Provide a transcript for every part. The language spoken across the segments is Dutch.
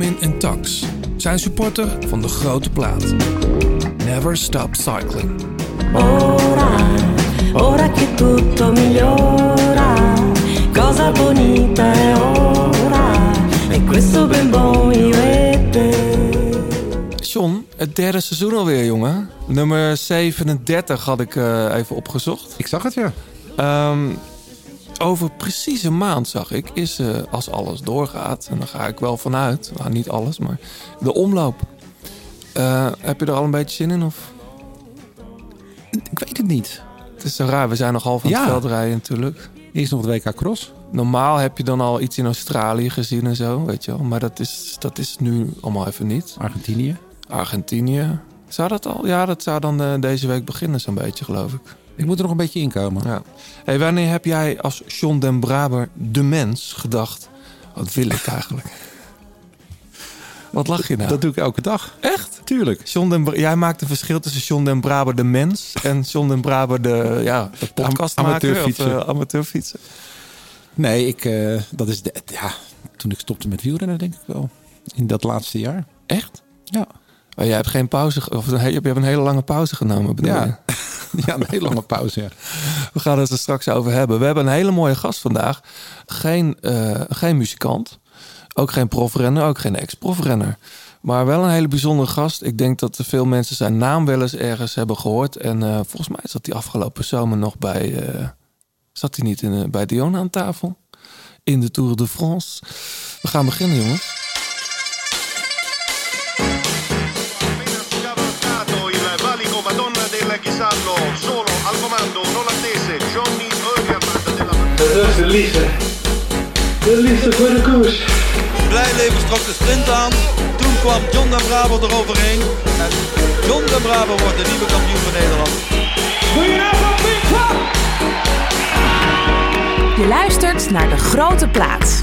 Benjamin en Tax zijn supporter van de grote plaat. Never stop cycling. Ora, ora che tutto migliora, cosa bonita è ora, e questo ben buon io e te. John, het derde seizoen alweer, jongen. Nummer 37 had ik eh, even opgezocht. Ik zag het, ja. Ehm, over precies een maand, zag ik, is eh, als alles doorgaat... en dan ga ik wel vanuit, nou, niet alles, maar de omloop. Eh, heb je er al een beetje zin in? Of? Ik weet het niet. Het is zo raar, we zijn nog half aan Ja. het veld rijden natuurlijk. Eerst nog het WK Cross. Normaal heb je dan al iets in Australië gezien en zo, weet je wel. Maar dat is, dat is nu allemaal even niet. Argentinië. Argentinië. Zou dat al? Ja, dat zou dan eh, deze week beginnen zo'n beetje, geloof ik. Ik moet er nog een beetje inkomen. Ja. Hey, wanneer heb jij als John den Braber de mens gedacht... Wat wil ik eigenlijk? Wat lach je nou? Dat doe ik elke dag. Echt? Tuurlijk. John den Bra- jij maakt een verschil tussen John den Braber de mens... en John den Braber de, ja, de podcastmaker amateurfietser. of uh, amateurfietser. Nee, ik, eh, dat is de, ja, toen ik stopte met wielrennen, denk ik wel. In dat laatste jaar. Echt? Ja. Oh, jij hebt geen pauze... Of je hebt een hele lange pauze genomen, bedoel je? Ja. een hele lange pauze. We gaan het er straks over hebben. We hebben een hele mooie gast vandaag. Geen, eh, geen muzikant. Ook geen profrenner. Ook geen ex-profrenner. Maar wel een hele bijzondere gast. Ik denk dat veel mensen zijn naam wel eens ergens hebben gehoord. En eh, volgens mij zat hij afgelopen zomer nog bij... eh, zat hij niet in, bij Dion aan tafel? In de Tour de France. We gaan beginnen, jongens. De liefde. De liefde voor de koers. Blijleven trok de sprint aan. Toen kwam John den Braber eroverheen. En John den Braber wordt de nieuwe kampioen van Nederland. Je luistert naar De Grote Plaats.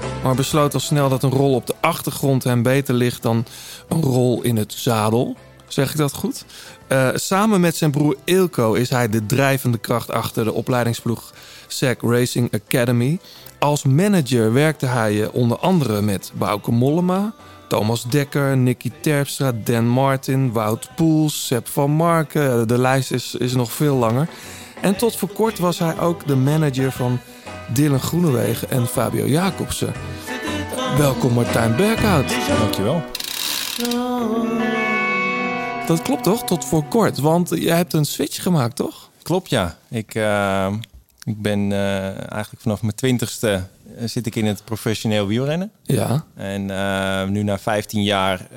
maar besloot al snel dat een rol op de achtergrond hem beter ligt dan een rol in het zadel. Zeg ik dat goed? Eh, samen met zijn broer Ilko is hij de drijvende kracht achter de opleidingsploeg SEC Racing Academy. Als manager werkte hij eh, onder andere met Bauke Mollema, Thomas Dekker, Nicky Terpstra, Dan Martin, Wout Poels, Sepp van Marken. De lijst is, is nog veel langer. En tot voor kort was hij ook de manager van Dylan Groenewegen en Fabio Jacobsen. Welkom Martijn Berghout. Dankjewel. Dat klopt toch? Tot voor kort. Want jij hebt een switch gemaakt, toch? Klopt, ja. Ik, eh, ik ben eh, eigenlijk vanaf mijn twintigste eh, zit ik in het professioneel wielrennen. Ja. En nu na 15 jaar,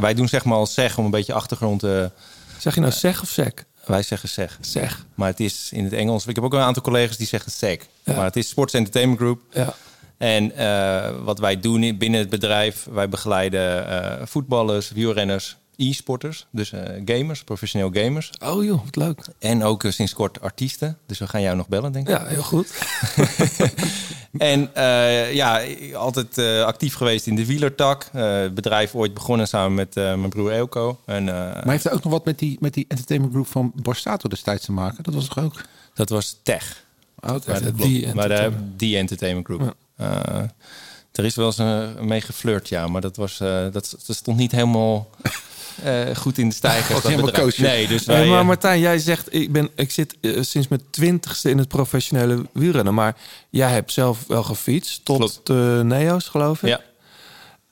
wij doen zeg maar als zeg om een beetje achtergrond te... Zeg je nou zeg of sec? Wij zeggen zeg. Zeg. Maar het is in het Engels. Ik heb ook een aantal collega's die zeggen sec. Ja. Maar het is Sports Entertainment Group. Ja. En eh, wat wij doen in- binnen het bedrijf, wij begeleiden eh, voetballers, wielrenners, e-sporters, dus eh, gamers, professioneel gamers. Oh joh, wat leuk. En ook sinds kort artiesten. Dus we gaan jou nog bellen, denk ik. Ja, heel goed. En ja, altijd actief geweest in de wielertak. Het bedrijf ooit begonnen samen met mijn broer Elko. En, Maar heeft er ook nog wat met die, met die entertainment group van Borsato destijds te maken? Dat was toch ook... dat was Tech. Oh. Maar dat Die. Maar Entertainment. die Entertainment Group. Eh, er is wel eens eh, mee geflirt, ja. Maar dat, was, eh, dat, dat stond niet helemaal eh, goed in de helemaal kosher. Nee, dus Hey, wij, maar eh, Martijn, jij zegt, ik, ben, ik zit eh, sinds mijn twintigste in het professionele wielrennen. Maar jij hebt zelf wel gefietst tot de Neo's, geloof ik. ja,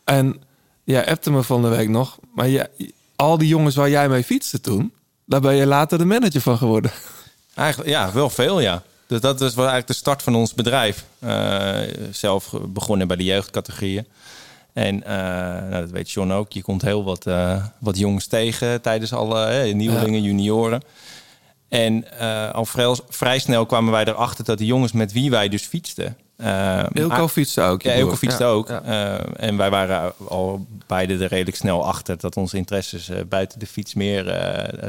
En jij appte me van de week nog. Maar jij, al die jongens waar jij mee fietste toen... daar ben je later de manager van geworden. Eigenlijk, ja, wel veel, ja. Dus dat was eigenlijk de start van ons bedrijf. Eh, zelf begonnen bij de jeugdcategorieën. En eh, nou, dat weet John ook. Je komt heel wat, eh, wat jongens tegen tijdens alle nieuwelingen, junioren. En al vrij, vrij snel kwamen wij erachter dat de jongens met wie wij dus fietsten... Ilko fietste ook. Ja, fietste Ja, ook. ja. En wij waren al beide er redelijk snel achter dat onze interesses buiten de fiets meer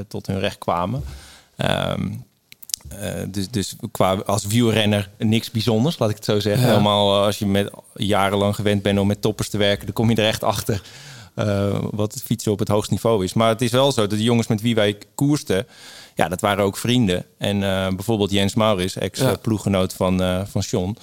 tot hun recht kwamen. Ehm, eh, dus dus qua, als wielrenner niks bijzonders, laat ik het zo zeggen. Ja. Helemaal eh, als je met, jarenlang gewend bent om met toppers te werken, dan kom je er echt achter eh, wat het fietsen op het hoogst niveau is. Maar het is wel zo dat de jongens met wie wij koersten, ja, dat waren ook vrienden. En eh, bijvoorbeeld Jens Maurits, Ja. ex-ploeggenoot van, eh van John.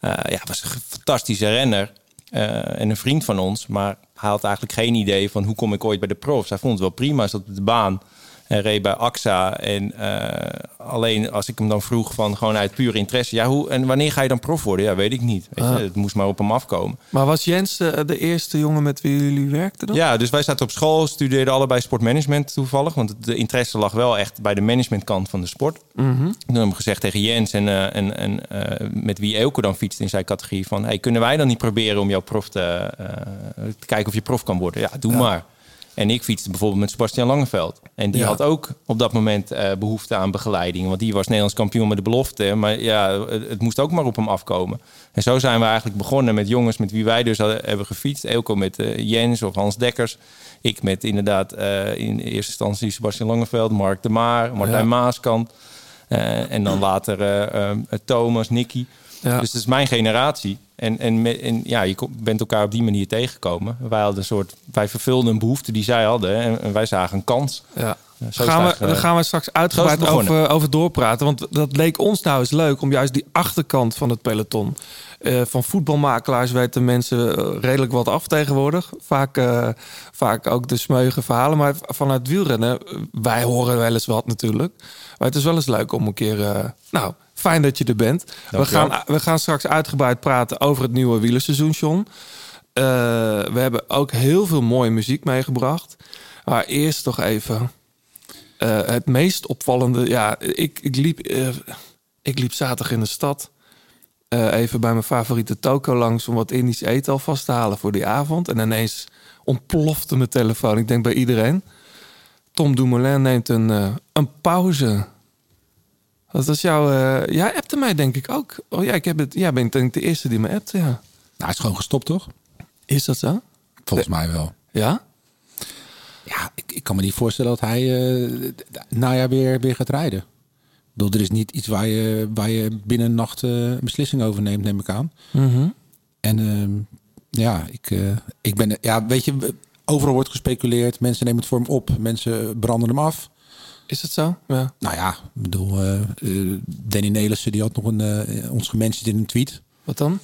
Eh, ja, was een fantastische renner eh, en een vriend van ons. Maar hij had eigenlijk geen idee van hoe kom ik ooit bij de profs. Hij vond het wel prima, zat op de baan en reed bij AXA. En eh, alleen als ik hem dan vroeg van gewoon uit pure interesse... ja, hoe, en wanneer ga je dan prof worden? Ja, weet ik niet. Weet je, Ah. het moest maar op hem afkomen. Maar was Jens eh, de eerste jongen met wie jullie werkten dan? Ja, dus wij zaten op school, studeerden allebei sportmanagement toevallig. Want de interesse lag wel echt bij de managementkant van de sport. Mhm. Toen hebben we gezegd tegen Jens en, eh, en, en met wie Elko dan fietst in zijn categorie... van hey, kunnen wij dan niet proberen om jouw prof te, te kijken of je prof kan worden? Ja, doe maar. En ik fietste bijvoorbeeld met Sebastian Langeveld. En die Ja. had ook op dat moment eh, behoefte aan begeleiding. Want die was Nederlands kampioen met de belofte. Maar ja, het, het moest ook maar op hem afkomen. En zo zijn we eigenlijk begonnen met jongens met wie wij dus hadden, hebben gefietst. Elko met eh, Jens of Hans Dekkers. Ik met inderdaad eh, in eerste instantie Sebastian Langeveld, Mark de Maar, Martijn Ja. Maaskant. En dan later Thomas, Nicky. Ja. Dus het is mijn generatie. En, en, en ja, je bent elkaar op die manier tegengekomen. Wij, hadden een soort, wij vervulden een behoefte die zij hadden. En, en wij zagen een kans. Ja. Zo het gaan we, daar eh, gaan we straks uitgebreid het begonnen. over, over doorpraten. Want dat leek ons nou eens leuk om juist die achterkant van het peloton. eh, van voetbalmakelaars weten mensen eh, redelijk wat af tegenwoordig. Vaak, eh, vaak ook de smeuïge verhalen. Maar vanuit wielrennen, eh, wij horen wel eens wat natuurlijk. Maar het is wel eens leuk om een keer... eh, nou, fijn dat je er bent. We gaan, we gaan straks uitgebreid praten over het nieuwe wielerseizoen, John. Eh, we hebben ook heel veel mooie muziek meegebracht. Maar eerst toch even... Eh, het meest opvallende, ja, ik, ik, liep, eh, ik liep zaterdag in de stad. even bij mijn favoriete toko langs om wat Indisch eten alvast te halen voor die avond. En ineens ontplofte mijn telefoon. Ik denk bij iedereen. Tom Dumoulin neemt een, een pauze. Dat was jouw. eh jij appte mij, denk ik ook. Oh ja, ik heb het. Ja, ben ik denk ik de eerste die me appte. Ja. Nou, hij is gewoon gestopt, toch? Is dat zo? Volgens mij wel. Ja? Ja, ik, ik kan me niet voorstellen dat hij eh najaar weer, weer gaat rijden. Ik bedoel, er is niet iets waar je, waar je binnen een nacht eh, een beslissing over neemt, neem ik aan. Mhm. En ehm, ja, ik, eh, ik ben... Ja, weet je, overal wordt gespeculeerd. Mensen nemen het voor hem op. Mensen branden hem af. Is het zo? Ja. Nou ja, ik bedoel, eh, eh, Danny Nelissen die had nog een, eh, ons gementiond in een tweet. Wat dan?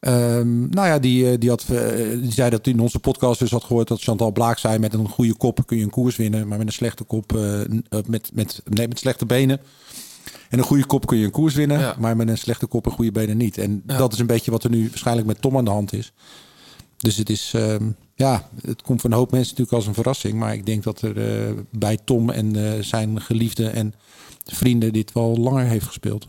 Ehm, nou ja, die, die, had, die zei dat hij in onze podcast dus had gehoord dat Chantal Blaak zei: met een goede kop kun je een koers winnen, maar met een slechte kop, met, met, nee, met slechte benen. En een goede kop kun je een koers winnen, Ja. maar met een slechte kop en goede benen niet. En Ja. dat is een beetje wat er nu waarschijnlijk met Tom aan de hand is. Dus het is, ehm, ja, het komt voor een hoop mensen natuurlijk als een verrassing. Maar ik denk dat er eh, bij Tom en eh, zijn geliefden en vrienden dit wel langer heeft gespeeld.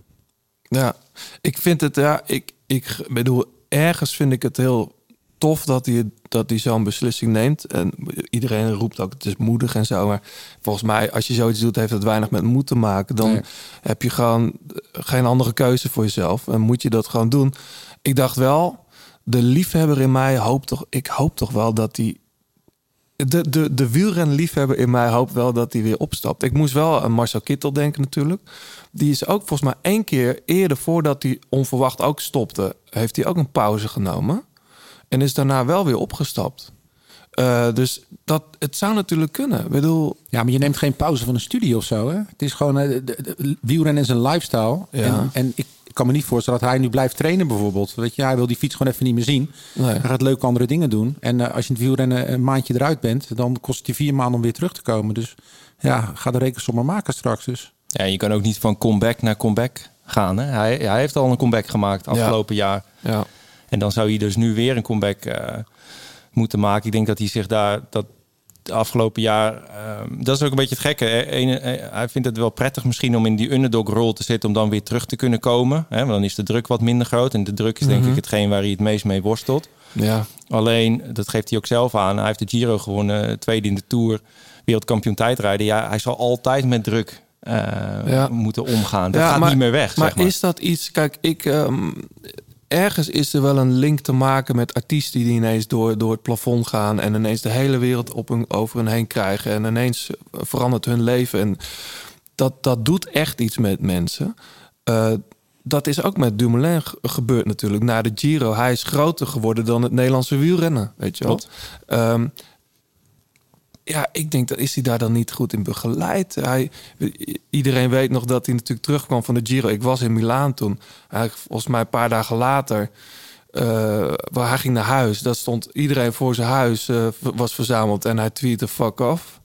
Ja, ik vind het, ja, ik, ik bedoel, ergens vind ik het heel tof dat hij, dat hij zo'n beslissing neemt. En iedereen roept ook, het is moedig en zo. Maar volgens mij, als je zoiets doet, heeft het weinig met moed te maken. Dan Nee. heb je gewoon geen andere keuze voor jezelf. En moet je dat gewoon doen. Ik dacht wel, de liefhebber in mij hoopt toch, ik hoop toch wel dat hij de, de, de wielrenliefhebber in mij hoopt wel dat hij weer opstapt. Ik moest wel aan Marcel Kittel denken natuurlijk. Die is ook volgens mij één keer eerder voordat hij onverwacht ook stopte... heeft hij ook een pauze genomen. En is daarna wel weer opgestapt. Eh, dus dat, het zou natuurlijk kunnen. Ik bedoel, Ja, maar je neemt geen pauze van een studie of zo. Hè? Het is gewoon, de, de- de- wielrennen is een lifestyle. Ja. En, en ik kan me niet voorstellen dat hij nu blijft trainen bijvoorbeeld. Weet je, hij wil die fiets gewoon even niet meer zien. Nee. Hij gaat leuke andere dingen doen. En eh, als je in het wielrennen een maandje eruit bent, dan kost het je vier maanden om weer terug te komen. Dus ja, ga de rekensom maar maken straks dus. Ja, je kan ook niet van comeback naar comeback gaan. Hè? Hij, hij heeft al een comeback gemaakt afgelopen jaar. ja. En dan zou hij dus nu weer een comeback eh, moeten maken. Ik denk dat hij zich daar dat de afgelopen jaar. ehm, dat is ook een beetje het gekke. Ene- eh, hij vindt het wel prettig misschien om in die underdog-rol te zitten. om dan weer terug te kunnen komen. Hè? Want dan is de druk wat minder groot. En de druk is denk ik hetgeen waar hij het meest mee worstelt. ja. Alleen, dat geeft hij ook zelf aan. Hij heeft de Giro gewonnen, tweede in de Tour, wereldkampioen tijdrijden. Ja, hij zal altijd met druk eh, Ja. moeten omgaan. Dat Ja, gaat maar- niet meer weg. Maar, zeg maar. is dat iets... Kijk, ik... ehm, ergens is er wel een link te maken met artiesten die ineens door, door het plafond gaan en ineens de hele wereld op hun, over hun heen krijgen en ineens verandert hun leven. En dat, dat doet echt iets met mensen. Eh, dat is ook met Dumoulin ge- gebeurd natuurlijk. Na de Giro, hij is groter geworden dan het Nederlandse wielrennen, weet je wel. Klopt. Ja, ik denk dat is hij daar dan niet goed in begeleid. Hij, iedereen weet nog dat hij natuurlijk terugkwam van de Giro. Ik was in Milaan toen. Eigenlijk volgens mij een paar dagen later. eh, waar hij ging naar huis. Dat stond iedereen voor zijn huis eh, was verzameld en hij tweette fuck off.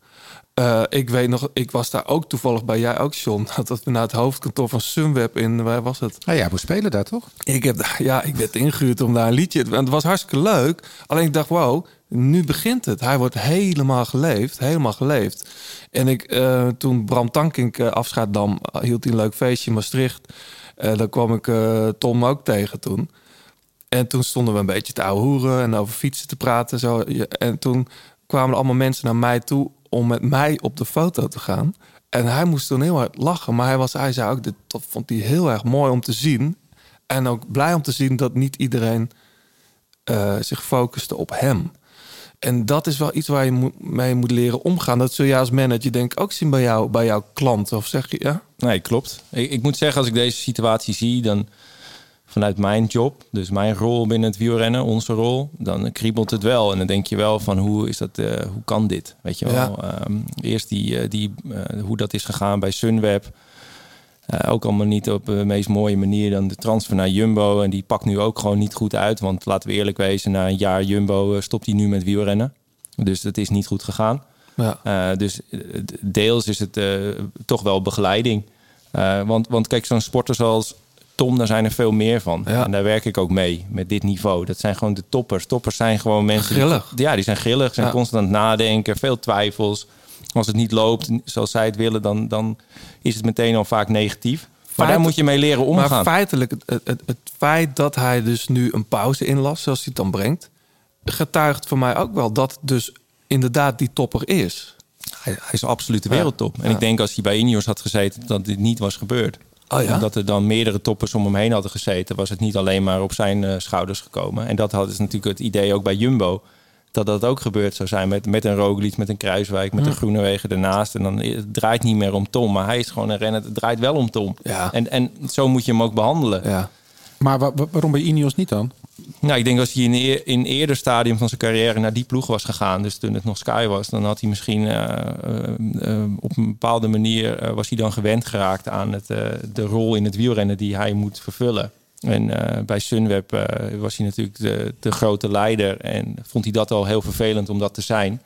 Eh, ik weet nog, ik was daar ook toevallig bij jij ook, John. Dat we naar het hoofdkantoor van Sunweb in, waar was het? Ah, ja, we spelen daar toch? Ik heb, daar- ja, ik werd ingehuurd om daar een liedje. En het was hartstikke leuk. Alleen ik dacht, wow, nu begint het. Hij wordt helemaal geleefd, helemaal geleefd. En ik, eh, toen Bram Tankink eh, afscheid nam, hield hij een leuk feestje in Maastricht. Eh daar kwam ik Tom ook tegen toen. En toen stonden we een beetje te ouwe hoeren en over fietsen te praten. Zo. En toen kwamen allemaal mensen naar mij toe om met mij op de foto te gaan. En hij moest toen heel hard lachen. Maar hij, was, hij zei ook, dat vond hij heel erg mooi om te zien. En ook blij om te zien dat niet iedereen zich focuste op hem. En dat is wel iets waar je moet, mee moet leren omgaan. Dat zul je als manager denk ik ook zien bij, jou, bij jouw klanten. Of zeg je, ja? Nee, klopt. Ik, ik moet zeggen, als ik deze situatie zie, dan vanuit mijn job, dus mijn rol binnen het wielrennen, onze rol, dan kriebelt het wel. En dan denk je wel van hoe is dat, eh, hoe kan dit? Weet je wel? Ja. Ehm, eerst die, eh, die, eh, hoe dat is gegaan bij Sunweb. Eh, ook allemaal niet op de meest mooie manier dan de transfer naar Jumbo. En die pakt nu ook gewoon niet goed uit. Want laten we eerlijk wezen, na een jaar Jumbo eh, stopt hij nu met wielrennen. Dus dat is niet goed gegaan. Ja. Eh, dus deels is het toch wel begeleiding. Want, want kijk, zo'n sporter zoals Tom, daar zijn er veel meer van. Ja. En daar werk ik ook mee, met dit niveau. Dat zijn gewoon de toppers. Toppers zijn gewoon mensen... Grillig. Die, ja, die zijn grillig, zijn Ja. constant aan het nadenken, veel twijfels. Als het niet loopt zoals zij het willen, dan, dan is het meteen al vaak negatief. Maar Feit- daar moet je mee leren omgaan. Maar feitelijk, het, het, feit dat hij dus nu een pauze inlas, zoals hij het dan brengt, getuigt voor mij ook wel dat dus inderdaad die topper is. Hij, hij is absoluut de wereldtop. En Ja. ik denk als hij bij Ineos had gezeten, dat dit niet was gebeurd. Oh ja? Omdat er dan meerdere toppers om hem heen hadden gezeten, was het niet alleen maar op zijn eh, schouders gekomen. En dat had is natuurlijk het idee ook bij Jumbo. Dat dat ook gebeurd zou zijn met, met een Roglic, met een Kruiswijk, met een Groenewegen ernaast. En dan eh, het draait niet meer om Tom, maar hij is gewoon een renner. Het draait wel om Tom. Ja. En, en zo moet je hem ook behandelen. Ja. Maar wa- wa- waarom bij Ineos niet dan? Nou, ik denk als hij in, eer- in eerder stadium van zijn carrière naar die ploeg was gegaan, dus toen het nog Sky was, dan had hij misschien eh, eh, op een bepaalde manier was hij dan gewend geraakt aan het, de rol in het wielrennen die hij moet vervullen. En eh, bij Sunweb eh, was hij natuurlijk de, de grote leider en vond hij dat al heel vervelend om dat te zijn.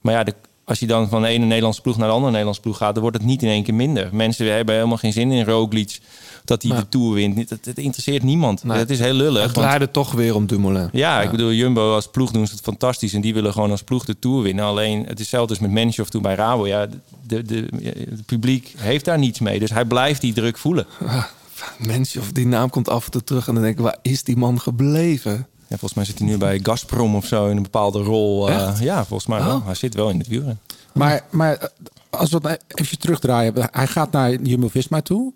Maar ja, de, als je dan van de ene Nederlandse ploeg naar de andere Nederlandse ploeg gaat, dan wordt het niet in één keer minder. Mensen hebben helemaal geen zin in Roglic dat hij de Tour wint. Dat, dat interesseert niemand. Nee. Dat is heel lullig. Het want- draaide toch weer om Dumoulin. ja, ik bedoel, Jumbo als ploeg doen ze het fantastisch. En die willen gewoon als ploeg de Tour winnen. Alleen, het is hetzelfde als met Menschov toen bij Rabo. Ja, de, de, het publiek heeft daar niets mee. Dus hij blijft die druk voelen. Mensen, of die naam komt af en toe terug en dan denk ik, waar is die man gebleven? Ja, volgens mij zit hij nu bij Gazprom of zo in een bepaalde rol. Eh, ja, volgens mij wel. Oh. Hij zit wel in het wielrennen. Maar, maar eh, als we het even terugdraaien. Hij gaat naar Jumbo-Visma toe.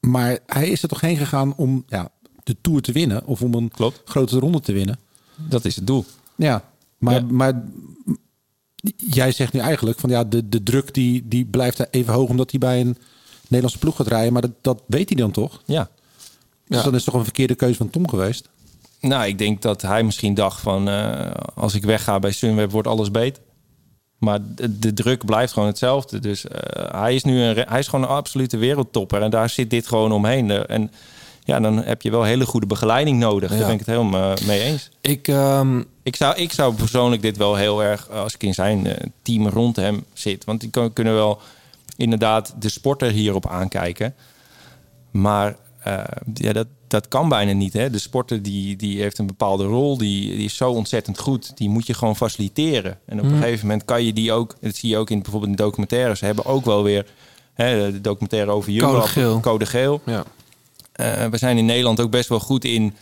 Maar hij is er toch heen gegaan om ja, de Tour te winnen? Of om een Klopt. grote ronde te winnen? Dat is het doel. Ja, maar, Ja. maar jij zegt nu eigenlijk van ja, de, de druk die, die blijft even hoog omdat hij bij een Nederlandse ploeg gaat rijden. Maar dat, dat weet hij dan toch? Ja. Dus Ja. dan is toch een verkeerde keuze van Tom geweest? Nou, ik denk dat hij misschien dacht van... eh, als ik wegga bij Sunweb wordt alles beter. Maar de, de druk blijft gewoon hetzelfde. Dus eh, hij is nu een, hij is gewoon een absolute wereldtopper. En daar zit dit gewoon omheen. En ja, dan heb je wel hele goede begeleiding nodig. Ja. Daar ben ik het helemaal eh, mee eens. Ik, ehm, Ik zou, ik zou persoonlijk dit wel heel erg, als ik in zijn team rond hem zit. Want die kan- kunnen wel inderdaad de sporter hierop aankijken. Maar eh, ja, dat, dat kan bijna niet. Hè? De sporter die, die heeft een bepaalde rol, die, die is zo ontzettend goed. Die moet je gewoon faciliteren. En op een gegeven moment kan je die ook, dat zie je ook in bijvoorbeeld in documentaires, ze hebben ook wel weer hè, de documentaire over Jumbo. Code geel. Code geel. ja. Eh, we zijn in Nederland ook best wel goed in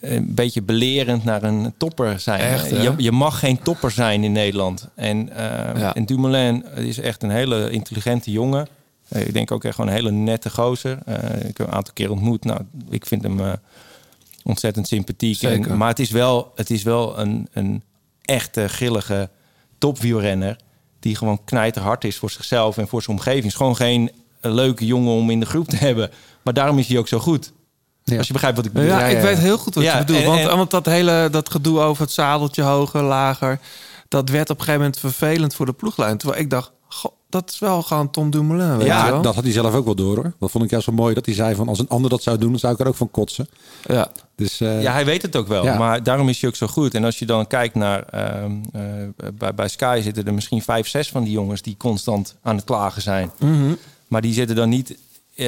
een beetje belerend naar een topper zijn. Echt, hè? je, je mag geen topper zijn in Nederland. En, eh, Ja. en Dumoulin is echt een hele intelligente jongen. Eh, ik denk ook echt gewoon een hele nette gozer. Eh, ik heb hem een aantal keer ontmoet. Nou, ik vind hem eh, Ontzettend sympathiek. En, maar het is wel, het is wel een, een echte grillige topwielrenner... die gewoon knijterhard is voor zichzelf en voor zijn omgeving. Het is gewoon geen leuke jongen om in de groep te hebben. Maar daarom is hij ook zo goed. Ja. Als je begrijpt wat ik bedoel. Ja, ik weet heel goed wat Ja, je bedoelt. en- want, en- want dat hele dat gedoe over het zadeltje hoger, lager... dat werd op een gegeven moment vervelend voor de ploeglijn. Terwijl ik dacht, goh, dat is wel gewoon Tom Dumoulin, weet Ja, je wel? dat had hij zelf ook wel door hoor. Dat vond ik juist zo mooi dat hij zei van als een ander dat zou doen, dan zou ik er ook van kotsen. Ja. Dus eh, Ja, hij weet het ook wel. Ja. Maar daarom is hij ook zo goed. En als je dan kijkt naar... ehm, eh, bij, bij Sky zitten er misschien vijf, zes van die jongens... die constant aan het klagen zijn. Mhm. Maar die zitten dan niet... eh,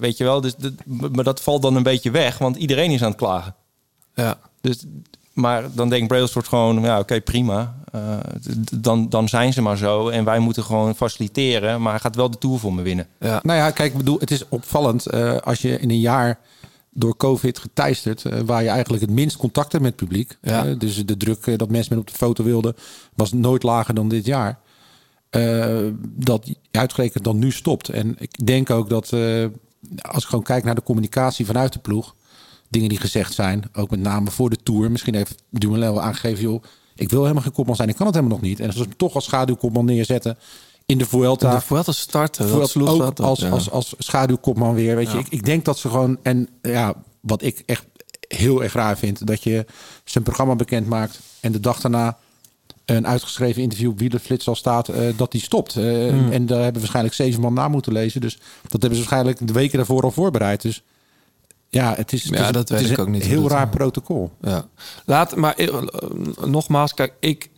weet je wel, dus, dat- maar dat valt dan een beetje weg. Want iedereen is aan het klagen. ja. Dus, maar dan denkt Brailsford gewoon... Ja, oké, prima. Eh, dan, dan zijn ze maar zo. En wij moeten gewoon faciliteren. Maar hij gaat wel de Tour voor me winnen. Ja. Nou ja, kijk, ik bedoel, het is opvallend eh, als je in een jaar door COVID geteisterd, waar je eigenlijk het minst contact hebt met het publiek. Ja. Dus de druk dat mensen met op de foto wilden, was nooit lager dan dit jaar. Eh, dat uitgerekend dan nu stopt. En ik denk ook dat eh, als ik gewoon kijk naar de communicatie vanuit de ploeg, dingen die gezegd zijn, ook met name voor de tour. Misschien heeft Dumoulin wel aangegeven, joh, ik wil helemaal geen kopman zijn, ik kan het helemaal nog niet. En als we hem toch als schaduwkopman neerzetten in de Vuelta. De Vuelta starten, dat Bijvoorbeeld sloeg ook dat op, als, ja. als, als schaduwkopman weer. Weet je, ik, ik denk dat ze gewoon. En ja, wat ik echt heel erg raar vind, dat je zijn programma bekend maakt en de dag daarna een uitgeschreven interview op Wielerflits al staat eh, dat die stopt. Eh, Hmm. En daar hebben waarschijnlijk zeven man na moeten lezen. Dus dat hebben ze waarschijnlijk de weken daarvoor al voorbereid. Dus ja, het is, het Ja, is, dat het weet is ik ook niet heel dat, raar protocol. Ja. Laat, maar eh, nogmaals, kijk, ik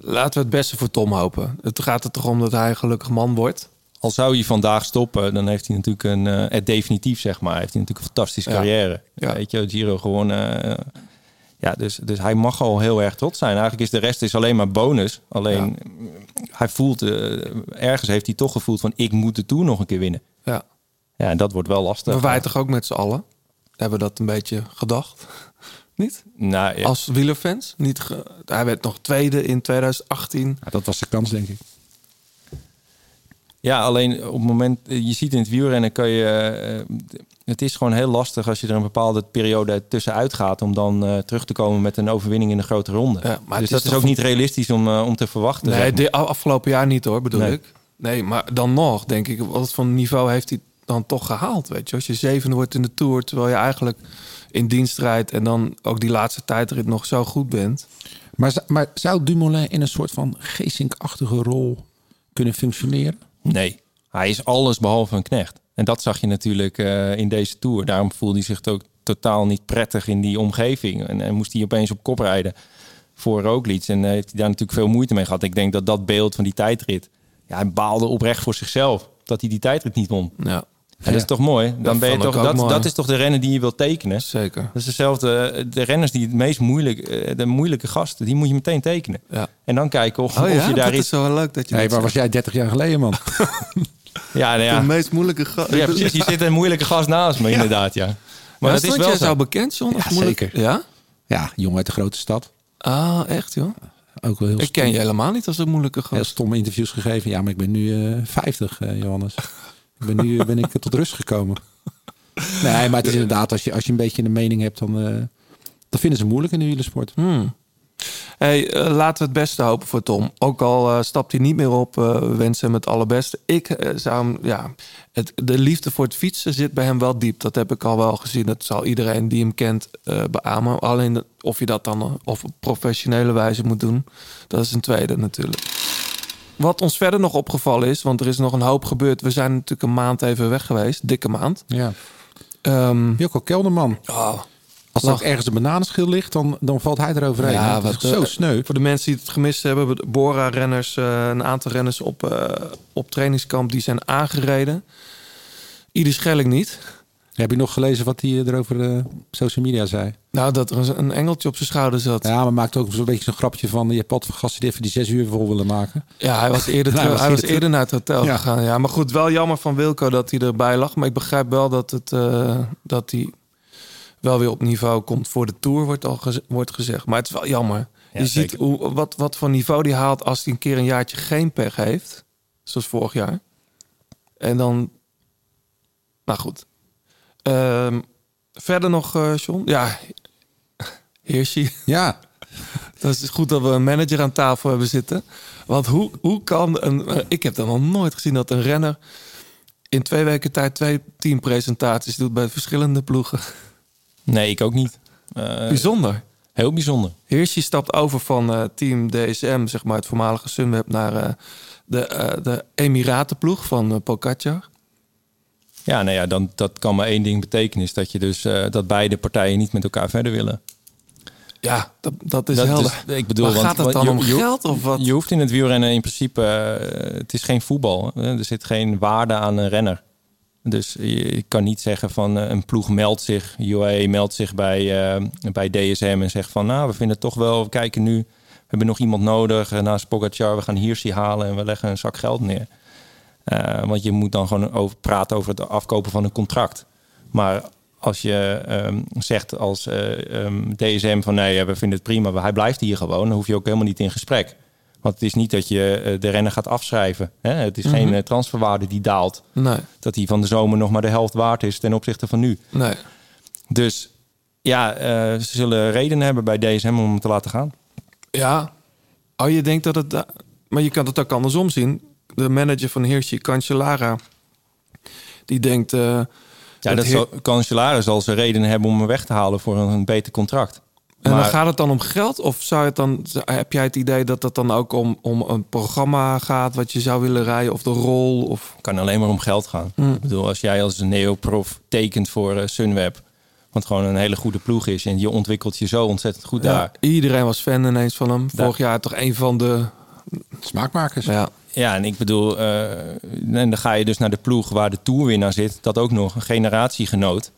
laten we het beste voor Tom hopen. Het gaat er toch om dat hij een gelukkig man wordt. Al zou hij vandaag stoppen, dan heeft hij natuurlijk een... eh, het definitief, zeg maar. Heeft hij natuurlijk een fantastische carrière. Ja. Weet je, Giro gewonnen. Eh, ja, dus, dus hij mag al heel erg trots zijn. Eigenlijk is de rest is alleen maar bonus. Alleen, hij voelt... eh, ergens heeft hij toch gevoeld van... ik moet de Tour nog een keer winnen. Ja. Ja, en dat wordt wel lastig. Maar wij toch ook met z'n allen? Hebben we dat een beetje gedacht? Niet? Nou, ja. Als wielerfans? Niet ge- hij werd nog tweede in 2018. Ja, dat was de kans, denk ik. Ja, alleen op het moment, je ziet in het wielrennen kan je, eh, het is gewoon heel lastig als je er een bepaalde periode tussenuit gaat om dan eh, terug te komen met een overwinning in een grote ronde. Ja, maar het dus is dat is ook niet realistisch om, eh, om te verwachten. Nee, zeg maar. de afgelopen jaar niet hoor, bedoel Nee. ik. Nee, maar dan nog, denk ik, wat voor niveau heeft hij dan toch gehaald? Weet je, als je zevende wordt in de Tour, terwijl je eigenlijk in dienst rijdt en dan ook die laatste tijdrit nog zo goed bent. Maar, maar zou Dumoulin in een soort van geestink-achtige rol kunnen functioneren? Nee, hij is alles behalve een knecht. En dat zag je natuurlijk eh, in deze Tour. Daarom voelde hij zich ook totaal niet prettig in die omgeving. En, en moest hij opeens op kop rijden voor Roglic. En eh, heeft hij daar natuurlijk veel moeite mee gehad. Ik denk dat dat beeld van die tijdrit... Ja, hij baalde oprecht voor zichzelf dat hij die tijdrit niet won. Ja, En dat is toch mooi? Dan ben je toch, dat, mooi. dat is toch de renner die je wilt tekenen? zeker. Dat is hetzelfde. eh, De renners die het meest moeilijk, de moeilijke gasten, die moet je meteen tekenen. Ja. En dan kijken of, Oh of ja, je daar dat iets. is wel leuk dat je Nee, dat waar was jij 30 jaar geleden, man? Ja, nou ja. De meest moeilijke gast. ja, precies. Je zit een moeilijke gast naast me, inderdaad. Ja. Maar dat is wel jij zo. zo bekend, als Ja, moeilijk- zeker. Ja? Ja, jongen uit de grote stad. Ah, echt joh? Ook wel heel Ik ken stom. je helemaal niet als een moeilijke heel gast. stomme interviews gegeven. Ja, maar ik ben nu eh 50, eh, Johannes. ik ben nu ben ik tot rust gekomen. Nee, maar het is inderdaad, als je, als je een beetje een mening hebt, dan, eh dan vinden ze moeilijk in de wielersport. Hmm. Hey, eh, laten we het beste hopen voor Tom. Ook al eh, stapt hij niet meer op, eh, we wensen hem het allerbeste. Ik zou hem, ja, het, de liefde voor het fietsen zit bij hem wel diep. Dat heb ik al wel gezien. Dat zal iedereen die hem kent beamen. Alleen of je dat dan op professionele wijze moet doen, dat is een tweede natuurlijk. Wat ons verder nog opgevallen is, want er is nog een hoop gebeurd. We zijn natuurlijk een maand even weg geweest, dikke maand. Ja. Jocko Kelderman. oh, Als er ook ergens een bananenschil ligt, dan, dan valt hij eroverheen. Ja, Ja, dat wat, is zo eh, sneu. Voor de mensen die het gemist hebben, de Bora-renners, eh, een aantal renners op, eh, op trainingskamp, die zijn aangereden. Ieder Schelling niet. Heb je nog gelezen wat hij erover op social media zei? Nou, dat er een- engeltje op zijn schouder zat. Ja, Ja, maar maakt ook zo'n beetje zo'n grapje van... je hebt wat voor gasten die even die zes uur vol willen maken. hij was eerder, Hij was hij was eerder eerder naar het hotel Ja. gegaan. Ja, maar goed, wel jammer van Wilco dat hij erbij lag. Maar ik begrijp wel dat, het, dat hij wel weer op niveau komt voor de Tour, wordt al wordt gezegd. Maar het is wel jammer. Ja, je zeker. ziet hoe, wat, wat voor niveau die haalt als hij een keer een jaartje geen pech heeft. Zoals vorig jaar. En dan... Nou goed. Ehm, Verder nog, eh John? Ja, Hirschi. Ja, Dat is goed dat we een manager aan tafel hebben zitten. Want hoe, hoe kan een... eh, Ik heb dan nog nooit gezien dat een renner... in twee weken tijd twee teampresentaties doet bij verschillende ploegen. Nee, ik ook niet. Eh, Bijzonder. heel bijzonder. Hirschi stapt over van eh, team DSM, zeg maar het voormalige Sunweb... naar eh, de, de Emiratenploeg van uh, Pogacar. Ja, nou ja, dan, dat kan maar één ding betekenen. Is dat je dus dat beide partijen niet met elkaar verder willen. Ja, dat, dat is Dat helder. is- ik bedoel, maar want- gaat het want dan je- om je- geld of wat? Je hoeft in het wielrennen in principe, het is geen voetbal. hè. Er zit geen waarde aan een renner. Dus je, kan niet zeggen van eh, een ploeg meldt zich, UAE meldt zich bij, eh, bij DSM en zegt van nou, we vinden het toch wel, we kijken nu, we hebben nog iemand nodig eh, naast Pogacar, we gaan Hirschi halen en we leggen een zak geld neer. Want je moet dan gewoon over, praten over het afkopen van een contract. Maar als je ehm, zegt als eh, ehm, DSM van nee, we vinden het prima, hij blijft hier gewoon, dan hoef je ook helemaal niet in gesprek. Want het is niet dat je eh, de renner gaat afschrijven. Hè? Het is geen eh, transferwaarde die daalt. Nee, Dat hij van de zomer nog maar de helft waard is ten opzichte van nu. nee. Dus ja, eh, ze zullen redenen hebben bij DSM om hem te laten gaan. Ja. Oh, je denkt dat het... Maar je kan het ook andersom zien. De manager van Hirschi, Cancellara... die denkt... eh, Ja, dat dat Cancellara zal ze redenen hebben om hem weg te halen voor een, een beter contract. En Maar- dan gaat het dan om geld? Of zou het dan, heb jij het idee dat het dan ook om, om een programma gaat... wat je zou willen rijden? Of de rol? Of... kan alleen maar om geld gaan. Ik bedoel, als jij als een neoprof tekent voor eh, Sunweb, wat gewoon een hele goede ploeg is en je ontwikkelt je zo ontzettend goed Ja, daar. iedereen was fan ineens van hem. Vorig jaar toch een van de... smaakmakers. Ja, Ja, en ik bedoel, eh, en dan ga je dus naar de ploeg waar de toerwinnaar zit, dat ook nog een generatiegenoot,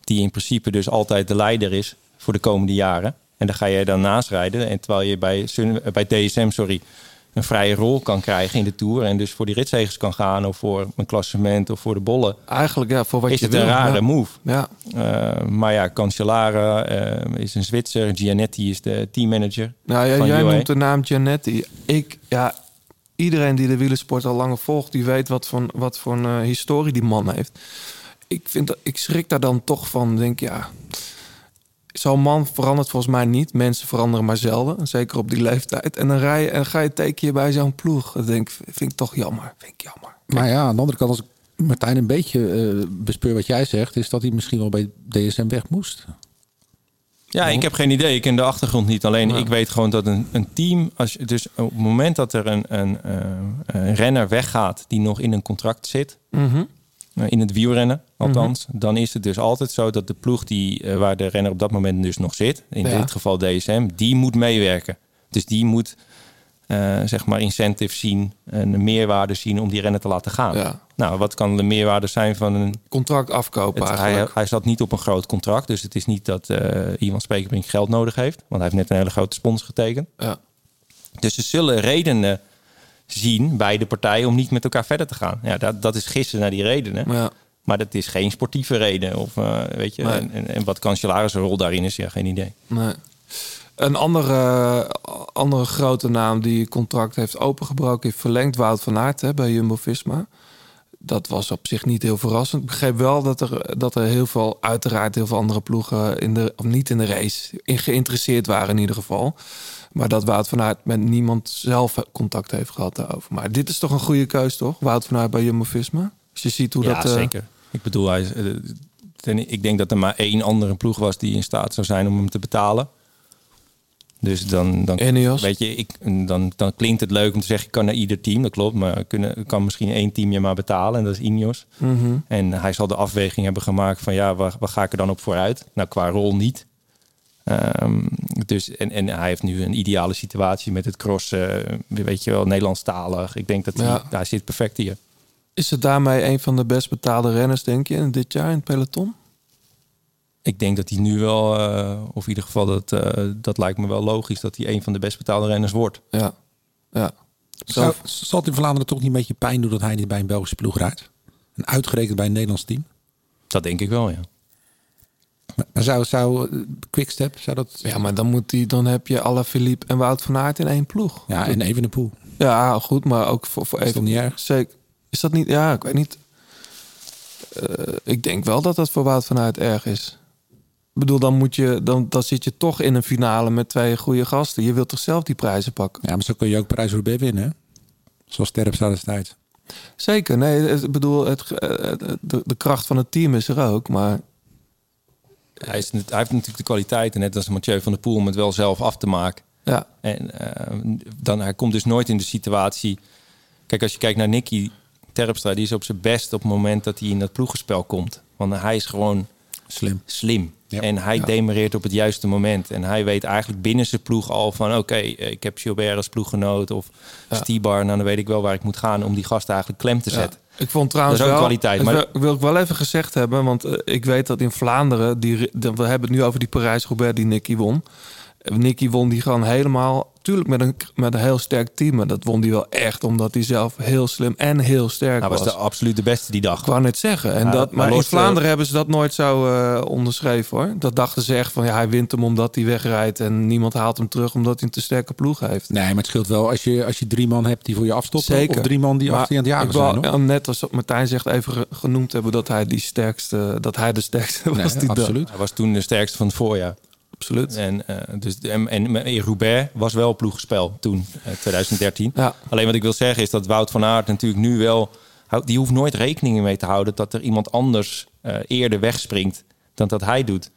die in principe dus altijd de leider is voor de komende jaren. En dan ga je dan naast rijden. En terwijl je bij, Sun, eh, bij DSM, sorry, een vrije rol kan krijgen in de Tour. En dus voor die ritzegers kan gaan of voor een klassement of voor de bollen. eigenlijk ja, voor wat is je het wil. een rare ja. move. Ja, Uh, maar ja, Cancellara uh, is een Zwitser. Gianetti is de teammanager. nou, ja, jij UAE. noemt de naam Giannetti. Ik, ja, iedereen die de wielersport al langer volgt... die weet wat voor, wat voor een eh, historie die man heeft. Ik, vind, dat- ik schrik daar dan toch van. Denk, ja, zo'n man verandert volgens mij niet. Mensen veranderen maar zelden. Zeker op die leeftijd. En dan, rij je, en ga je tekenen bij zo'n ploeg. Dat denk, vind ik toch jammer. Vind ik jammer. Maar ja, aan de andere kant, als ik Martijn een beetje eh, bespeur wat jij zegt, is dat hij misschien wel bij DSM weg moest. Ja, ik heb geen idee. Ik ken de achtergrond niet. Alleen ik weet gewoon dat een, een team... Als je, dus op het moment dat er een, een, eh, een renner weggaat... die nog in een contract zit... Mhm. In het wielrennen althans... dan is het dus altijd zo dat de ploeg die, eh, waar de renner op dat moment dus nog zit... in Ja. dit geval DSM, die moet meewerken. Dus die moet eh, zeg maar incentives zien... en een meerwaarde zien om die renner te laten gaan. Ja. Nou, wat kan de meerwaarde zijn van een Contract afkopen het- hij, hij zat niet op een groot contract. Dus het is niet dat eh Ivan Spekerbrink geld nodig heeft. Want hij heeft net een hele grote sponsor getekend. Ja. Dus ze zullen redenen zien bij de partijen om niet met elkaar verder te gaan. Ja, dat, dat is gissen naar die redenen. Ja. Maar dat is geen sportieve reden. Of, eh, weet je, Nee. en, en, en wat Cancellaris rol daarin is, ja, geen idee. Nee. Een andere, andere grote naam die contract heeft opengebroken, heeft verlengd Wout van Aert hè, bij Jumbo-Visma. Dat was op zich niet heel verrassend. Ik begreep wel dat er, dat er heel veel, uiteraard heel veel andere ploegen in de, of niet in de race, in geïnteresseerd waren in ieder geval. Maar dat Wout van Aert met niemand zelf contact heeft gehad daarover. Maar dit is toch een goede keus, toch? Wout van Aert bij Jumbo-Visma. Als je ziet hoe ja, dat... eh, zeker. Ik bedoel, hij, eh, ik denk dat er maar één andere ploeg was die in staat zou zijn om hem te betalen. Dus dan, dan weet je, ik, dan, dan klinkt het leuk om te zeggen, ik kan naar ieder team, dat klopt. Maar kunnen, kan misschien één team je maar betalen en dat is Ineos. mhm. En hij zal de afweging hebben gemaakt van ja, waar, waar ga ik er dan op vooruit? Nou, qua rol niet. Ehm, dus, en, en hij heeft nu een ideale situatie met het crossen, weet je wel, Nederlandstalig. Ik denk dat hij, Ja. hij zit perfect hier. Is het daarmee een van de best betaalde renners, denk je, in dit jaar in het peloton? Ik denk dat hij nu wel, eh, of in ieder geval dat, eh, dat lijkt me wel logisch, dat hij een van de best betaalde renners wordt. Ja. Ja. Zou, zal het in Vlaanderen toch niet een beetje pijn doen dat hij niet bij een Belgische ploeg rijdt? En uitgerekend bij een Nederlands team? Dat denk ik wel, ja. Zou, zou eh, Quickstep, zou dat... Ja, maar dan, moet die, dan heb je alle Philippe en Wout van Aert in één ploeg. Ja, en even de poel. Ja, goed, maar ook voor, voor Is even. dat niet erg? Zeker. Is dat niet? Ja, ik weet niet. Eh, ik denk wel dat dat voor Wout van Aert erg is. Ik bedoel, dan, moet je, dan, dan zit je toch in een finale met twee goede gasten. Je wilt toch zelf die prijzen pakken? Ja, maar zo kun je ook Parijs-Roubaix winnen. hè? Zoals Terpstra destijds. Zeker, nee, ik bedoel, het, eh, de, de kracht van het team is er ook. Maar Hij, is, hij heeft natuurlijk de kwaliteiten, net als Mathieu van der Poel, om het wel zelf af te maken. ja, En eh, dan, hij komt dus nooit in de situatie... Kijk, als je kijkt naar Nicky Terpstra, die is op zijn best op het moment dat hij in dat ploegenspel komt. Want hij is gewoon Slim. slim. Ja. En hij demereert op het juiste moment. En hij weet eigenlijk binnen zijn ploeg al van... oké, ik heb Gilbert als ploeggenoot of Ja. Stibar. Nou, dan weet ik wel waar ik moet gaan om die gasten eigenlijk klem te ja. zetten. ik vond trouwens Dat is ook wel, kwaliteit, maar- wil, wil ik wel even gezegd hebben, want eh, ik weet dat in Vlaanderen, die, we hebben het nu over die Parijs-Roubaix die Nicky won. Eh, Nicky won die gewoon helemaal, tuurlijk met een, met een heel sterk team, maar dat won die wel echt omdat hij zelf heel slim en heel sterk Hij was. was de absoluut de beste die dag. Ik wou net zeggen. En Ja, dat, maar maar in los, Vlaanderen hebben ze dat nooit zo eh, onderschreven hoor. Dat dachten ze echt van ja, hij wint hem omdat hij wegrijdt en niemand haalt hem terug omdat hij een te sterke ploeg heeft. Nee, maar het scheelt wel als je, als je drie man hebt die voor je afstoppen. Zeker. Of drie man die Maar achter je aan het jagen ik wou, zijn. Hoor. Net als Martijn zegt, even ge- genoemd hebben dat hij die sterkste, dat hij de sterkste was. Nee, die dag. absoluut. Hij was toen de sterkste van het voorjaar. Absoluut. En, eh, dus, en, en in Roubaix was wel ploegspel toen, eh, 2013. Ja. Alleen wat ik wil zeggen is dat Wout van Aert natuurlijk nu wel... Die hoeft nooit rekening mee te houden dat er iemand anders eh, eerder wegspringt dan dat hij doet.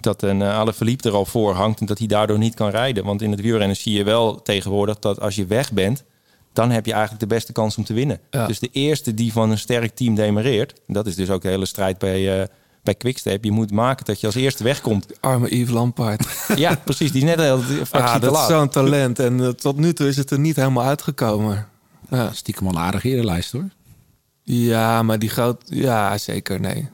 Dat een uh, Alaphilippe er al voor hangt en dat hij daardoor niet kan rijden. Want in het wielrennen zie je wel tegenwoordig dat als je weg bent... dan heb je eigenlijk de beste kans om te winnen. Ja. Dus de eerste die van een sterk team demereert... en dat is dus ook de hele strijd bij, eh bij Quickstep... je moet maken dat je als eerste wegkomt. Arme Yves Lampaard. Ja, precies. Die is net heel Ah, te dat is laat. zo'n talent. En eh, tot nu toe is het er niet helemaal uitgekomen. Ja, Stiekem wel een aardige erenlijst hoor. ja maar die groot... Ja, zeker. Nee.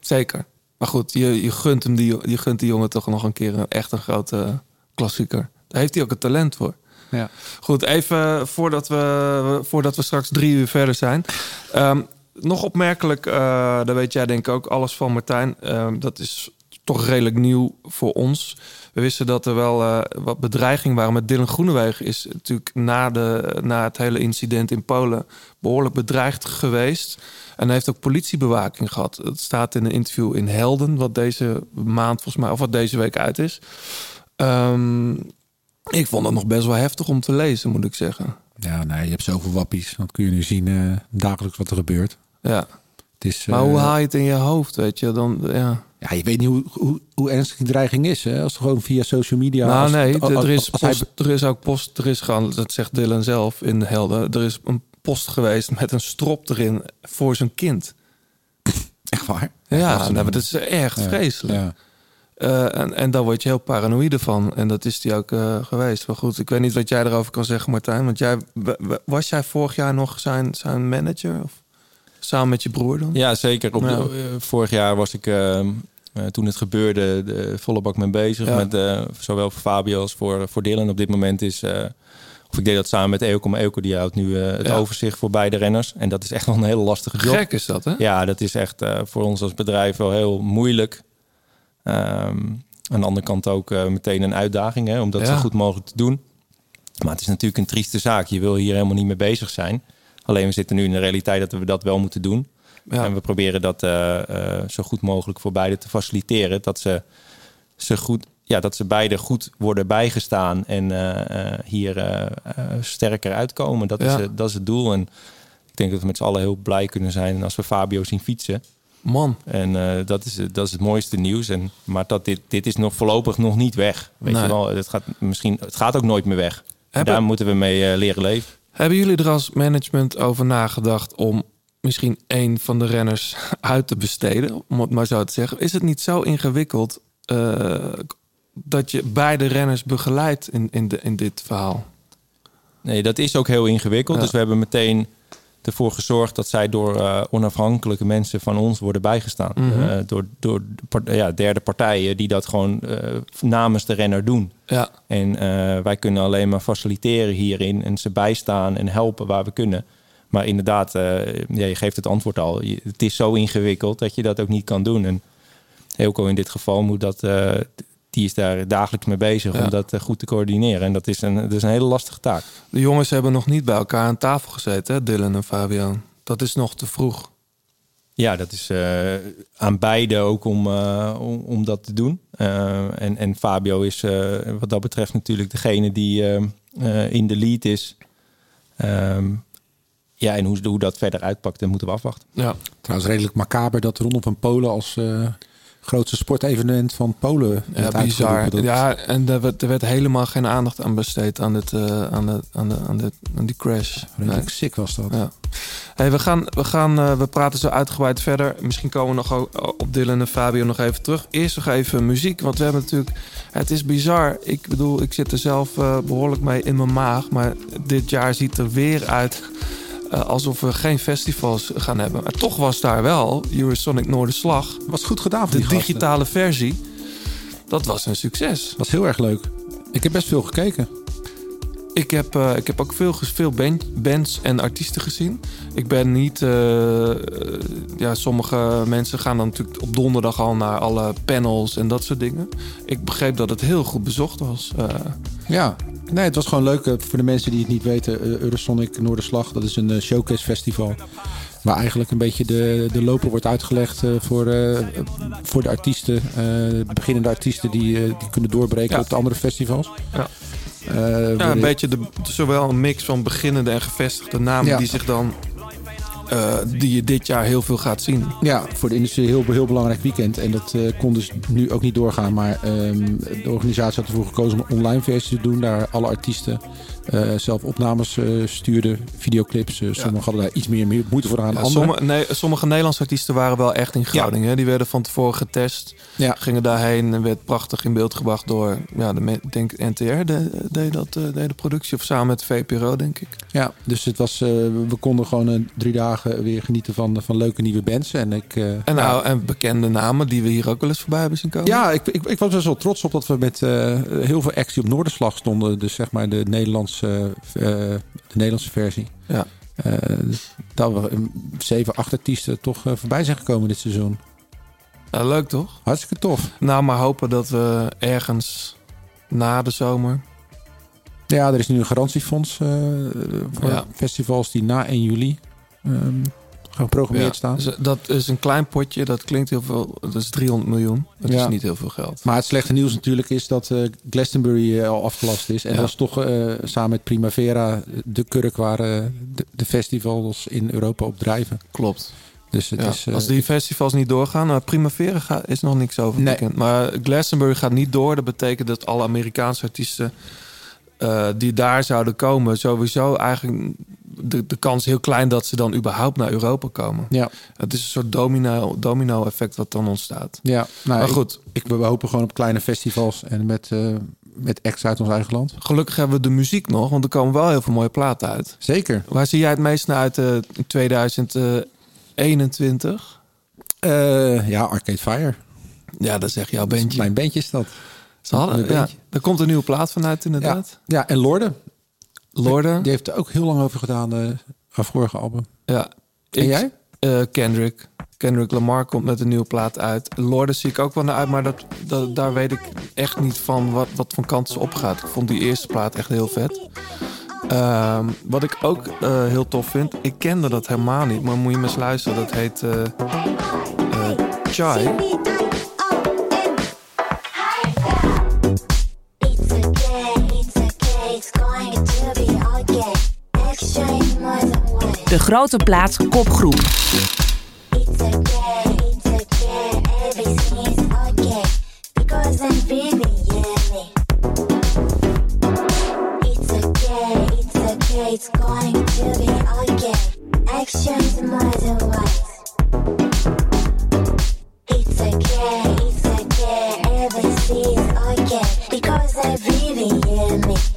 Zeker. Maar goed, je, je, gunt hem die, je gunt die jongen toch nog een keer een, echt een grote klassieker. Daar heeft hij ook het talent voor. Ja. Goed, even voordat we, voordat we straks drie uur verder zijn. Ehm, nog opmerkelijk, eh daar weet jij denk ik ook alles van Martijn. Ehm, dat is toch redelijk nieuw voor ons. We wisten dat er wel eh, wat bedreiging waren met Dylan Groenewegen. Is natuurlijk na, de, na het hele incident in Polen behoorlijk bedreigd geweest. En heeft ook politiebewaking gehad. Het staat in een interview in Helden, wat deze maand volgens mij, of wat deze week uit is. Ehm, ik vond dat nog best wel heftig om te lezen, moet ik zeggen. Ja, nee, je hebt zoveel wappies. Dat kun je nu zien eh, dagelijks wat er gebeurt. Ja. Het is, Maar eh, hoe haal je het in je hoofd, weet je? Dan, ja. Ja, je weet niet hoe, hoe, hoe ernstig die dreiging is. Hè? Als het gewoon via social media... nou als- nee, als- er, is hij- er is ook post, er is gewoon, dat zegt Dylan zelf in Helden, er is een post geweest met een strop erin voor zijn kind. Echt waar? Ja, dat is nou, dat is echt Ja, vreselijk. Ja. Eh, en, en daar word je heel paranoïde van. En dat is die ook eh, geweest. Maar goed, ik weet niet wat jij erover kan zeggen, Martijn. Want jij, was jij vorig jaar nog zijn, zijn manager? Of samen met je broer dan? Ja, zeker. Op de- Ja. eh, vorig jaar was ik, eh, eh, toen het gebeurde, de volle bak mee bezig. Ja. Met, eh, zowel voor Fabio als voor, voor Dylan. Op dit moment is... of ik deed dat samen met Eelco. Maar Eelco die houdt nu het Ja. overzicht voor beide renners. En dat is echt wel een hele lastige job. Gek is dat, hè? Ja, dat is echt voor ons als bedrijf wel heel moeilijk. Ehm, aan de andere kant ook meteen een uitdaging hè, om dat Ja. zo goed mogelijk te doen. Maar het is natuurlijk een trieste zaak. Je wil hier helemaal niet mee bezig zijn. Alleen we zitten nu in de realiteit dat we dat wel moeten doen. Ja. En we proberen dat eh, eh, zo goed mogelijk voor beide te faciliteren. Dat ze, ze, goed, ja, dat ze beide goed worden bijgestaan en eh, hier sterker uitkomen. Dat, Ja. is, het- dat is het doel. En ik denk dat we met z'n allen heel blij kunnen zijn als we Fabio zien fietsen. Man, En dat, is, dat is het mooiste nieuws. En, maar dat dit, dit is nog voorlopig nog niet weg. Weet Nee. je wel, het gaat, misschien, het gaat ook nooit meer weg. Hebben- daar moeten we mee leren leven. Hebben jullie er als management over nagedacht om misschien een van de renners uit te besteden? Om het maar zo te zeggen. Is het niet zo ingewikkeld eh, dat je beide renners begeleidt in, in, de, in dit verhaal? Nee, dat is ook heel ingewikkeld. Ja. Dus we hebben meteen ervoor gezorgd dat zij door eh, onafhankelijke mensen van ons worden bijgestaan. Mhm. Eh, door door ja, derde partijen die dat gewoon eh, namens de renner doen. Ja, En wij kunnen alleen maar faciliteren hierin en ze bijstaan en helpen waar we kunnen. Maar inderdaad, ja, je geeft het antwoord al. Je- het is zo ingewikkeld dat je dat ook niet kan doen. En Eelco in dit geval moet dat, die is daar dagelijks mee bezig Ja. om dat eh, goed te coördineren. En dat is, een, dat is een hele lastige taak. de jongens hebben nog niet bij elkaar aan tafel gezeten, hè? Dylan en Fabio. Dat is nog te vroeg. Ja, dat is eh, aan beide ook om, eh, om, om dat te doen. En, en Fabio is eh, wat dat betreft natuurlijk degene die in de lead is. Ehm, ja, en hoe, hoe dat verder uitpakt, dat moeten we afwachten. Ja. Trouwens redelijk macaber dat Ronde van Polen als eh, grootste sportevenement van Polen Ja, bizar. Ja, en er werd, er werd helemaal geen aandacht aan besteed aan, dit, eh, aan, de, aan, de, aan, de, aan die crash. Redelijk Nee. sick was dat. Ja. Hey, we, gaan, we, gaan, eh, we praten zo uitgebreid verder. Misschien komen we nog o- op Dylan en Fabio nog even terug. Eerst nog even muziek, want we hebben natuurlijk... Het is bizar. Ik bedoel, ik zit er zelf eh, behoorlijk mee in mijn maag. Maar dit jaar ziet er weer uit eh, alsof we geen festivals gaan hebben. Maar toch was daar wel Eurosonic Noorderslag. Was goed gedaan van De gasten. digitale versie. Dat was een succes. was heel erg leuk. Ik heb best veel gekeken. Ik heb, eh, ik heb ook veel, veel band- bands en artiesten gezien. Ik ben niet... eh, eh, ja, sommige mensen gaan dan natuurlijk op donderdag al naar alle panels en dat soort dingen. Ik begreep dat het heel goed bezocht was. Ja, nee, het was gewoon leuk. Voor de mensen die het niet weten, Eurosonic Noorderslag, dat is een showcase festival. Waar eigenlijk een beetje de, de loper wordt uitgelegd voor, voor de artiesten. beginnende artiesten die, die kunnen doorbreken Ja. op de andere festivals. Ja. Eh, ja, een beetje de, zowel een mix van beginnende en gevestigde namen Ja. die zich dan... eh, die je dit jaar heel veel gaat zien. Ja, voor de industrie heel, heel belangrijk weekend. En dat eh, kon dus nu ook niet doorgaan. Maar ehm, de organisatie had ervoor gekozen om een online versie te doen. Daar alle artiesten zelf opnames eh, stuurden, videoclips. Eh, Sommigen hadden daar iets meer, moeite voor aan. Ja, sommige, nee, sommige Nederlandse artiesten waren wel echt in Groningen. Die werden van tevoren getest. Gingen daarheen en werd prachtig in beeld gebracht door... Ja, de, denk NTR de- deed, dat, eh, deed de productie. Of samen met VPRO, denk ik. Ja, dus het was, eh, we konden gewoon eh, drie dagen weer genieten van, van leuke nieuwe bands. En, ik, eh, En, nou, en bekende namen die we hier ook wel eens voorbij hebben zien komen. ja ik, ik, ik was best wel trots op dat we met eh, heel veel actie op Noorderslag stonden. Dus zeg maar de Nederlandse, eh, de Nederlandse versie. Ja. Eh, dat we zeven, acht artiesten toch eh, voorbij zijn gekomen dit seizoen. Leuk toch? Hartstikke tof. Nou, maar hopen dat we ergens na de zomer... Ja, er is nu een garantiefonds voor Ja. festivals die na 1 juli ehm, geprogrammeerd Ja, staan. dus dat is een klein potje. Dat klinkt heel veel. Dat is 300 miljoen. Dat Ja. is niet heel veel geld. Maar het slechte nieuws natuurlijk is dat eh, Glastonbury eh, al afgelast is. En Ja. dat is toch eh, samen met Primavera de kurk waar eh, de, de festivals in Europa op drijven. Klopt. Dus het is, eh, als die festivals niet doorgaan, nou, Primavera gaat, is nog niks over Nee. bekend. Maar Glastonbury gaat niet door. Dat betekent dat alle Amerikaanse artiesten eh, die daar zouden komen, sowieso eigenlijk de, de kans heel klein dat ze dan überhaupt naar Europa komen. Ja, Het is een soort domino, domino effect wat dan ontstaat. ja nou, maar goed, Ik, we hopen gewoon op kleine festivals en met, eh, met acts uit ons eigen land. gelukkig hebben we de muziek nog, want er komen wel heel veel mooie platen uit. Zeker. Waar zie jij het meest naar uit eh, in 2021? Eh, ja, Arcade Fire. Ja, dat zeg jouw bandje. Mijn bandje is dat. Ze hadden, ja, er komt een nieuwe plaat vanuit inderdaad. Ja, en Lorde. Lorde. Die heeft er ook heel lang over gedaan, eh haar vorige album. Ja. En Ik- jij? eh, Kendrick. Kendrick Lamar komt met een nieuwe plaat uit. Lorde zie ik ook wel naar uit, maar dat, dat, daar weet ik echt niet van wat, wat voor kant ze opgaat. Ik vond die eerste plaat echt heel vet. Ehm, wat ik ook eh, heel tof vind, ik kende dat helemaal niet, maar moet je maar eens luisteren. Dat heet eh, Chai. De grote plaats kopgroep. It's going to be okay. Actions more than. It's okay, it's okay, everything is okay. Because I'm feeling yummy. Eh,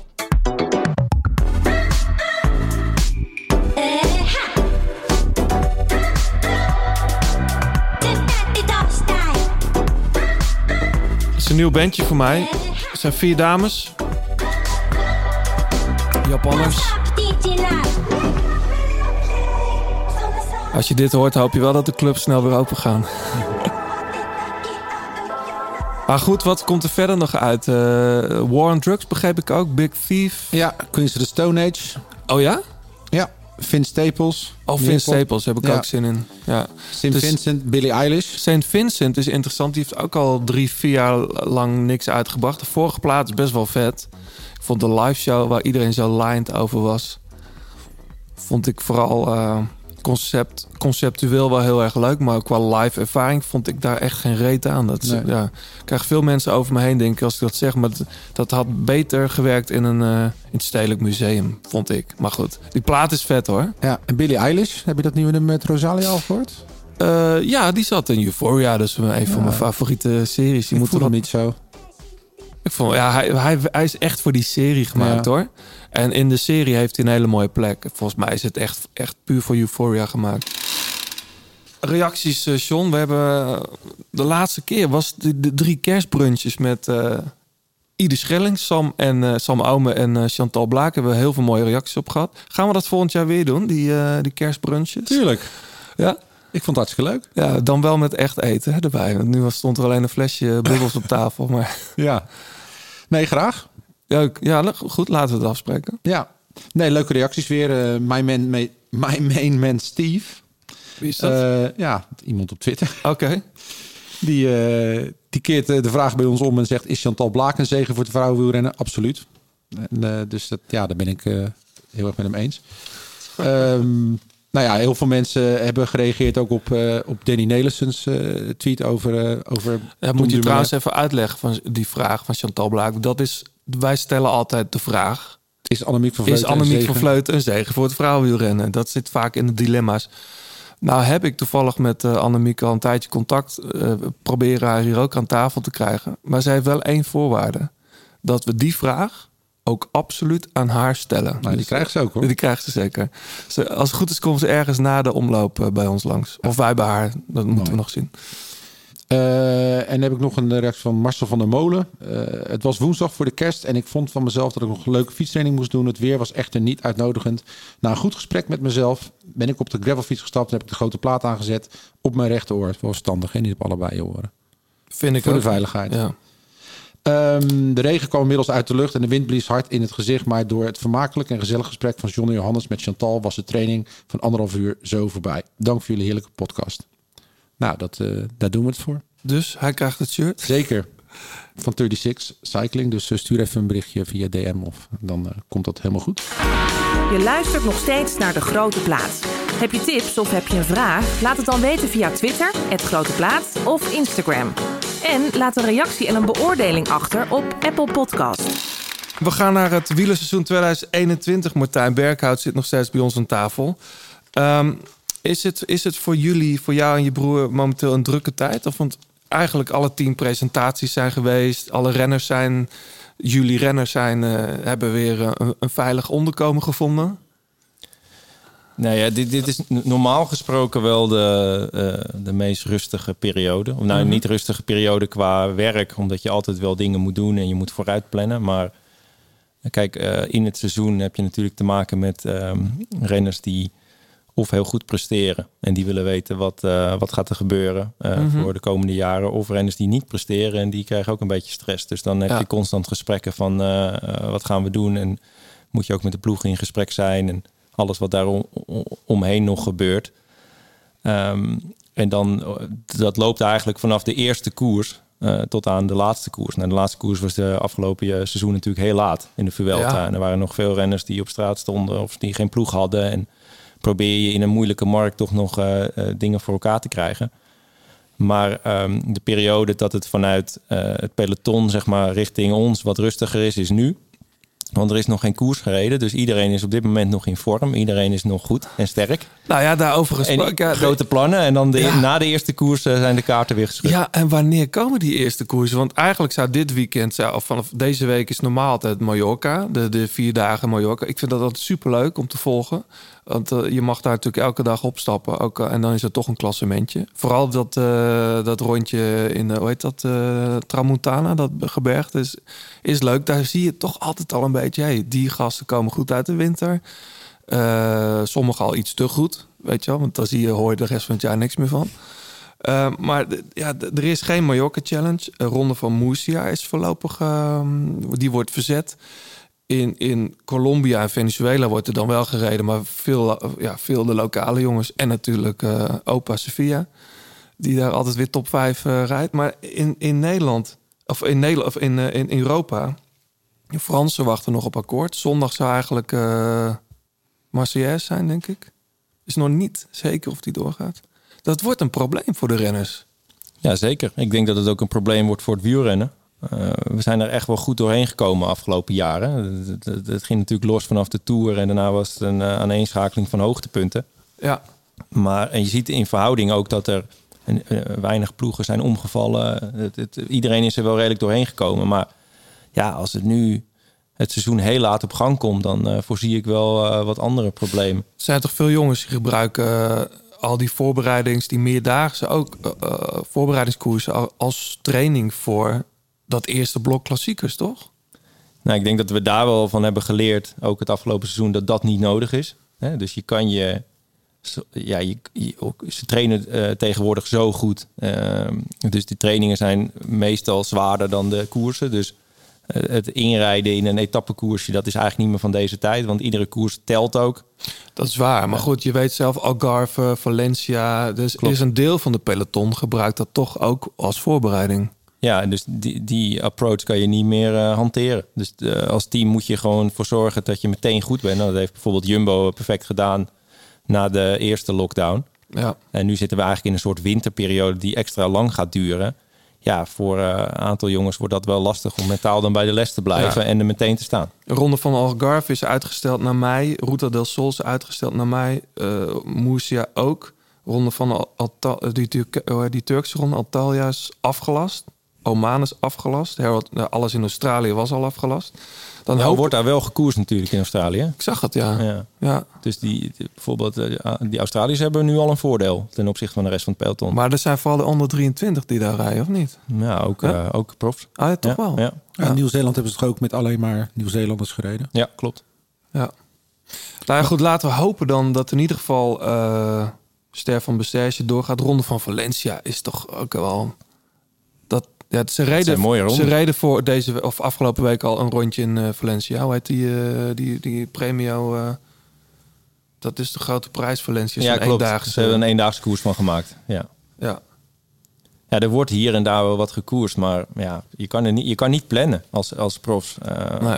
nieuw bandje voor mij. Het zijn vier dames. Japanners. Als je dit hoort, hoop je wel dat de clubs snel weer open gaan. maar goed, wat komt er verder nog uit? Eh, War on Drugs begreep ik ook. Big Thief. Ja, Queens of the Stone Age. Oh ja? Vince Staples. Oh, Neerpop. Staples heb ik Ja. ook zin in. Ja. St. Dus- Vincent, Billie Eilish. St. Vincent is interessant. Die heeft ook al drie, vier jaar lang niks uitgebracht. De vorige plaat is best wel vet. Ik vond de live show waar iedereen zo lined over was... vond ik vooral eh, concept, conceptueel wel heel erg leuk. Maar qua live ervaring vond ik daar echt geen reet aan. Dat Nee. ja, ik krijg veel mensen over me heen denken als ik dat zeg. Maar dat, dat had beter gewerkt in, een, eh, in het Stedelijk Museum, vond ik. Maar goed, die plaat is vet hoor. Ja, en Billie Eilish. Heb je dat nieuwe nummer met Rosalia al gehoord? Eh, ja, die zat in Euphoria. Dus een van mijn favoriete series. Die Ik moeten voel hem we niet zo. Ik vond, ja, hij, hij, hij is echt voor die serie gemaakt Ja. hoor. En in de serie heeft hij een hele mooie plek. Volgens mij is het echt, echt puur voor Euphoria gemaakt. Reacties, eh John. We hebben eh, de laatste keer was de, de drie kerstbrunches met eh Ieder Schelling, Sam en Sam Aume en Chantal Blaak. Hebben we heel veel mooie reacties op gehad. Gaan we dat volgend jaar weer doen, die, die kerstbrunches? Tuurlijk. Ja. Ik vond het hartstikke leuk. ja, dan wel met echt eten hè, erbij. Want nu was- stond er alleen een flesje bubbels op tafel. Maar Ja. Nee, graag. ja, ja, goed, laten we het afspreken. Ja. Nee, leuke reacties weer. Eh my, man, my, my main man Steve. Wie is dat? Eh, ja, iemand op Twitter. Oké. Die, eh, die keert de vraag bij ons om en zegt... is Chantal Blaak een zegen voor het vrouwenwielrennen? Absoluut. En, dus dat, ja, daar ben ik heel erg met hem eens. Ehm, nou ja, heel veel mensen hebben gereageerd ook op, eh, op Danny Nelison's eh, tweet over... eh over Ja, moet je trouwens even uitleggen van die vraag van Chantal Blaak. Dat is, wij stellen altijd de vraag: Is Annemiek van is Vleuten een Annemiek van? Vleuten een zegen voor het vrouwenwielrennen? Dat zit vaak in de dilemma's. Nou heb ik toevallig met Annemiek al een tijdje contact proberen haar hier ook aan tafel te krijgen. Maar zij heeft wel één voorwaarde: dat we die vraag ook absoluut aan haar stellen. Nou, die Dus, krijgt ze ook hoor. Die krijgt ze zeker. Ze, als het goed is, komt ze ergens na de omloop eh, bij ons langs. Of wij bij haar. Dat moeten we nog zien. Eh, en dan heb ik nog een reactie van Marcel van der Molen. Eh, het was woensdag voor de kerst en ik vond van mezelf dat ik nog een leuke fietstraining moest doen. Het weer was echter niet uitnodigend. Na een goed gesprek met mezelf ben ik op de gravelfiets gestapt en heb ik de grote plaat aangezet op mijn rechteroor. Het was verstandig en niet op allebei je oren. Vind ik Voor de veiligheid. Ja. Ehm, de regen kwam inmiddels uit de lucht en de wind blies hard in het gezicht. Maar door het vermakelijk en gezellig gesprek van John en Johannes met Chantal was de training van anderhalf uur zo voorbij. Dank voor jullie heerlijke podcast. Nou, dat, eh, daar doen we het voor. Dus hij krijgt het shirt. Zeker. Van 36 Cycling. Dus eh, stuur even een berichtje via DM of dan eh, komt dat helemaal goed. Je luistert nog steeds naar De Grote Plaat. Heb je tips of heb je een vraag? Laat het dan weten via Twitter, het Grote Plaat of Instagram. En laat een reactie en een beoordeling achter op Apple Podcast. We gaan naar het wielerseizoen 2021. Martijn Berghout zit nog steeds bij ons aan tafel. Ehm, is, het, is het voor jullie, voor jou en je broer, momenteel een drukke tijd? Of want eigenlijk alle tien presentaties zijn geweest. Alle renners zijn, jullie renners zijn, eh, hebben weer een, een veilig onderkomen gevonden. Nou ja, dit, dit is normaal gesproken wel de, eh, de meest rustige periode. Of nou, Mhm. niet rustige periode qua werk, omdat je altijd wel dingen moet doen en je moet vooruit plannen. Maar eh, kijk, eh, in het seizoen heb je natuurlijk te maken met ehm, renners die of heel goed presteren en die willen weten wat, eh, wat gaat er gebeuren Mhm. voor de komende jaren. Of renners die niet presteren en die krijgen ook een beetje stress. Dus dan heb Ja. je constant gesprekken van wat gaan we doen en moet je ook met de ploeg in gesprek zijn en alles wat daar om- om- omheen nog gebeurt. Ehm, en dan, dat loopt eigenlijk vanaf de eerste koers eh, tot aan de laatste koers. Nou, de laatste koers was de afgelopen eh, seizoen natuurlijk heel laat in de Vuelta. Ja. En er waren nog veel renners die op straat stonden of die geen ploeg hadden. En probeer je in een moeilijke markt toch nog eh, dingen voor elkaar te krijgen. Maar ehm, de periode dat het vanuit het peloton zeg maar, richting ons wat rustiger is, is nu. Want er is nog geen koers gereden. Dus iedereen is op dit moment nog in vorm. Iedereen is nog goed en sterk. Nou ja, daarover En gesproken. ja, grote plannen. En dan de, Ja. na de eerste koers eh, zijn de kaarten weer geschud. Ja, en wanneer komen die eerste koersen? Want eigenlijk zou dit weekend, zou- of vanaf deze week is normaal altijd Mallorca. De, de vier dagen Mallorca. Ik vind dat altijd superleuk om te volgen. Want eh, je mag daar natuurlijk elke dag opstappen. Ook, eh, en dan is het toch een klassementje. Vooral dat, eh, dat rondje in, hoe heet dat, Tramontana, dat gebergte, is, is leuk. Daar zie je toch altijd al een beetje, hey, die gasten komen goed uit de winter. Sommigen al iets te goed, weet je wel. Want dan zie je, hoor je de rest van het jaar niks meer van. Uh, maar ja, er is geen Mallorca Challenge. Een ronde van Murcia is voorlopig, ehm, die wordt verzet. In, in Colombia en Venezuela wordt er dan wel gereden, maar veel, ja, veel de lokale jongens en natuurlijk eh, opa Sofia, die daar altijd weer top 5 eh, rijdt. Maar in, in Nederland, of in, Nederland, of in, eh, in Europa, de Fransen wachten nog op akkoord. Zondag zou eigenlijk Marseillaise zijn, denk ik. Is nog niet zeker of die doorgaat. Dat wordt een probleem voor de renners. Ja, zeker. Ik denk dat het ook een probleem wordt voor het wielrennen. Eh, we zijn er echt wel goed doorheen gekomen afgelopen jaren. Het, ging natuurlijk los vanaf de Tour en daarna was het een eh, aaneenschakeling van hoogtepunten. Ja, Maar en je ziet in verhouding ook dat er eh, weinig ploegen zijn omgevallen. Het, het- iedereen is er wel redelijk doorheen gekomen. Maar ja, als het nu het seizoen heel laat op gang komt, dan voorzie ik wel wat andere problemen. Er zijn toch veel jongens die gebruiken al die voorbereidings, die meerdaagse ook voorbereidingskoersen al- als training voor dat eerste blok klassiekers, toch? Nou, ik denk dat we daar wel van hebben geleerd, ook het afgelopen seizoen, dat dat niet nodig is. Hè? Dus je kan je. Ja, je, je- ze trainen eh, tegenwoordig zo goed. Ehm, dus die trainingen zijn meestal zwaarder dan de koersen. Dus eh, het inrijden in een etappekoersje, dat is eigenlijk niet meer van deze tijd. Want iedere koers telt ook. Dat is waar. Maar goed, je weet zelf, Algarve, Valencia. Dus is een deel van de peloton gebruikt dat toch ook als voorbereiding. Ja, dus die, die approach kan je niet meer eh, hanteren. Dus eh, als team moet je gewoon voor zorgen dat je meteen goed bent. Nou, dat heeft bijvoorbeeld Jumbo perfect gedaan na de eerste lockdown. Ja. En nu zitten we eigenlijk in een soort winterperiode die extra lang gaat duren. Ja, voor eh, een aantal jongens wordt dat wel lastig om mentaal dan bij de les te blijven Ja. en er meteen te staan. De ronde van Algarve is uitgesteld naar mei. Ruta del Sol is uitgesteld naar mei. Murcia ook. Ronde van Al- Alta- die, die Turkse ronde Antalya is afgelast. Oman is afgelast. Nou, alles in Australië was al afgelast. Dan hoop wordt daar wel gekoerst natuurlijk in Australië. Ik zag het, ja. Ja. ja. Dus die, bijvoorbeeld eh, die Australiërs hebben nu al een voordeel ten opzichte van de rest van het peloton. Maar er zijn vooral de onder 23 die daar rijden, of niet? ja, ook, Ja? eh, ook profs. Ah, ja, toch Ja, wel? Ja, in Nieuw-Zeeland hebben ze het ook met alleen maar Nieuw-Zeelanders gereden. ja klopt. Ja. Nou ja, goed, laten we hopen dan dat in ieder geval eh Ster van Bestage doorgaat. Ronde van Valencia is toch ook wel... Ja, ze, zijn mooie ze reden voor deze of afgelopen week al een rondje in eh, Valencia. Hoe heet die, eh, die, die premio? eh, dat is de grote prijs Valencia. Ja, klopt. eendaagse- Ze hebben een eendaagse koers van gemaakt. Ja. Ja. Ja, er wordt hier en daar wel wat gekoerst, maar ja, je kan, er niet, je kan niet plannen als, als profs. Nee.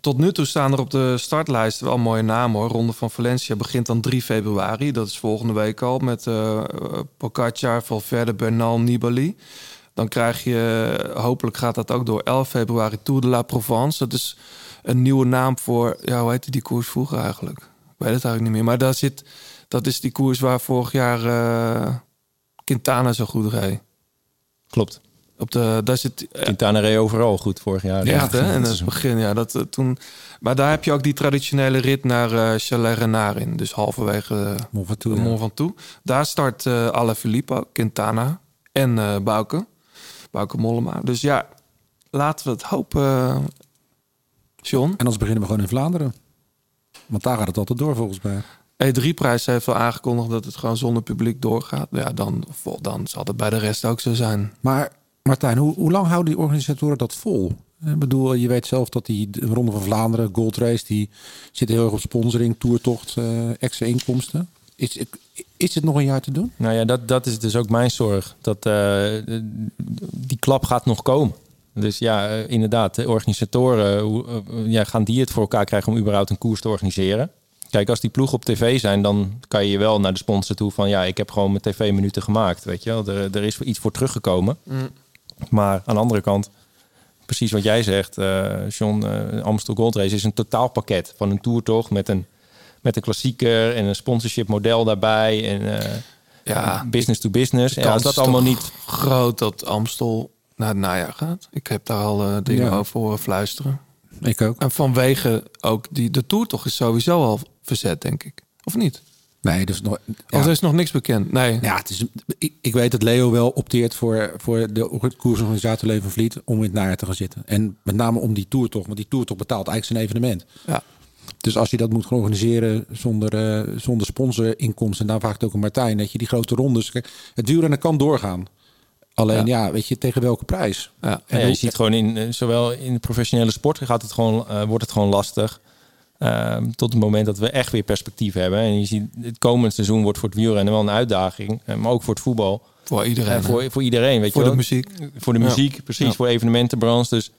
Tot nu toe staan er op de startlijst wel mooie namen hoor. Ronde van Valencia begint dan 3 februari. Dat is volgende week al met eh Pogacar, Valverde, Bernal, Nibali. Dan krijg je, hopelijk gaat dat ook door 11 februari Tour de la Provence. Dat is een nieuwe naam voor, ja, hoe heette die koers vroeger eigenlijk? Ik weet het eigenlijk niet meer. Maar daar zit, dat is die koers waar vorig jaar eh, Quintana zo goed reed. Klopt. Op de, daar zit Quintana reed overal goed vorig jaar. ja, echt, hè? En dat is het begin, ja. Dat, eh, toen, maar daar heb je ook die traditionele rit naar eh Chalet Renard in. Dus halverwege uh, Mont Ventoux. Mont Ventoux. Daar start eh Alaphilippe, Quintana en eh Bouke. Bouke Mollema. Dus ja, laten we het hopen, eh, John. En anders beginnen we gewoon in Vlaanderen. Want daar gaat het altijd door volgens mij. E3-prijs heeft wel aangekondigd dat het gewoon zonder publiek doorgaat. Ja, dan, dan zal het bij de rest ook zo zijn. Maar Martijn, hoe, hoe lang houden die organisatoren dat vol? Ik bedoel, je weet zelf dat die de Ronde van Vlaanderen, Gold Race, die zit heel erg op sponsoring, toertocht, eh, extra inkomsten. Is, het- is het nog een jaar te doen? Nou ja, dat, dat is dus ook mijn zorg. Dat, eh, die klap gaat nog komen. Dus ja, eh, inderdaad, de organisatoren, hoe, eh, ja, gaan die het voor elkaar krijgen om überhaupt een koers te organiseren? Kijk, als die ploegen op tv zijn, dan kan je wel naar de sponsor toe van... ja, ik heb gewoon mijn tv-minuten gemaakt, weet je wel. Er, er is iets voor teruggekomen. Maar aan de andere kant, precies wat jij zegt, eh John, Amstel Gold Race is een totaalpakket van een toertocht met een, met een klassieker en een sponsorship model daarbij en eh, Ja, business to business. Ja, kans als dat allemaal niet. groot dat Amstel naar het najaar gaat. Ik heb daar al eh, dingen Ja. over horen fluisteren. Ik ook. En vanwege ook die, de tour toch is sowieso al verzet, denk ik. Of niet? Nee, dus nog. Of er is nog niks bekend? Nee. Ja, het is, ik, ik weet dat Leo wel opteert voor, voor de koersorganisator Leven Vliet om in het najaar te gaan zitten. En met name om die toertocht, want die toertocht betaalt eigenlijk zijn evenement. Ja. Dus als je dat moet gaan organiseren zonder, eh zonder sponsorinkomsten, en daar vraagt ook een Martijn, dat je die grote rondes. Het wielrennen kan doorgaan. Alleen Ja. ja, weet je, tegen welke prijs? Ja. Ja, En je hoe- ziet gewoon in, eh, zowel in de professionele sport gaat het gewoon, eh, wordt het gewoon lastig. Ehm, tot het moment dat we echt weer perspectief hebben. En je ziet, het komende seizoen wordt voor het wielrennen wel een uitdaging. maar ook voor het voetbal. Voor iedereen. Voor, voor iedereen, weet Voor je de wel. muziek. Voor de Ja. muziek, precies. Ja. Voor de evenementenbranche. Dus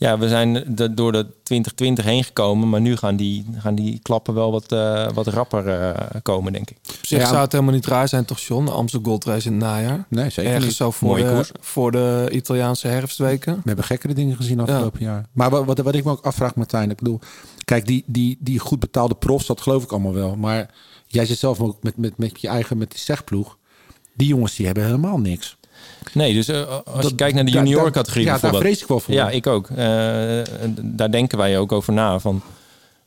ja, we zijn de- door de 2020 heen gekomen. Maar nu gaan die, gaan die klappen wel wat, eh, wat rapper eh, komen, denk ik. Op zich Ja. zou het helemaal niet raar zijn, toch John? De Amstel Gold Race in het najaar. Nee, zeker Ergens niet. zo voor Mooie de, koers. voor de Italiaanse herfstweken. We hebben gekkere dingen gezien afgelopen jaar. Maar wat, wat, wat ik me ook afvraag, Martijn. Ik bedoel, kijk, die, die, die goed betaalde profs, dat geloof ik allemaal wel. Maar jij zit zelf ook met, met, met je eigen, met die zegploeg. Die jongens, die hebben helemaal niks. Nee, dus eh, als je kijkt naar de daar- juniorencategorie daar- ja, daar vrees ik wel voor. Ja, ik ook. Eh, daar denken wij ook over na. Van,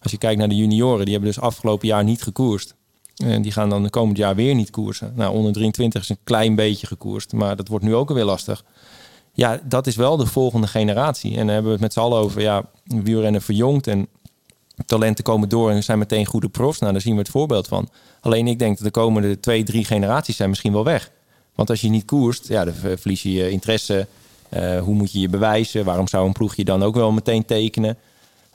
als je kijkt naar de junioren, die hebben dus afgelopen jaar niet gekoerst. En die gaan dan de komend jaar weer niet koersen. Nou, onder 23 is een klein beetje gekoerst, maar dat wordt nu ook alweer lastig. Ja, dat is wel de volgende generatie. En dan hebben we het met z'n allen over, ja, wielrennen verjongt en talenten komen door en zijn meteen goede profs. Nou, daar zien we het voorbeeld van. Alleen ik denk dat de komende twee, drie generaties zijn misschien wel weg. Want als je niet koerst, ja, dan ver- verlies je je interesse. Eh, hoe moet je je bewijzen? Waarom zou een ploeg je dan ook wel meteen tekenen?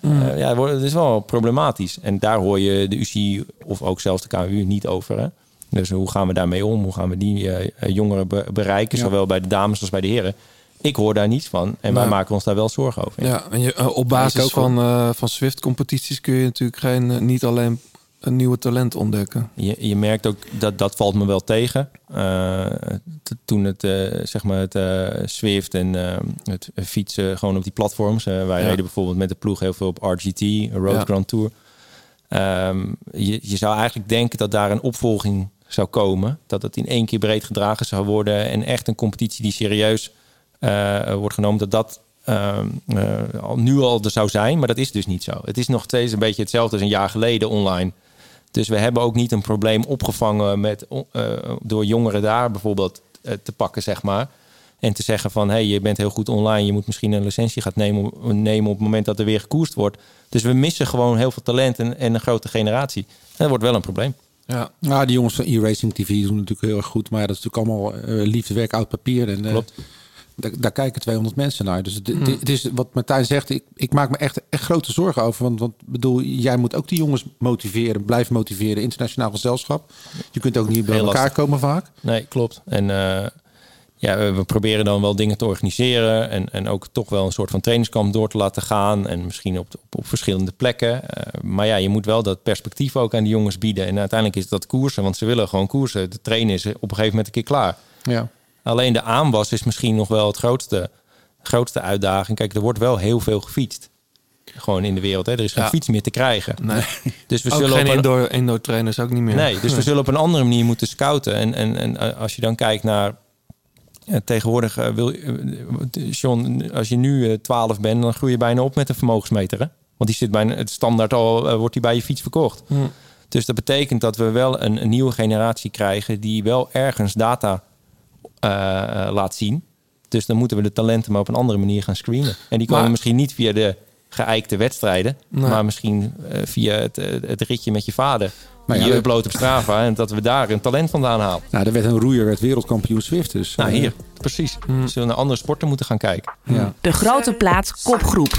Eh, ja, het is wel problematisch. En daar hoor je de UCI of ook zelfs de KU niet over. Hè? Dus hoe gaan we daarmee om? Hoe gaan we die eh, jongeren be- bereiken? Ja. Zowel bij de dames als bij de heren. Ik hoor daar niets van. En wij maken ons daar wel zorgen over. Ja, en je, op basis ook, van, van Swift-competities kun je natuurlijk geen, niet alleen een nieuwe talent ontdekken. Je, je merkt ook dat dat valt me wel tegen. Eh, toen het, eh, zeg maar het eh, Swift en het fietsen gewoon op die platforms. wij Ja. reden bijvoorbeeld met de ploeg heel veel op RGT, Road Ja. Grand Tour. Ehm, je, je zou eigenlijk denken dat daar een opvolging zou komen. Dat het in één keer breed gedragen zou worden. En echt een competitie die serieus wordt genomen. Dat dat ehm, eh, nu al er zou zijn. Maar dat is dus niet zo. Het is nog steeds een beetje hetzelfde als een jaar geleden online. Dus we hebben ook niet een probleem opgevangen met, eh, door jongeren daar bijvoorbeeld eh, te pakken, zeg maar. En te zeggen van, hé, hey, je bent heel goed online. Je moet misschien een licentie gaan nemen, nemen op het moment dat er weer gekoerst wordt. Dus we missen gewoon heel veel talent en, en een grote generatie. En dat wordt wel een probleem. Ja. Ja, die jongens van e-racing TV doen natuurlijk heel erg goed. Maar ja, dat is natuurlijk allemaal eh liefdewerk, oud papier. En, eh, Klopt. Daar, daar kijken 200 mensen naar. Dus het, het- het is wat Martijn zegt. Ik, ik maak me echt, echt grote zorgen over. Want, want bedoel, jij moet ook die jongens motiveren, blijven motiveren. Internationaal gezelschap. Je kunt ook niet bij Heel elkaar lastig. komen vaak. Nee, klopt. En eh, ja, we, we proberen dan wel dingen te organiseren. En, en ook toch wel een soort van trainingskamp door te laten gaan. En misschien op, op, op verschillende plekken. Eh, maar ja, je moet wel dat perspectief ook aan die jongens bieden. En uiteindelijk is dat koersen, want ze willen gewoon koersen. De trainen is op een gegeven moment een keer klaar. Ja. Alleen de aanwas is misschien nog wel het grootste, grootste uitdaging. Kijk, er wordt wel heel veel gefietst. Gewoon in de wereld. Hè? Er is geen Ja. fiets meer te krijgen. Nee. Dus we Ook zullen geen op een- indoor, indoor trainers ook niet meer. Nee, dus we zullen op een andere manier moeten scouten. En, en, en eh, als je dan kijkt naar. eh, tegenwoordig eh, wil John, als je nu eh, 12 bent, dan groei je bijna op met een vermogensmeter. Hè? Want die zit bijna het standaard al, wordt die bij je fiets verkocht. Dus dat betekent dat we wel een, een nieuwe generatie krijgen die wel ergens data laat zien. Dus dan moeten we de talenten maar op een andere manier gaan screenen. En die komen Maar- misschien niet via de geëikte wedstrijden, Nee. maar misschien eh, via het, eh, het ritje met je vader. Maar ja, je we- uploadt op Strava en dat we daar een talent vandaan halen. Nou, er werd een roeier, werd wereldkampioen Swift. Dus, Nou, eh, hier, precies. We zullen naar andere sporten moeten gaan kijken. Ja. De grote plaat kopgroep.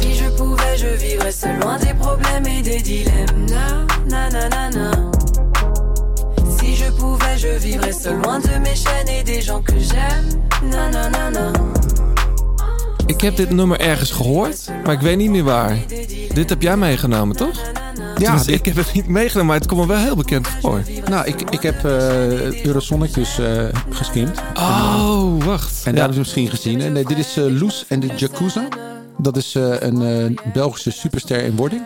Si je pouvais, je vivrais seul loin des problèmes et des dilemmes. Na, na, na, na, na. Je vivrais seul loin de mes chaînes et des gens que j'aime. Ik heb dit nummer ergens gehoord, maar ik weet niet meer waar. Dit heb jij meegenomen, toch? Ja, dit- ik heb het niet meegenomen, maar het komt me wel heel bekend voor. Nou, ik, ik heb eh Eurosonic dus eh geskimd. Oh, wacht. En daar hebben ze misschien gezien. En, eh, dit is Loes en de Jacuzza. Dat is een eh, Belgische superster in wording.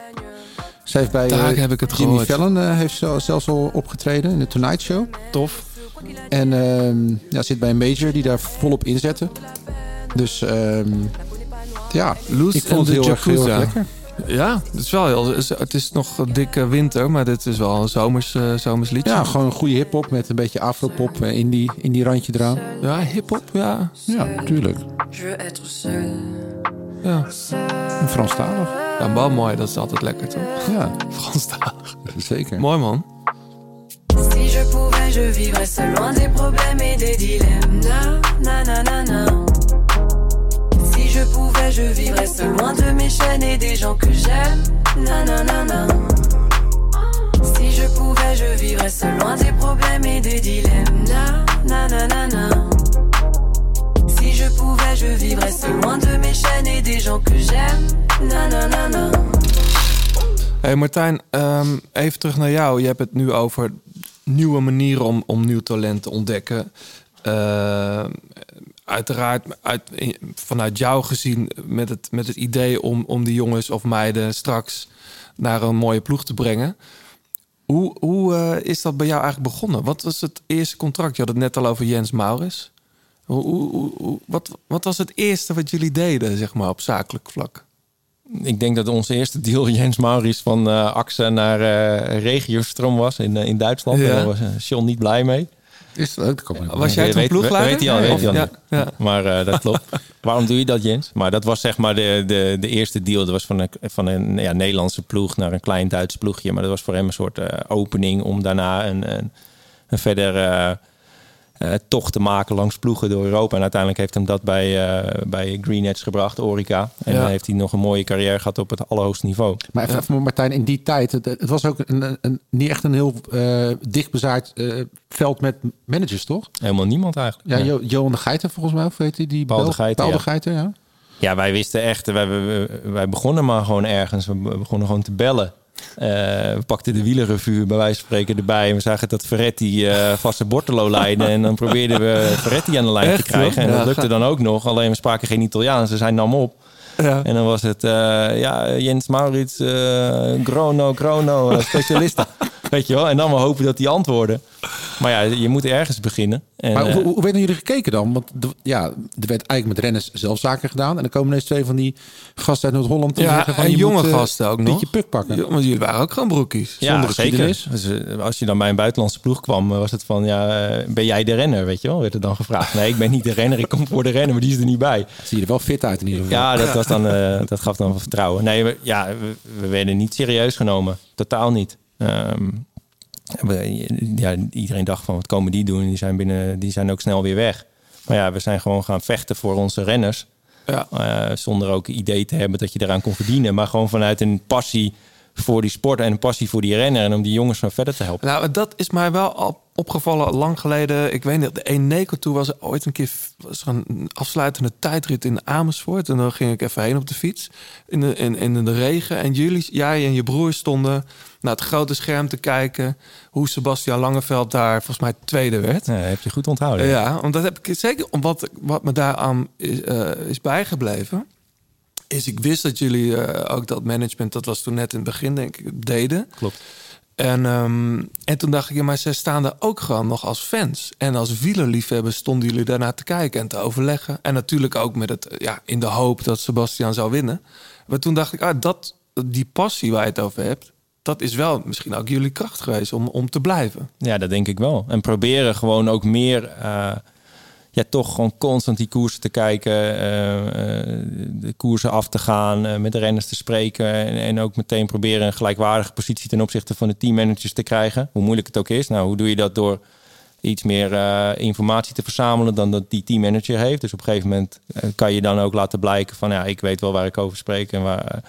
Zij heeft bij Daar eh, heb ik het Jimmy gehoord. Fallon eh, heeft ze zelfs al opgetreden in de Tonight Show. Tof. En ehm, ja, zit bij een major die daar volop inzetten. Dus ehm, ja, Loes ik en vond het heel erg, heel erg Jacuzza. lekker. Ja, het is wel heel, het is nog een dikke winter, maar dit is wel een zomers, eh, zomers liedje. Ja, gewoon een goede hip-hop met een beetje afropop eh, indie, indie randje eraan. Ja, hip-hop, ja. Ja, tuurlijk. Je veux être seul. Ja. En Franstalig. ja, wel mooi, dat is altijd lekker toch? Ja, Franstalig. zeker. Mooi man. Si je pouvais, je vivrais seul loin des problèmes et des dilemmes. Na, na, na, na, na. Si je pouvais, je vivrais seul loin de mes chaînes et des gens que j'aime. Na, na, na, na. Si je pouvais, je vivrais seul loin des problèmes et des dilemmes. Na, na, na, na, na. Pouvais, je vivrais seul de mes chaînes et des gens que j'aime. Hey Martijn, ehm, even terug naar jou. Je hebt het nu over nieuwe manieren om, om nieuw talent te ontdekken. Eh, uiteraard uit, vanuit jou gezien met het, met het idee om, om die jongens of meiden straks naar een mooie ploeg te brengen. Hoe, hoe eh, is dat bij jou eigenlijk begonnen? Wat was het eerste contract? Je had het net al over Jens Maurits. Hoe, hoe, hoe- hoe- wat, wat was het eerste wat jullie deden, zeg maar, op zakelijk vlak? Ik denk dat onze eerste deal Jens Maurits van eh Axe naar eh Regiostrom was in, eh, in Duitsland. Ja. Daar was John niet blij mee. Is dat ook? Dat Was jij Weet- toen weet- ploegleider? Weet hij al, weet hij al Ja, niet. ja. Maar eh, dat klopt. Waarom doe je dat, Jens? Maar dat was zeg maar de, de, de eerste deal. Dat was van een, van een ja, Nederlandse ploeg naar een klein Duits ploegje. Maar dat was voor hem een soort eh, opening om daarna een, een, een verder eh, eh, tocht te maken langs ploegen door Europa. En uiteindelijk heeft hem dat bij, eh bij Green Edge gebracht, Orica. En Ja. dan heeft hij nog een mooie carrière gehad op het allerhoogste niveau. Maar even, even Martijn, in die tijd, het, het was ook een, een, niet echt een heel eh dichtbezaaid eh, veld met managers, toch? Helemaal niemand eigenlijk. Ja, Johan de Geiter volgens mij, of weet je die? Paul de? Geiter, Paul de ja. Ja. Ja, wij wisten echt, wij, wij, wij begonnen maar gewoon ergens. We begonnen gewoon te bellen. Eh, we pakten de wielerrevue bij wijze van spreken erbij. En we zagen dat Ferretti eh vaste Bortolo leidde. En dan probeerden we Ferretti aan de lijn Echt, te krijgen. En dat lukte dan ook nog. Alleen we spraken geen Italiaans. Dus hij nam op. Ja. En dan was het, eh, ja, Jens Maurits, Grono, Grono, specialisten. Weet je wel? En dan maar hopen dat die antwoorden. Maar ja, je moet ergens beginnen. En, Maar eh, hoe, hoe werden jullie gekeken dan? Want de- ja, er werd eigenlijk met renners zelf zaken gedaan. En dan komen ineens twee van die gasten uit Noord-Holland. Ja, zeggen van, en je jonge moet, eh, gasten ook nog. Pietje Puk pakken. Ja, want jullie waren ook gewoon broekies. Ja, Zonder zeker. geschiedenis. Dus, eh, als je dan bij een buitenlandse ploeg kwam, was het van, ja, ben jij de renner, weet je wel? Werd er dan gevraagd. Nee, ik ben niet de renner, ik kom voor de renner, maar die is er niet bij. Zie je er wel fit uit in ieder geval. Ja, dat, was dan, eh, dat gaf dan vertrouwen. Nee, we, ja, we, we werden niet serieus genomen. Totaal niet. Ehm, ja, iedereen dacht van, wat komen die doen? Die zijn, binnen, die zijn ook snel weer weg. Maar ja, we zijn gewoon gaan vechten voor onze renners. Ja. Eh, zonder ook idee te hebben dat je eraan kon verdienen. Maar gewoon vanuit een passie voor die sport en een passie voor die renner. En om die jongens van verder te helpen. Nou, dat is mij wel al opgevallen lang geleden. Ik weet niet, de Eneco Tour was er ooit een keer was er een afsluitende tijdrit in Amersfoort. En dan ging ik even heen op de fiets in de, in, in de regen. En jullie, jij en je broer stonden naar het grote scherm te kijken hoe Sebastian Langeveld daar volgens mij tweede werd. Ja, heb je goed onthouden. Ja, want dat heb ik zeker. Wat, wat me daaraan is, eh, is bijgebleven. Is ik wist dat jullie eh, ook dat management, dat was toen net in het begin, denk ik, deden. Klopt. En, ehm, en toen dacht ik, ja, maar zij staan er ook gewoon nog als fans. En als wielerliefhebbers stonden jullie daarnaar te kijken en te overleggen. En natuurlijk ook met het, ja, in de hoop dat Sebastian zou winnen. Maar toen dacht ik, ah, dat, die passie waar je het over hebt, dat is wel misschien ook jullie kracht geweest om, om te blijven. Ja, dat denk ik wel. En proberen gewoon ook meer, eh, ja, toch gewoon constant die koersen te kijken, eh, eh, de koersen af te gaan, eh, met de renners te spreken en, en ook meteen proberen een gelijkwaardige positie ten opzichte van de teammanagers te krijgen. Hoe moeilijk het ook is. Nou, hoe doe je dat door iets meer informatie te verzamelen dan dat die teammanager heeft. Dus op een gegeven moment kan je dan ook laten blijken van ja, ik weet wel waar ik over spreek en waar,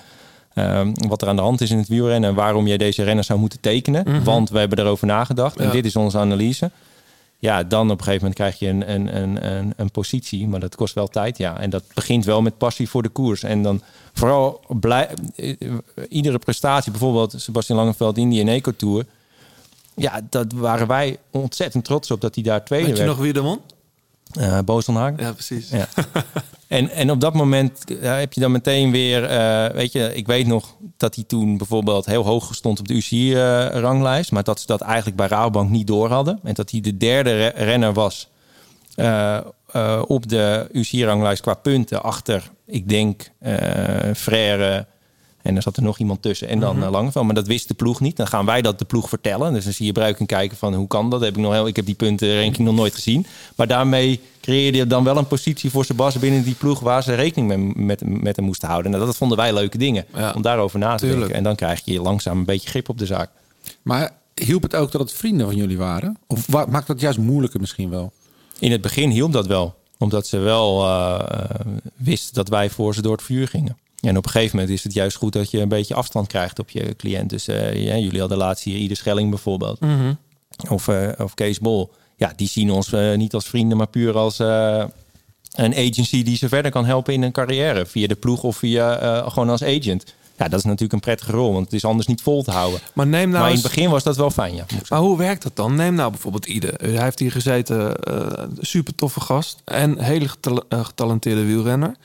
eh, eh, wat er aan de hand is in het wielrennen en waarom jij deze renners zou moeten tekenen. Mhm. Want we hebben erover nagedacht en dit is onze analyse. Ja, dan op een gegeven moment krijg je een, een, een, een, een positie, maar dat kost wel tijd. Ja. En dat begint wel met passie voor de koers. En dan vooral blij, eh, iedere prestatie, bijvoorbeeld Sebastian Langeveld in die Eneco Tour. Ja, dat waren wij ontzettend trots op dat hij daar tweede Weet je werd. nog wie er won? Hagen. Ja, precies. Ja. En, en op dat moment ja, heb je dan meteen weer, eh, weet je, ik weet nog dat hij toen bijvoorbeeld heel hoog stond op de UCI-ranglijst, maar dat ze dat eigenlijk bij Rabobank niet door hadden. En dat hij de derde re- renner was eh, op de UCI-ranglijst qua punten achter, ik denk, Frère. En er zat er nog iemand tussen. En dan mm Langeveld. Maar dat wist de ploeg niet. Dan gaan wij dat de ploeg vertellen. Dus dan zie je Bruiken kijken van hoe kan dat? Heb ik, nog heel, ik heb die puntenranking nog nooit gezien. Maar daarmee creëerde je dan wel een positie voor Sebas binnen die ploeg... waar ze rekening mee, met, met hem moesten houden. Nou, dat vonden wij leuke dingen. Ja, om daarover na te tuurlijk. denken. En dan krijg je langzaam een beetje grip op de zaak. Maar hielp het ook dat het vrienden van jullie waren? Of maakt dat juist moeilijker misschien wel? In het begin hielp dat wel. Omdat ze wel eh, wisten dat wij voor ze door het vuur gingen. En op een gegeven moment is het juist goed dat je een beetje afstand krijgt op je cliënt. Dus eh, ja, jullie hadden laatst hier Ieder Schelling bijvoorbeeld. Of, eh, of Kees Bol. Ja, die zien ons eh, niet als vrienden, maar puur als een agency die ze verder kan helpen in hun carrière. Via de ploeg of via gewoon als agent. Ja, dat is natuurlijk een prettige rol, want het is anders niet vol te houden. Maar neem nou maar in het begin was dat wel fijn, ja. Maar hoe werkt dat dan? Neem nou bijvoorbeeld Ide. Hij heeft hier gezeten, super toffe gast en hele getal- getalenteerde wielrenner.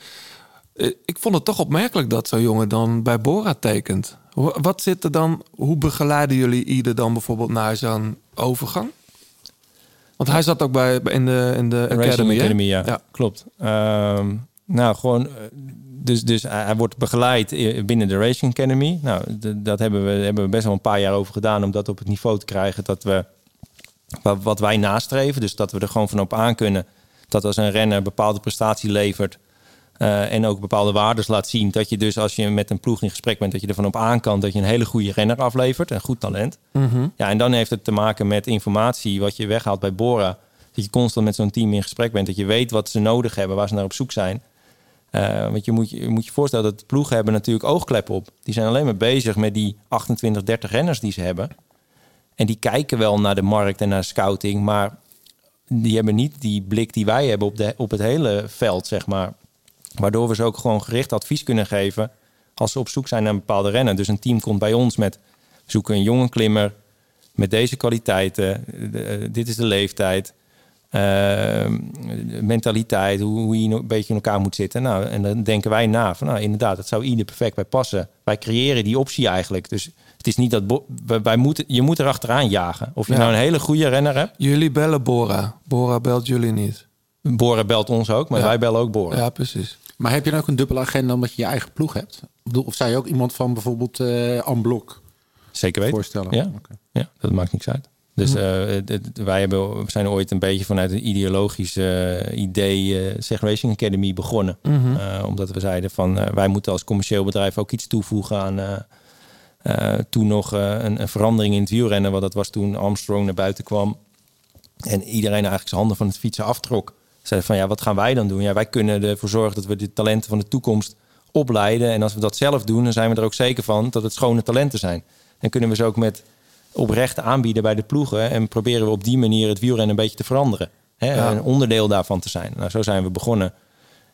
Eh, ik vond het toch opmerkelijk dat zo'n jongen dan bij Bora tekent. Wat zit er dan? Hoe begeleiden jullie Ide dan bijvoorbeeld naar zo'n overgang? Want hij zat ook bij in de, in de Racing Academy. Academy, ja. Klopt. Ehm, nou, gewoon... eh, Dus, dus hij wordt begeleid i- binnen de Racing Academy. Nou, dat hebben we, hebben we best wel een paar jaar over gedaan... om dat op het niveau te krijgen dat we... Wat, wat wij nastreven. Dus dat we er gewoon van op aan kunnen... dat als een renner bepaalde prestatie levert... eh, en ook bepaalde waardes laat zien... dat je dus als je met een ploeg in gesprek bent... dat je ervan op aan kan dat je een hele goede renner aflevert. Een goed talent. Mhm. Ja, en dan heeft het te maken met informatie wat je weghaalt bij Bora. Dat je constant met zo'n team in gesprek bent. Dat je weet wat ze nodig hebben, waar ze naar op zoek zijn. Eh, want je moet, je moet je voorstellen dat de ploegen hebben natuurlijk oogkleppen op. Die zijn alleen maar bezig met die 28, 30 renners die ze hebben. En die kijken wel naar de markt en naar scouting. Maar die hebben niet die blik die wij hebben op, de, op het hele veld, zeg maar. Waardoor we ze ook gewoon gericht advies kunnen geven als ze op zoek zijn naar een bepaalde renner. Dus een team komt bij ons met zoeken een jonge klimmer met deze kwaliteiten. De- eh, dit is de leeftijd. eh, mentaliteit, hoe, hoe je een beetje in elkaar moet zitten. Nou, en dan denken wij na van nou, inderdaad, dat zou ieder perfect bij passen. Wij creëren die optie eigenlijk. Dus het is niet dat wij, moeten, je moet er achteraan jagen. Of je Ja. nou een hele goede renner hebt. Jullie bellen Bora. Bora belt jullie niet. Bora belt ons ook, maar Ja. wij bellen ook Bora. Ja, precies. Maar heb je dan ook een dubbele agenda omdat je je eigen ploeg hebt? Of zou je ook iemand van bijvoorbeeld eh Amblok Zeker weten. voorstellen? Ja, ja dat maakt niks uit. Dus eh, het- wij hebben, we zijn ooit een beetje vanuit een ideologisch eh, idee eh zeg Racing Academy begonnen. Mhm. Eh, omdat we zeiden van wij moeten als commercieel bedrijf ook iets toevoegen aan eh, eh, toen nog een, een verandering in het wielrennen. Want dat was toen Armstrong naar buiten kwam. En iedereen eigenlijk zijn handen van het fietsen aftrok. Van ja, wat gaan wij dan doen? Ja, wij kunnen ervoor zorgen dat we de talenten van de toekomst opleiden. En als we dat zelf doen, dan zijn we er ook zeker van dat het schone talenten zijn. Dan kunnen we ze ook met oprecht aanbieden bij de ploegen. En proberen we op die manier het wielrennen een beetje te veranderen. Hè? Ja. Een onderdeel daarvan te zijn. Nou, zo zijn we begonnen.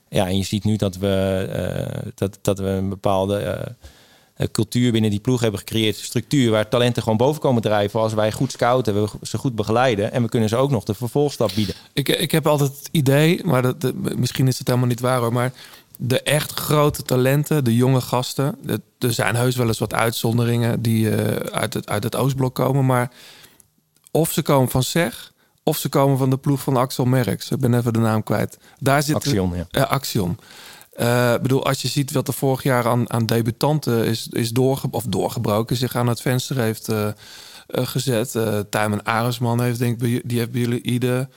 Ja, en je ziet nu dat we, eh, dat, dat we een bepaalde eh, cultuur binnen die ploeg hebben gecreëerd. Structuur waar talenten gewoon boven komen drijven. Als wij goed scouten, we ze goed begeleiden. En we kunnen ze ook nog de vervolgstap bieden. Ik, ik heb altijd het idee, maar dat, dat- misschien is het helemaal niet waar hoor, maar de echt grote talenten, de jonge gasten, de- er zijn heus wel eens wat uitzonderingen die eh, uit, het, uit het Oostblok komen, maar of ze komen van SEG, of ze komen van de ploeg van Axel Merks. Ik ben even de naam kwijt. Daar zit Axion, ja. Axion. Eh, Ik bedoel, als je ziet wat er vorig jaar aan, aan debutanten is, is doorge, of doorgebroken, zich aan het venster heeft eh, eh, gezet. Eh Tijmen Aresman heeft, denk ik, die heeft bij jullie ieder.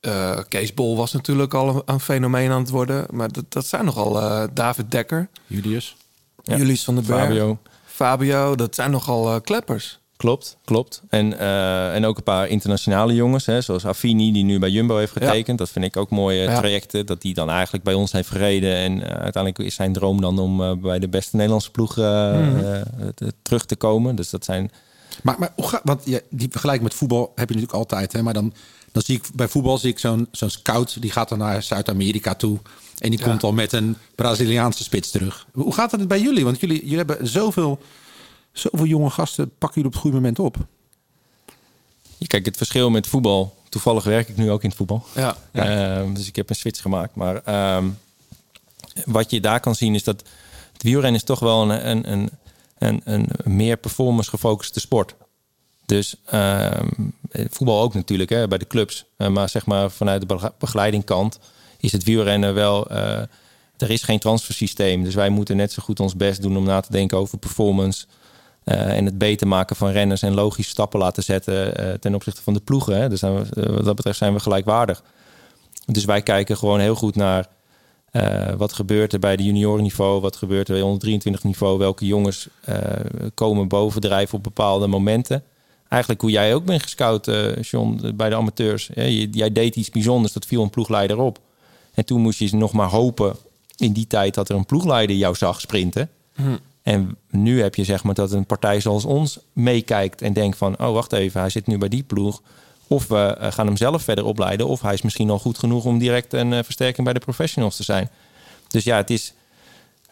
Eh, Kees Bol was natuurlijk al een, een fenomeen aan het worden. Maar dat, dat zijn nogal eh, David Dekker, Julius. Ja. Julius van den Berg, Fabio. Fabio. Dat zijn nogal eh, kleppers. Klopt, klopt. En, eh, en ook een paar internationale jongens, hè, zoals Affini, die nu bij Jumbo heeft getekend. Dat vind ik ook mooie Ja. trajecten. Dat die dan eigenlijk bij ons heeft gereden. En eh, uiteindelijk is zijn droom dan om eh, bij de beste Nederlandse ploeg Mhm. te- terug te komen. Dus dat zijn. Maar, maar want ja, die vergelijking met voetbal heb je natuurlijk altijd. Hè? Maar dan, dan zie ik bij voetbal zie ik zo'n zo'n scout die gaat dan naar Zuid-Amerika toe. En die komt dan met een Braziliaanse spits terug. Hoe gaat het bij jullie? Want jullie, jullie hebben zoveel, zoveel jonge gasten. Pakken jullie op het goede moment op? Kijk, het verschil met voetbal. Toevallig werk ik nu ook in het voetbal. Ja. Ehm, dus ik heb een switch gemaakt. Maar ehm, wat je daar kan zien is dat het wielrennen is toch wel een, een, een, een, een meer performance gefocuste sport. Dus ehm, voetbal ook natuurlijk hè, bij de clubs. Eh, maar zeg maar vanuit de bege- begeleidingkant is het wielrennen wel... eh, er is geen transfersysteem. Dus wij moeten net zo goed ons best doen om na te denken over performance... eh, en het beter maken van renners en logische stappen laten zetten eh, ten opzichte van de ploegen. Hè. Dus eh, wat dat betreft zijn we gelijkwaardig. Dus wij kijken gewoon heel goed naar eh, wat gebeurt er bij de juniorenniveau, wat gebeurt er bij onder 23 niveau, welke jongens eh, komen bovendrijven op bepaalde momenten. eigenlijk hoe jij ook bent gescout, eh John, bij de amateurs. Jij deed iets bijzonders, dat viel een ploegleider op. En toen moest je nog maar hopen in die tijd dat er een ploegleider jou zag sprinten. Hm. En nu heb je zeg maar dat een partij zoals ons meekijkt en denkt van... oh, wacht even, hij zit nu bij die ploeg. Of we eh, gaan hem zelf verder opleiden... of hij is misschien al goed genoeg om direct een eh, versterking bij de professionals te zijn. Dus ja, het is,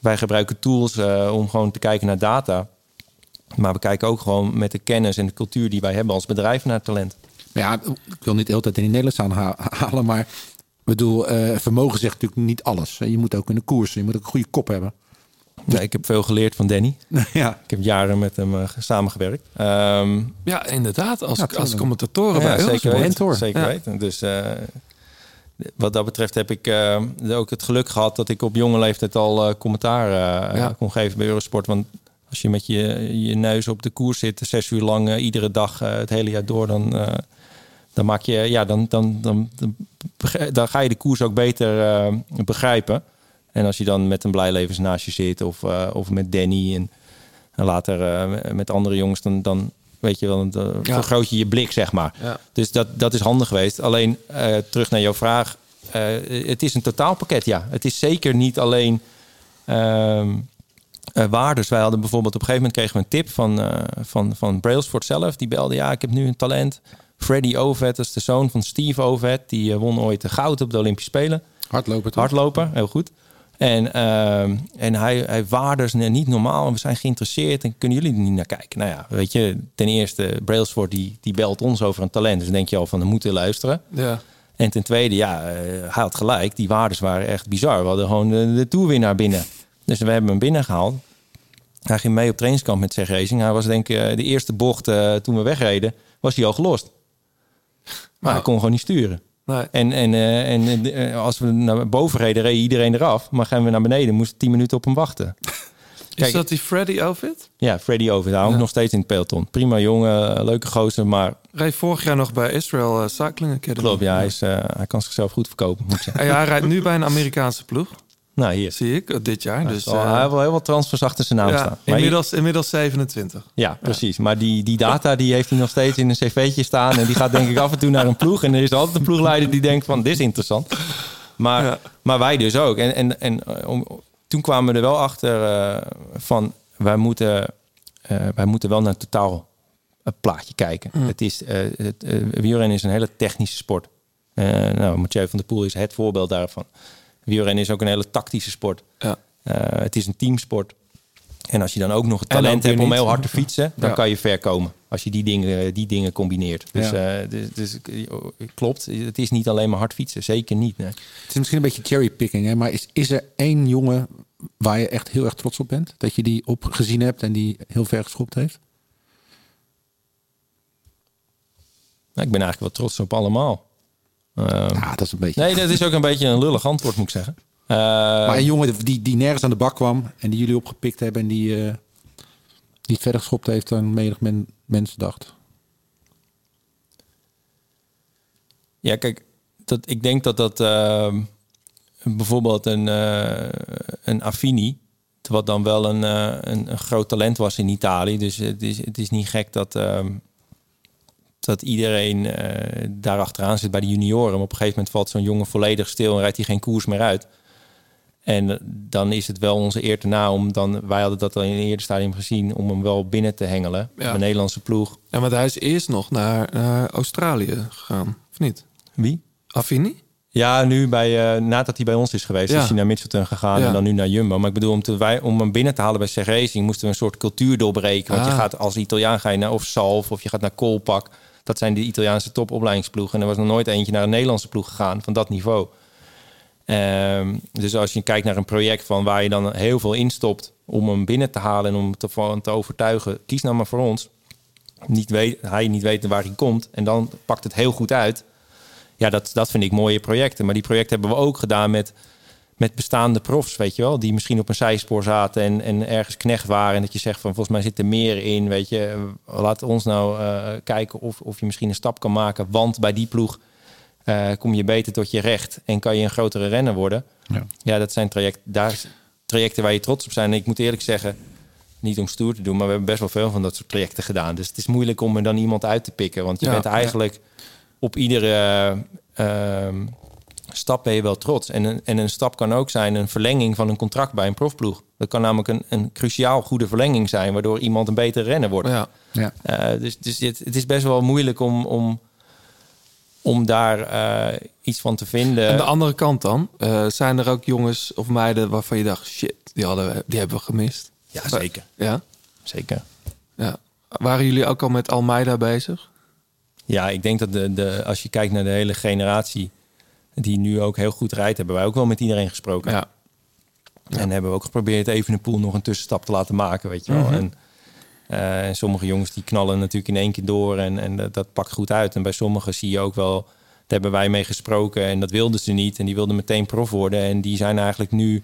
wij gebruiken tools eh, om gewoon te kijken naar data. Maar we kijken ook gewoon met de kennis en de cultuur die wij hebben als bedrijf naar talent. Ja, ik wil niet de hele tijd in het Nederlands aanhalen, maar ik bedoel, vermogen zegt natuurlijk niet alles. Je moet ook in de koers, je moet ook een goede kop hebben. Nee, ik heb veel geleerd van Danny. ja. Ik heb jaren met hem eh, samengewerkt. Ehm, Ja, inderdaad. Als, Ja, als commentatoren Ja, bij zeker Eurosport. weten. Mentor. Zeker Ja. weten. Dus eh, wat dat betreft heb ik eh, ook het geluk gehad dat ik op jonge leeftijd al eh, commentaar Ja. kon geven bij Eurosport. Want als je met je, je neus op de koers zit, zes uur lang, iedere dag, het hele jaar door, dan, eh, dan maak je, ja, dan, dan, dan, dan, ga je de koers ook beter eh, begrijpen. En als je dan met een blijlevens naast je zit, of, eh, of met Danny en, en later eh, met andere jongens, dan, dan weet je wel, dan Ja. vergroot je je blik, zeg maar. Ja. Dus dat, dat is handig geweest. Alleen eh, terug naar jouw vraag. het is een totaalpakket, ja. Het is zeker niet alleen ehm eh, waardes. Wij hadden bijvoorbeeld op een gegeven moment kregen we een tip van, van, van Brailsford zelf. Die belde, ja, ik heb nu een talent. Freddy Ovet, dat is de zoon van Steve Ovet. Die won ooit de goud op de Olympische Spelen. Hardlopen. toch? Hardloper, heel goed. En, ehm, en hij, hij waardes nee, niet normaal. En we zijn geïnteresseerd. En kunnen jullie er niet naar kijken? Nou ja, weet je, ten eerste, Brailsford die, die belt ons over een talent. Dus dan denk je al van, we moeten luisteren. Ja. En ten tweede, ja, eh, hij had gelijk. Die waardes waren echt bizar. We hadden gewoon de, de toerwinnaar binnen. Dus we hebben hem binnengehaald. Hij ging mee op trainingskamp met Zeg Racing. Hij was denk ik eh, de eerste bocht eh, toen we wegreden, was hij al gelost. Maar hij kon gewoon niet sturen. Nee. En, en, eh, en eh, als we naar boven reden, reed iedereen eraf. Maar gaan we naar beneden, moesten 10 minuten op hem wachten. Is dat die Freddy Outfit? Ja, Freddy Over. Hij hangt Ja. nog steeds in het peloton. Prima jongen, leuke gozer, maar Reed vorig jaar nog bij Israel eh, Cycling Academy. klopt, ja, hij, is, eh, hij kan zichzelf goed verkopen, moet ik zeggen. Ja, hij rijdt nu bij een Amerikaanse ploeg, Nou, hier. zie ik, dit jaar. Dus, Dus, hij eh, heeft wel heel wat transfers achter zijn naam ja, staan. Maar inmiddels, inmiddels 27. Ja, precies. Maar die, die data die heeft hij nog steeds in een cv'tje staan. En die gaat denk ik af en toe naar een ploeg. En er is altijd een ploegleider die denkt van, dit is interessant. Maar, Ja. maar wij dus ook. En, en, en eh, om, toen kwamen we er wel achter eh, van, wij moeten, eh, wij moeten wel naar het totaal het plaatje kijken. Het is, het, wielrennen is een hele technische sport. Nou, Mathieu van der Poel is het voorbeeld daarvan. Wielrennen is ook een hele tactische sport. Ja. Eh, het is een teamsport. En als je dan ook nog het talent hebt om niet. heel hard te fietsen, dan Ja. kan je ver komen. Als je die dingen, die dingen combineert. Dus, Ja. eh, dus, dus klopt, het is niet alleen maar hard fietsen. Zeker niet. Nee. Het is misschien een beetje cherrypicking, hè? maar is, is er één jongen waar je echt heel erg trots op bent? Dat je die op gezien hebt en die heel ver geschopt heeft? Nou, ik ben eigenlijk wel trots op allemaal. Eh, Ja, dat is een beetje. nee, dat is ook een beetje een lullig antwoord, moet ik zeggen. Eh, Maar een jongen die, die nergens aan de bak kwam en die jullie opgepikt hebben en die, eh die het verder geschopt heeft dan menig men, mensen dacht. Ja, kijk, dat, ik denk dat dat ehm, bijvoorbeeld een, eh, een Affini, wat dan wel een, eh, een, een groot talent was in Italië. Dus het is, het is niet gek dat, ehm, dat iedereen eh daar achteraan zit bij de junioren. Maar op een gegeven moment valt zo'n jongen volledig stil en rijdt hij geen koers meer uit. En dan is het wel onze eer te na om dan, wij hadden dat al in een eerder stadium gezien, om hem wel binnen te hengelen. Ja. Een Nederlandse ploeg. Ja, maar hij is eerst nog naar, naar Australië gegaan, of niet? Wie? Affini? Ja, nu bij, eh, nadat hij bij ons is geweest, Ja. is hij naar Mitchelton gegaan Ja. en dan nu naar Jumbo. Maar ik bedoel, om, te, wij, om hem binnen te halen bij Seg Racing moesten we een soort cultuur doorbreken. Want Ah. je gaat als Italiaan ga je naar of Salf of je gaat naar Kolpak. Dat zijn de Italiaanse topopleidingsploegen. En er was nog nooit eentje naar een Nederlandse ploeg gegaan van dat niveau. Ehm, dus als je kijkt naar een project van waar je dan heel veel instopt om hem binnen te halen en om te, te overtuigen, kies nou maar voor ons. Niet weet, hij niet weten waar hij komt en dan pakt het heel goed uit. Ja, dat, dat vind ik mooie projecten. Maar die projecten hebben we ook gedaan met, met bestaande profs, weet je wel. Die misschien op een zijspoor zaten en, en ergens knecht waren. En dat je zegt van volgens mij zit er meer in, weet je. Laat ons nou eh, kijken of, of je misschien een stap kan maken. Want bij die ploeg eh, kom je beter tot je recht en kan je een grotere renner worden. Ja. Ja, dat zijn traject, daar, trajecten waar je trots op zijn. En ik moet eerlijk zeggen, niet om stoer te doen, maar we hebben best wel veel van dat soort trajecten gedaan. Dus het is moeilijk om er dan iemand uit te pikken. Want je Ja, bent eigenlijk op iedere ehm, stap ben je wel trots. En een, en een stap kan ook zijn een verlenging van een contract bij een profploeg. Dat kan namelijk een, een cruciaal goede verlenging zijn, waardoor iemand een betere renner wordt. Ja. Ja. Eh, dus dus het, het is best wel moeilijk om, om, om daar eh, iets van te vinden. En de andere kant dan? Eh, zijn er ook jongens of meiden waarvan je dacht... shit, die, hadden we, die hebben we gemist? Ja, zeker. Ja? Zeker. ja. Waren jullie ook al met Almeida bezig? Ja, ik denk dat de, de, als je kijkt naar de hele generatie die nu ook heel goed rijdt, hebben wij ook wel met iedereen gesproken. Ja. En hebben we ook geprobeerd even een pool nog een tussenstap te laten maken, weet je wel. Mhm. En eh, en sommige jongens die knallen natuurlijk in één keer door en, en dat, dat pakt goed uit. En bij sommigen zie je ook wel, daar hebben wij mee gesproken en dat wilden ze niet. En die wilden meteen prof worden. En die zijn eigenlijk nu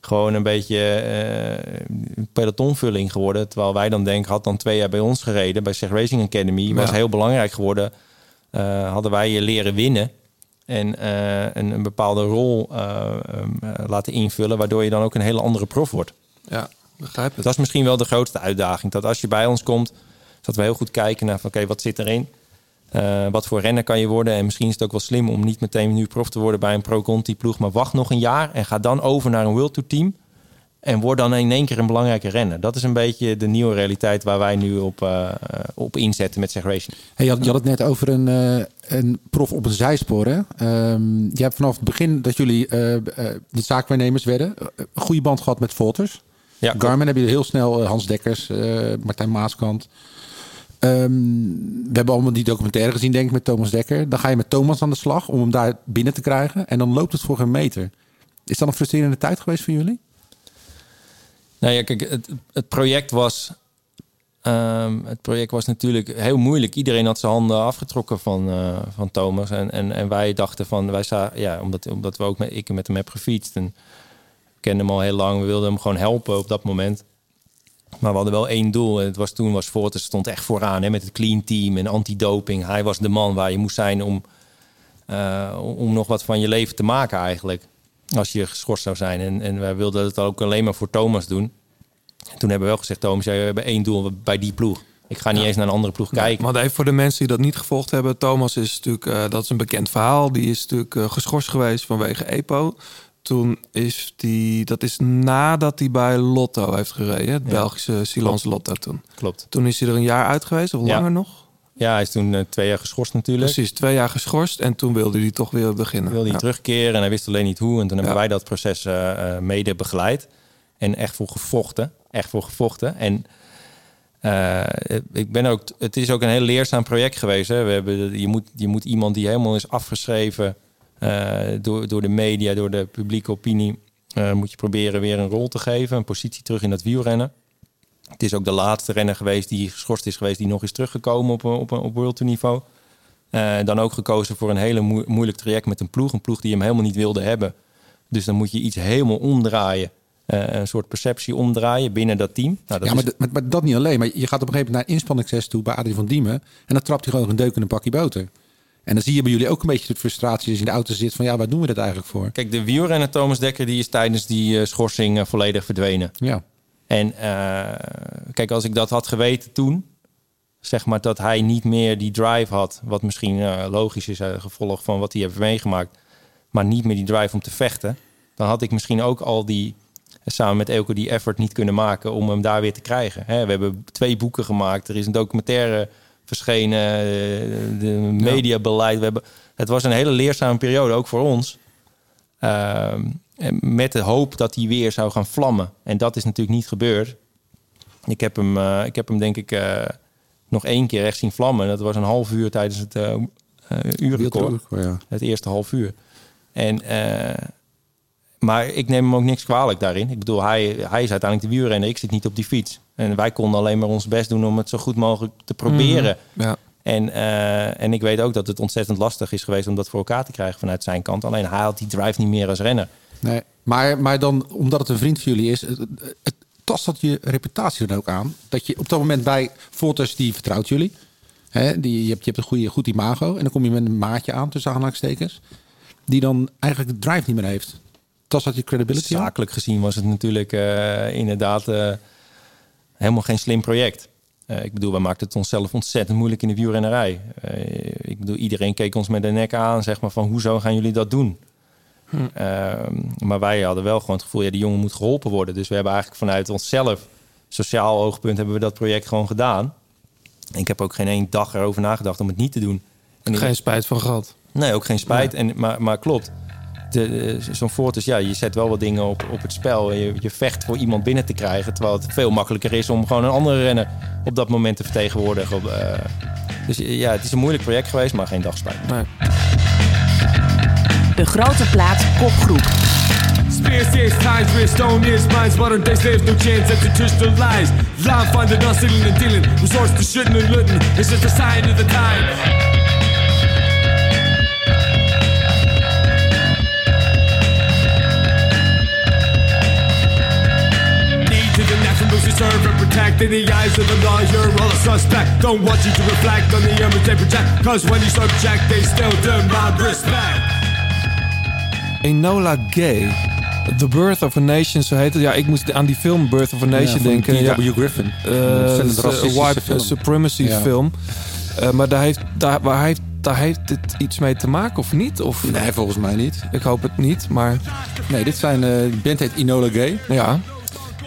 gewoon een beetje eh, pelotonvulling geworden. Terwijl wij dan denken, had dan twee jaar bij ons gereden, bij Zeg Racing Academy. Was Ja. heel belangrijk geworden. Eh, hadden wij je leren winnen. En eh, een, een bepaalde rol eh, ehm, eh, laten invullen, waardoor je dan ook een hele andere prof wordt. Ja, begrijp het. Dat is misschien wel de grootste uitdaging. Dat als je bij ons komt, dat we heel goed kijken naar van oké, wat zit erin? Eh, wat voor renner kan je worden? En misschien is het ook wel slim om niet meteen nu prof te worden bij een Pro-Conti ploeg, maar wacht nog een jaar en ga dan over naar een World Tour team. En word dan in één keer een belangrijke renner. Dat is een beetje de nieuwe realiteit waar wij nu op, eh, op inzetten met Racing. Hey, je, had, je had het net over een, eh, een prof op een zijspoor. Hè? Ehm, je hebt vanaf het begin dat jullie eh, eh, de zaakwaarnemers werden, eh, een goede band gehad met Volters. Ja, Garmin heb je heel snel eh, Hans Dekkers, eh, Martijn Maaskant. Ehm, we hebben allemaal die documentaire gezien, denk ik, met Thomas Dekker. Dan ga je met Thomas aan de slag om hem daar binnen te krijgen. En dan loopt het voor geen meter. Is dat een frustrerende tijd geweest voor jullie? Nou ja, kijk, het, het project was. ehm, het project was natuurlijk heel moeilijk. Iedereen had zijn handen afgetrokken van, eh, van Thomas. En, en, en wij dachten van, wij zagen, ja, omdat, omdat we ook met, ik met hem heb gefietst. En kenden hem al heel lang. We wilden hem gewoon helpen op dat moment. Maar we hadden wel één doel. En het was toen was Fortis stond echt vooraan hè, met het clean team en antidoping. Hij was de man waar je moest zijn om, eh, om nog wat van je leven te maken eigenlijk. Als je geschorst zou zijn. En, en wij wilden het ook alleen maar voor Thomas doen. En toen hebben we wel gezegd, Thomas, jij, we hebben één doel bij die ploeg. Ik ga niet eens naar een andere ploeg kijken. Maar even voor de mensen die dat niet gevolgd hebben. Thomas is natuurlijk, eh, dat is een bekend verhaal. Die is natuurlijk eh, geschorst geweest vanwege EPO. Toen is die, dat is nadat hij bij Lotto heeft gereden. Het Ja. Belgische Klopt. Lotto toen. Klopt. Toen is hij er een jaar uit geweest, of Ja. langer nog. Ja, hij is toen eh, twee jaar geschorst natuurlijk. Precies, twee jaar geschorst. En toen wilde hij toch weer beginnen. wilde hij Ja. terugkeren en hij wist alleen niet hoe. En toen hebben Ja. wij dat proces eh, eh, mede begeleid. En echt voor gevochten. Echt voor gevochten. En ik ben ook, het is ook een heel leerzaam project geweest. Hè. We hebben, je, moet, je moet iemand die helemaal is afgeschreven door, door de media, door de publieke opinie. moet je proberen weer een rol te geven, een positie terug in dat wielrennen. Het is ook de laatste renner geweest die geschorst is geweest, die nog is teruggekomen op, een- op, een- op World Tour niveau. Eh, dan ook gekozen voor een hele moe- moeilijk traject met een ploeg. Een ploeg die hem helemaal niet wilde hebben. Dus dan moet je iets helemaal omdraaien. Eh, een soort perceptie omdraaien binnen dat team. Nou, dat ja, maar, is- maar, maar dat niet alleen. Maar je gaat op een gegeven moment naar inspanningstest toe bij Adrie van Diemen. En dan trapt hij gewoon een deuk in een pakje boter. En dan zie je bij jullie ook een beetje de frustratie als je in de auto zit van ja, waar doen we dat eigenlijk voor? Kijk, de wielrenner Thomas Dekker die is tijdens die eh, schorsing eh, volledig verdwenen. Ja. En eh, kijk, als ik dat had geweten toen, zeg maar dat hij niet meer die drive had, wat misschien eh, logisch is, uh, gevolg van wat hij heeft meegemaakt, maar niet meer die drive om te vechten, dan had ik misschien ook al die, samen met Elke, die effort niet kunnen maken om hem daar weer te krijgen. Hè, we hebben twee boeken gemaakt, er is een documentaire verschenen, eh, de mediabeleid. We hebben, het was een hele leerzame periode, ook voor ons. Ehm, met de hoop dat hij weer zou gaan vlammen. En dat is natuurlijk niet gebeurd. Ik heb hem, eh, ik heb hem denk ik eh, nog één keer echt zien vlammen. Dat was een half uur tijdens het eh, uurrecord. Ja. Het eerste half uur. En, maar ik neem hem ook niks kwalijk daarin. Ik bedoel, hij, hij is uiteindelijk de wielrenner. Ik zit niet op die fiets. En wij konden alleen maar ons best doen om het zo goed mogelijk te proberen. Mhm, Ja. En, en ik weet ook dat het ontzettend lastig is geweest om dat voor elkaar te krijgen vanuit zijn kant. Alleen hij had die drive niet meer als renner. Nee. Maar, maar dan, omdat het een vriend van jullie is, het, tast dat je reputatie dan ook aan? Dat je op dat moment bij Fortis, die vertrouwt jullie. Hè, die, je, hebt, je hebt een goede, goed imago. En dan kom je met een maatje aan, tussen aanhalingstekens. Die dan eigenlijk de drive niet meer heeft. Tast dat je credibility? Zakelijk gezien was het natuurlijk eh, inderdaad eh, helemaal geen slim project. Eh, ik bedoel, wij maakten het onszelf ontzettend moeilijk in de wielrennerij. Ik bedoel, iedereen keek ons met de nek aan, zeg maar, van hoezo gaan jullie dat doen? Ehm, maar wij hadden wel gewoon het gevoel, ja, die jongen moet geholpen worden. Dus we hebben eigenlijk vanuit onszelf, sociaal oogpunt, hebben we dat project gewoon gedaan. Ik heb ook geen één dag erover nagedacht om het niet te doen. En Geen spijt van gehad. Nee, ook geen spijt. En, maar, maar klopt. De- Zo'n Fortis, ja, je zet wel wat dingen op, op het spel. Je, je vecht voor iemand binnen te krijgen. Terwijl het veel makkelijker is om gewoon een andere renner op dat moment te vertegenwoordigen. Op, eh, dus ja, het is een moeilijk project geweest, maar geen dag spijt. Nee. De grote plaat kopgroep. Spear says times where stone is minds, modern day slaves, no chance at traditional lies. Line finding us stealing and dealing, resource to shooting and looting. It's just a sign of the time. Need to the natural moves you serve and protect in the eyes of the law. You're all a suspect. Don't want you to reflect on the image they project. Cause when you subject, they still demand respect. Enola Gay. The Birth of a Nation, zo heet het. Ja, ik moest aan die film Birth of a Nation van denken. Ja. Griffin. Een ontzettend s- racistische white film. supremacy Ja. film. Eh, maar daar heeft, daar, waar heeft, daar heeft het iets mee te maken of niet? Of, Nee, volgens mij niet. Ik hoop het niet, maar Nee, dit zijn, eh de band heet Enola Gay. ja.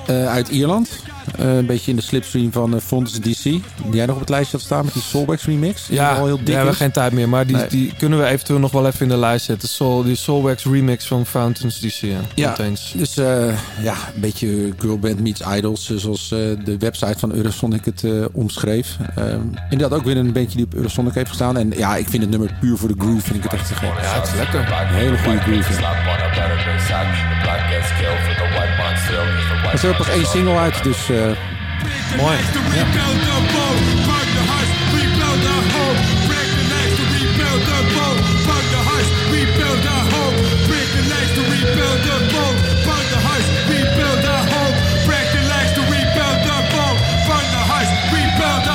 Uit Ierland. Eh, een beetje in de slipstream van uh, Fontes DC. Die jij nog op het lijstje had staan met die Soulwax remix. Die Ja, al heel we hebben geen tijd meer. Maar die, Nee. die kunnen we eventueel nog wel even in de lijst zetten. Soul, die Soulwax remix van Fountains DC. Ja, Ja, dus eh, ja, een beetje girlband meets idols, eh, zoals eh, de website van Eurosonic het eh, omschreef. Ehm inderdaad ook weer een bandje die op Eurosonic heeft gestaan. En ja, ik vind het nummer puur voor de groove, vind ik het echt te gek. Ja, het is lekker. Een hele goede groove. ja. Er is ook pas één single uit, dus eh, Mooi.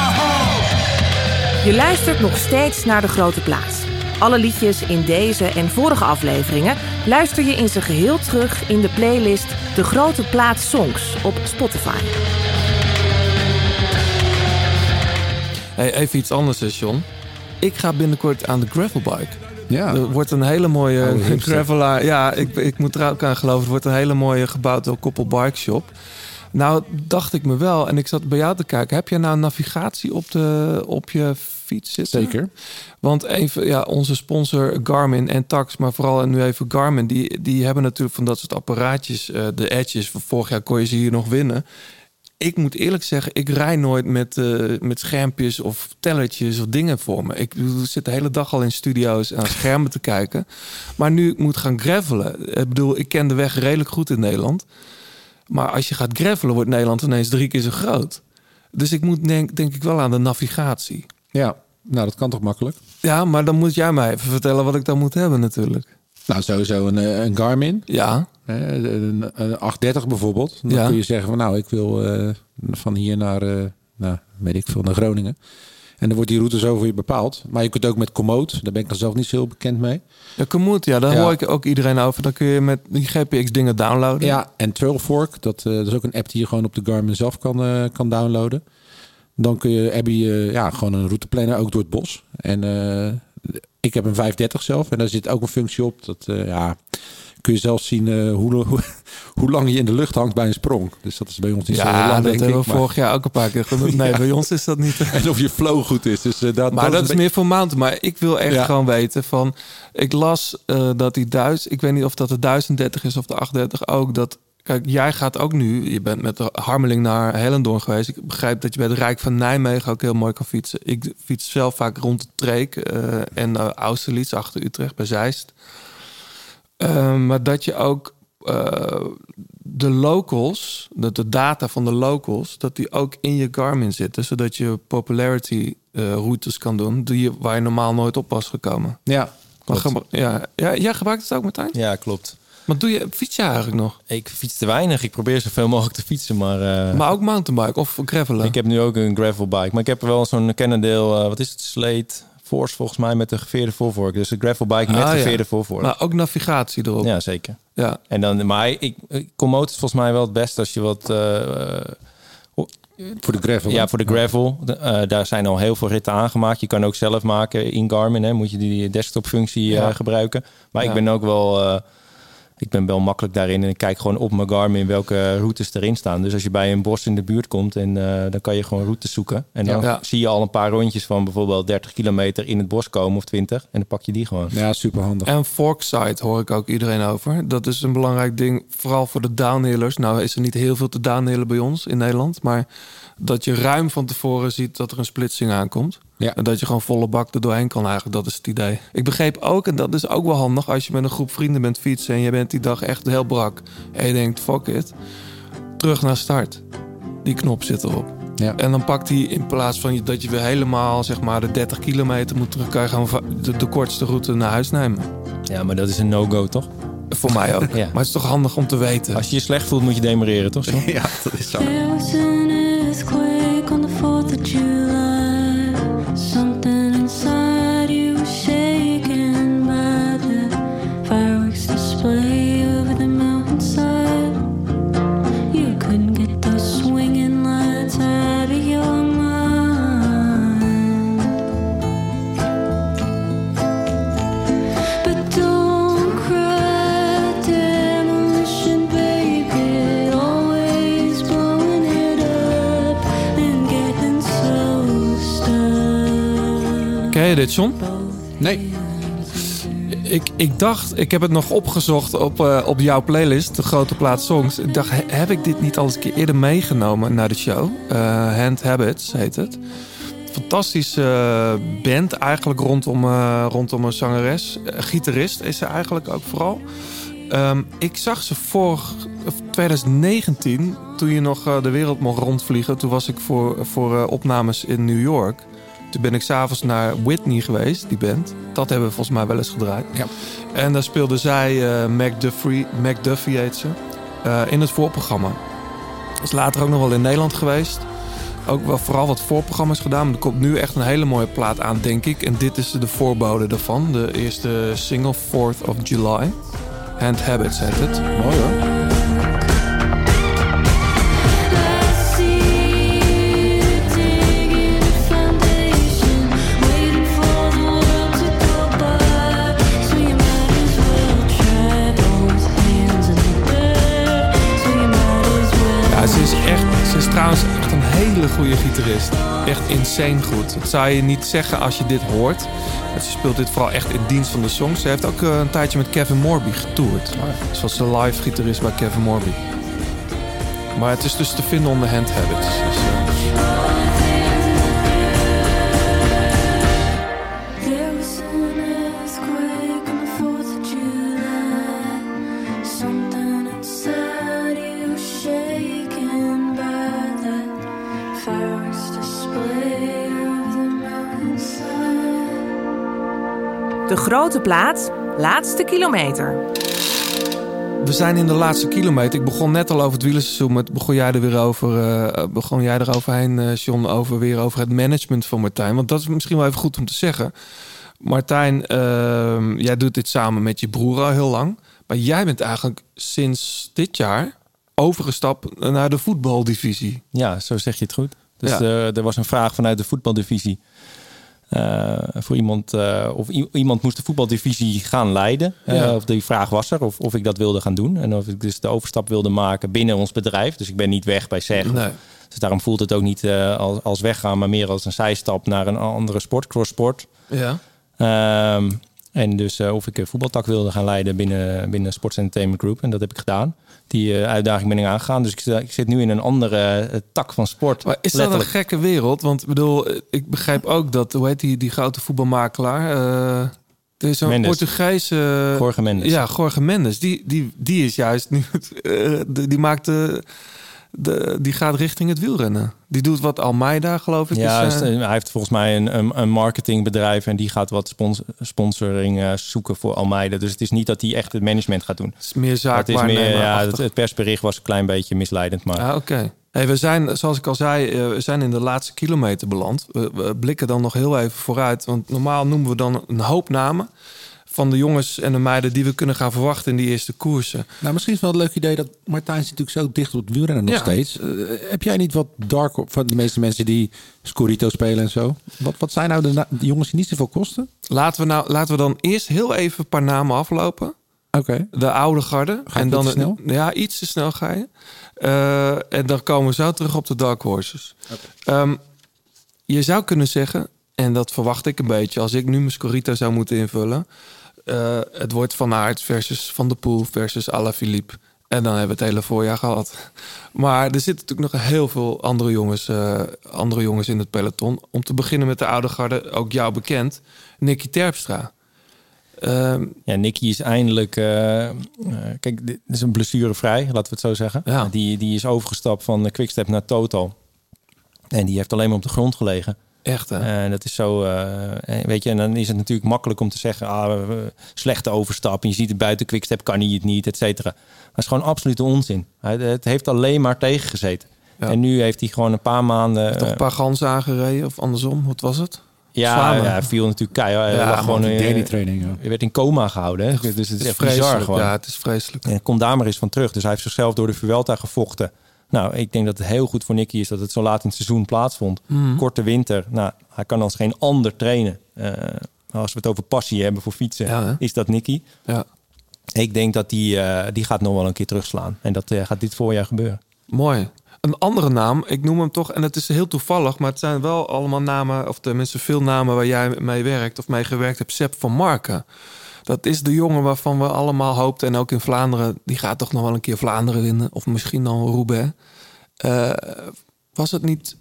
hope. Je luistert nog steeds naar de grote plaats. Alle liedjes in deze en vorige afleveringen luister je in zijn geheel terug in de playlist De Grote Plaat Songs op Spotify. Hey, even iets anders, hè, John. Ik ga binnenkort aan de gravelbike. ja. Er wordt een hele mooie hipster. gravelaar. Ja, ik, ik moet er ook aan geloven. Het wordt een hele mooie gebouwd door Koppel Bike Shop. Nou, dacht ik me wel. En ik zat bij jou te kijken. Heb jij nou navigatie op, de, op je fiets zitten? Zeker. Want even, ja, onze sponsor Garmin en Tax, maar vooral nu even Garmin, die, die hebben natuurlijk van dat soort apparaatjes. eh, de Edges, vorig jaar kon je ze hier nog winnen. Ik moet eerlijk zeggen, ik rij nooit met, eh, met schermpjes of tellertjes of dingen voor me. Ik zit de hele dag al in studio's aan schermen te kijken. Maar nu ik moet gaan gravelen. Ik bedoel, ik ken de weg redelijk goed in Nederland. Maar als je gaat gravelen, wordt Nederland ineens drie keer zo groot. Dus ik moet denk, denk ik wel aan de navigatie. Ja, nou dat kan toch makkelijk? Ja, maar dan moet jij mij even vertellen wat ik dan moet hebben natuurlijk. Nou, sowieso een, eh, een Garmin. Ja, hè, Een, een 830 bijvoorbeeld. Dan Ja. kun je zeggen van nou, ik wil eh, van hier naar, eh, nou, weet ik veel, naar Groningen. En dan wordt die route zo voor je bepaald. Maar je kunt ook met Komoot. Daar ben ik dan zelf niet zo heel bekend mee. ja Komoot, ja, daar Ja. hoor ik ook iedereen over. Dan kun je met die GPX dingen downloaden. Ja, en Trailfork. Dat, eh, dat is ook een app die je gewoon op de Garmin zelf kan, eh, kan downloaden. Dan kun je, heb je eh, ja, gewoon een routeplanner ook door het bos. En eh, ik heb een 530 zelf. En daar zit ook een functie op. Dat eh, ja, kun je zelf zien hoe, hoe, hoe lang je in de lucht hangt bij een sprong. Dus dat is bij ons niet zo lang, dat denk hebben ik. we Maar- vorig jaar ook een paar keer gedaan. Nee, bij ons is dat niet. En of je flow goed is. Dus, dat, Maar dat, is meer voor mountain. Maar ik wil echt Ja. gewoon weten van... Ik las dat die duizend... Ik weet niet of dat de 1030 is of de 830 ook. Dat, kijk, jij gaat ook nu... Je bent met de Harmeling naar Hellendoorn geweest. Ik begrijp dat je bij het Rijk van Nijmegen ook heel mooi kan fietsen. Ik fiets zelf vaak rond de Treek eh, en uh, Austerlitz achter Utrecht bij Zeist. Uh, maar dat je ook uh, de locals, dat de data van de locals, dat die ook in je Garmin zitten, zodat je popularity routes kan doen, die je, waar je normaal nooit op was gekomen. Ja, klopt. Ja, ja, jij gebruikt het ook, Martijn? Ja, klopt. Wat doe je? Fiets je eigenlijk nog? Ik fiets te weinig. Ik probeer zoveel mogelijk te fietsen, maar... Uh, maar ook mountainbike of gravelen? Ik heb nu ook een gravelbike, maar ik heb wel zo'n Cannondale, uh, wat is het, Slate Force volgens mij met de geveerde voorvork. Dus een gravelbike met ah, geveerde ja. voorvork. Maar ook navigatie erop. Ja, zeker. Ja. En dan, maar ik, Komoot is volgens mij wel het beste als je wat, uh, Voor de gravel. Ja, voor de gravel. De- eh, daar zijn al heel veel ritten aangemaakt. Je kan ook zelf maken in Garmin. Hè, moet je die desktop-functie eh, Ja. gebruiken. Maar Ja. ik ben ook wel, eh, ik ben wel makkelijk daarin. En ik kijk gewoon op mijn Garmin welke routes erin staan. Dus als je bij een bos in de buurt komt, en, eh, dan kan je gewoon routes zoeken. En dan Ja. zie je al een paar rondjes van bijvoorbeeld 30 kilometer in het bos komen of 20. En dan pak je die gewoon. Ja, super handig. En Forkside hoor ik ook iedereen over. Dat is een belangrijk ding, vooral voor de downhillers. Nou is er niet heel veel te downhillen bij ons in Nederland. Maar dat je ruim van tevoren ziet dat er een splitsing aankomt. Ja. En dat je gewoon volle bak er doorheen kan eigenlijk. Dat is het idee. Ik begreep ook, en dat is ook wel handig... als je met een groep vrienden bent fietsen... en je bent die dag echt heel brak. En je denkt, fuck it. Terug naar start. Die knop zit erop. Ja. En dan pakt hij in plaats van je- dat je weer helemaal zeg maar de 30 kilometer moet terug, kan je gewoon de, de kortste route naar huis nemen. Ja, maar dat is een no-go, toch? Voor mij ook. Ja. Maar het is toch handig om te weten. Als je je slecht voelt, moet je demereren, toch? Ja, dat is zo. There was an earthquake on the 4th of July. Je dit, John? Nee. Ik, ik dacht, ik heb het nog opgezocht op, eh, op jouw playlist, de grote plaat songs. Ik dacht, he- heb ik dit niet al eens een keer eerder meegenomen naar de show? Eh, Hand Habits heet het. Fantastische eh, band eigenlijk rondom, rondom een zangeres. Gitarist is ze eigenlijk ook vooral. Ehm, ik zag ze of 2019, toen je nog de wereld mocht rondvliegen. Toen was ik voor, voor opnames in New York. Toen ben ik s'avonds naar Whitney geweest, die band. Dat hebben we volgens mij wel eens gedraaid. Ja. En daar speelde zij, eh McDuffie, McDuffie heet ze, eh, in het voorprogramma. Is later ook nog wel in Nederland geweest. Ook wel vooral wat voorprogramma's gedaan. Maar er komt nu echt een hele mooie plaat aan, denk ik. En dit is de voorbode daarvan. De eerste single, 4th of July. Hand Habits heet het. Mooi hoor. Goede gitarist. Echt insane goed. Dat zou je niet zeggen als je dit hoort. Ze speelt dit vooral echt in dienst van de songs. Ze heeft ook eh, een tijdje met Kevin Morby getoerd. Zoals de live gitarist bij Kevin Morby. Maar het is dus te vinden onder Hand Habits. Dus, eh, grote plaat, laatste kilometer. we zijn in de laatste kilometer. Ik begon net al over het wielerseizoen. Maar begon jij er weer over, eh, begon jij er overheen, eh, John, over, weer over het management van Martijn. Want dat is misschien wel even goed om te zeggen. Martijn, ehm, jij doet dit samen met je broer al heel lang. Maar jij bent eigenlijk sinds dit jaar overgestapt naar de voetbaldivisie. Ja, zo zeg je het goed. Dus Ja. eh, er was een vraag vanuit de voetbaldivisie. Eh, voor iemand, eh, of iemand moest de voetbaldivisie gaan leiden. Ja. of die vraag was er, of, of ik dat wilde gaan doen. En of ik dus de overstap wilde maken binnen ons bedrijf. Dus ik ben niet weg bij SEG. Nee. Dus daarom voelt het ook niet als, als weggaan, maar meer als een zijstap naar een andere sport, crosssport. Ja. Ehm, en dus of ik een voetbaltak wilde gaan leiden binnen, binnen Sports Entertainment Group. En dat heb ik gedaan. Die eh, uitdaging ben ik aangegaan. Dus ik, zit nu in een andere eh, tak van sport. Maar is dat een gekke wereld? Want ik bedoel, ik begrijp ook dat, hoe heet die, die grote voetbalmakelaar? Eh er is een. Portugese... Jorge Mendes. Ja, Jorge Mendes. Die, die, die is juist nu... eh, die maakt de. Die gaat richting het wielrennen. Die doet wat Almeida, geloof ik. Ja, is, eh, hij heeft volgens mij een, een, een marketingbedrijf en die gaat wat spons sponsoring eh, zoeken voor Almeida. Dus het is niet dat hij echt het management gaat doen. het is meer zaak het is meer, ja, het, het persbericht was een klein beetje misleidend, maar Ah, oké. Hey, we zijn, zoals ik al zei, eh, we zijn in de laatste kilometer beland. We, we blikken dan nog heel even vooruit. Want normaal noemen we dan een hoop namen. Van de jongens en de meiden die we kunnen gaan verwachten in die eerste koersen. Nou, misschien is wel een leuk idee dat Martijn zit natuurlijk zo dicht op het wielrennen nog Ja. steeds. Eh, heb jij niet wat dark op van de meeste mensen die Scorito spelen en zo? Wat, wat zijn nou de, jongens die niet zoveel kosten? Laten we, nou, laten we dan eerst heel even een paar namen aflopen. Oké. De oude garde. Iets te snel? Ja, iets te snel ga je. Eh, en dan komen we zo terug op de Dark Horses. Ehm, je zou kunnen zeggen, en dat verwacht ik een beetje... als ik nu mijn Scorito zou moeten invullen... eh, het wordt Van Aert versus Van der Poel versus Alaphilippe. En dan hebben we het hele voorjaar gehad. Maar er zitten natuurlijk nog heel veel andere jongens, eh, andere jongens in het peloton. Om te beginnen met de oude garde, ook jou bekend... Nicky Terpstra. Ehm, Ja, Nicky is eindelijk... eh, kijk, dit is een blessurevrij, laten we het zo zeggen. Ja. Die, die is overgestapt van de Quickstep naar Total. En die heeft alleen maar op de grond gelegen. Echt, hè? En dat is zo, eh, eh, weet je, en dan is het natuurlijk makkelijk om te zeggen, ah, eh, slechte overstap. En je ziet het buiten Quickstep kan hij het niet, et cetera. Maar het is gewoon absolute onzin. Hij, het heeft alleen maar tegengezeten. Ja. En nu heeft hij gewoon een paar maanden. Toch eh, een paar ganzen aangereden of andersom? Wat was het? ja, ja, hij viel natuurlijk keihard. Hij Ja, gewoon, eh, daily training. Hij werd in coma gehouden. Hè? Dus het is Het is echt bizar vreselijk. gewoon. Ja, het is vreselijk. En komt daar maar eens van terug. Dus hij heeft zichzelf door de Vuelta gevochten. Nou, ik denk dat het heel goed voor Nicky is dat het zo laat in het seizoen plaatsvond. Mhm. Korte winter. Nou, hij kan als geen ander trainen. Eh, als we het over passie hebben voor fietsen, Ja, is dat Nicky. Ja. Ik denk dat die, eh, die gaat nog wel een keer terugslaan. En dat eh, gaat dit voorjaar gebeuren. Mooi. Een andere naam, ik noem hem toch, en het is heel toevallig, maar het zijn wel allemaal namen, of tenminste veel namen waar jij mee werkt of mee gewerkt hebt. Sepp van Marken. Dat is de jongen waarvan we allemaal hoopten, en ook in Vlaanderen, die gaat toch nog wel een keer Vlaanderen winnen, of misschien dan Roubaix. Eh, was het niet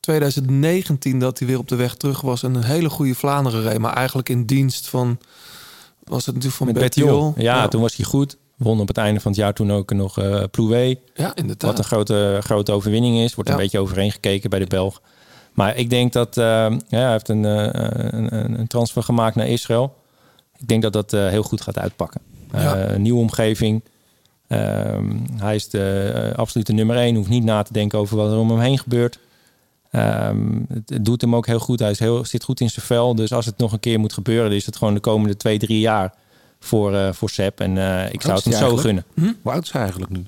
2019 dat hij weer op de weg terug was en een hele goede Vlaanderen reed, maar eigenlijk in dienst van, was het natuurlijk van? Bettiol. Ja, toen was hij goed. Won op het einde van het jaar toen ook nog eh Plouet. Ja, inderdaad. Wat een grote, grote overwinning is. Wordt Ja. een beetje overheen gekeken bij de Belg. Maar ik denk dat... eh, ja, hij heeft een, een, een- een transfer gemaakt naar Israël. Ik denk dat dat eh, heel goed gaat uitpakken. Eh, Ja. nieuwe omgeving. Ehm, hij is de eh, absolute nummer één. Hoeft niet na te denken over wat er om hem heen gebeurt. Ehm, het, het doet hem ook heel goed. Hij is heel, zit goed in zijn vel. Dus als het nog een keer moet gebeuren... dan is het gewoon de komende twee, drie jaar voor, eh voor Sepp. En ik zou het hem zo gunnen. eigenlijk? Hoe oud is hij eigenlijk nu?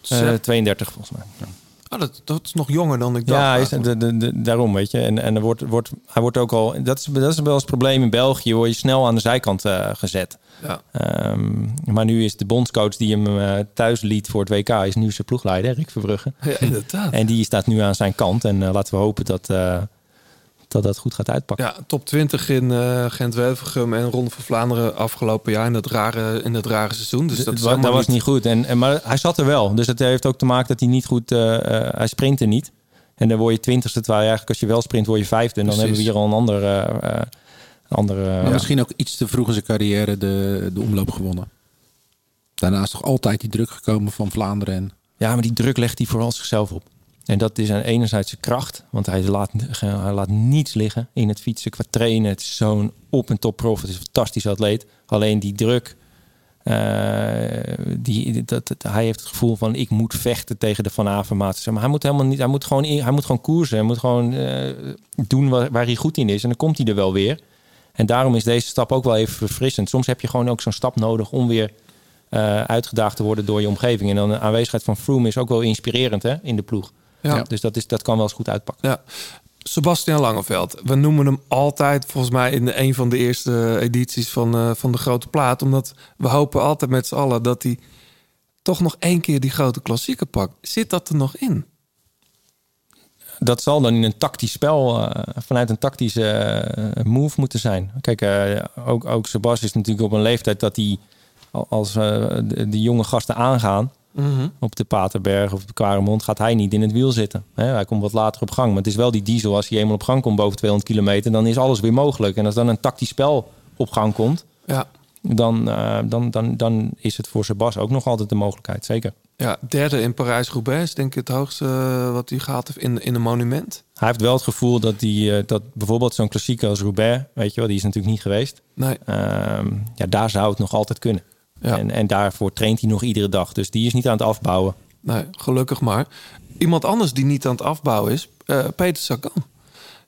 Sepp. 32 volgens mij. Oh, dat, dat is nog jonger dan ik dacht. Ja, hij is, de, de, de- daarom weet je. En, en er wordt, wordt, hij wordt ook al. Dat is, dat is wel eens het probleem in België. Word je snel aan de zijkant eh, gezet. Ja. Ehm, maar nu is de bondscoach die hem eh, thuis liet voor het WK, is nu zijn ploegleider, Rick Verbrugge. Ja, inderdaad. En die staat nu aan zijn kant. En eh, laten we hopen dat, dat dat goed gaat uitpakken. Ja, top 20 in eh Gent-Wevelgem en Ronde van Vlaanderen afgelopen jaar in dat rare, in dat rare seizoen. Dus dat, dat, dat was niet goed. En, en, maar hij zat er wel. Dus het heeft ook te maken dat hij niet goed... eh, eh, hij sprintte niet. En dan word je twintigste. Terwijl je eigenlijk als je wel sprint, word je vijfde. En dan Precies. hebben we hier al een ander... eh, eh, andere Maar Misschien ook iets te vroeg in zijn carrière de, de omloop gewonnen. Daarna is toch altijd die druk gekomen van Vlaanderen. En, Ja, maar die druk legt hij vooral zichzelf op. En dat is aan enerzijds zijn kracht. Want hij laat, hij laat niets liggen in het fietsen qua trainen. Het is zo'n op- en top prof. Het is een fantastisch atleet. Alleen die druk... eh, die, dat, hij heeft het gevoel van ik moet vechten tegen de Van Avermaat. Maar hij moet helemaal niet. Hij moet gewoon, hij moet gewoon koersen. Hij moet gewoon eh, doen waar, waar hij goed in is. En dan komt hij er wel weer. En daarom is deze stap ook wel even verfrissend. Soms heb je gewoon ook zo'n stap nodig om weer eh, uitgedaagd te worden door je omgeving. En dan de aanwezigheid van Froome is ook wel inspirerend hè, in de ploeg. Ja. Dus dat, is, dat kan wel eens goed uitpakken. Ja. Sebastian Langeveld. We noemen hem altijd, volgens mij, in een van de eerste edities van, eh, van de Grote Plaat. Omdat we hopen altijd met z'n allen dat hij toch nog één keer die grote klassieker pakt. Zit dat er nog in? Dat zal dan in een tactisch spel, eh, vanuit een tactische eh, move moeten zijn. Kijk, ook, ook Sebas is natuurlijk op een leeftijd dat hij al- als de, de jonge gasten aangaan op de Paterberg of de Kwaremond, gaat hij niet in het wiel zitten. Hij komt wat later op gang. Maar het is wel die diesel, als hij eenmaal op gang komt boven 200 kilometer, dan is alles weer mogelijk. En als dan een tactisch spel op gang komt, Ja. dan, eh, dan, dan, dan is het voor Sebas ook nog altijd de mogelijkheid, zeker. Ja, derde in Parijs-Roubaix is denk ik het hoogste eh, wat hij heeft in, in een monument. Hij heeft wel het gevoel dat, die, eh, dat bijvoorbeeld zo'n klassieker als Roubaix, weet je wel, die is natuurlijk niet geweest. Nee. Ehm, ja, daar zou het nog altijd kunnen. Ja. En, en daarvoor traint hij nog iedere dag. Dus die is niet aan het afbouwen. Nee, gelukkig maar. Iemand anders die niet aan het afbouwen is, eh, Peter Sagan.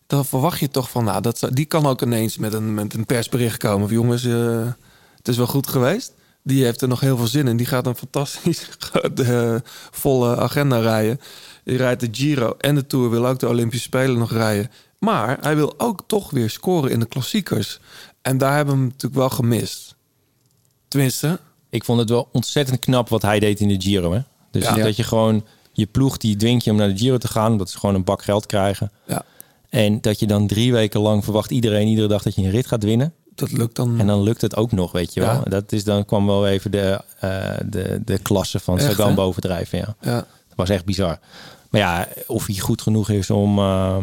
dan verwacht je toch van, nou, dat, die kan ook ineens met een, met een persbericht komen. Van, jongens, eh, het is wel goed geweest. Die heeft er nog heel veel zin in. Die gaat een fantastisch eh, volle agenda rijden. Die rijdt de Giro en de Tour. Wil ook de Olympische Spelen nog rijden. Maar hij wil ook toch weer scoren in de klassiekers. En daar hebben we hem natuurlijk wel gemist. Tenminste, Ik vond het wel ontzettend knap wat hij deed in de Giro. Hè? Dus Ja. dat je gewoon je ploeg die dwingt je om naar de Giro te gaan, omdat ze gewoon een bak geld krijgen. Ja. En dat je dan drie weken lang verwacht iedereen iedere dag dat je een rit gaat winnen. dat lukt dan. En dan lukt het ook nog, weet je wel. Ja. Dat is dan kwam wel even de, eh, de, de klasse van Echt, Sagan bovendrijven. Ja. ja. Dat was echt bizar. Maar ja, of hij goed genoeg is om. eh,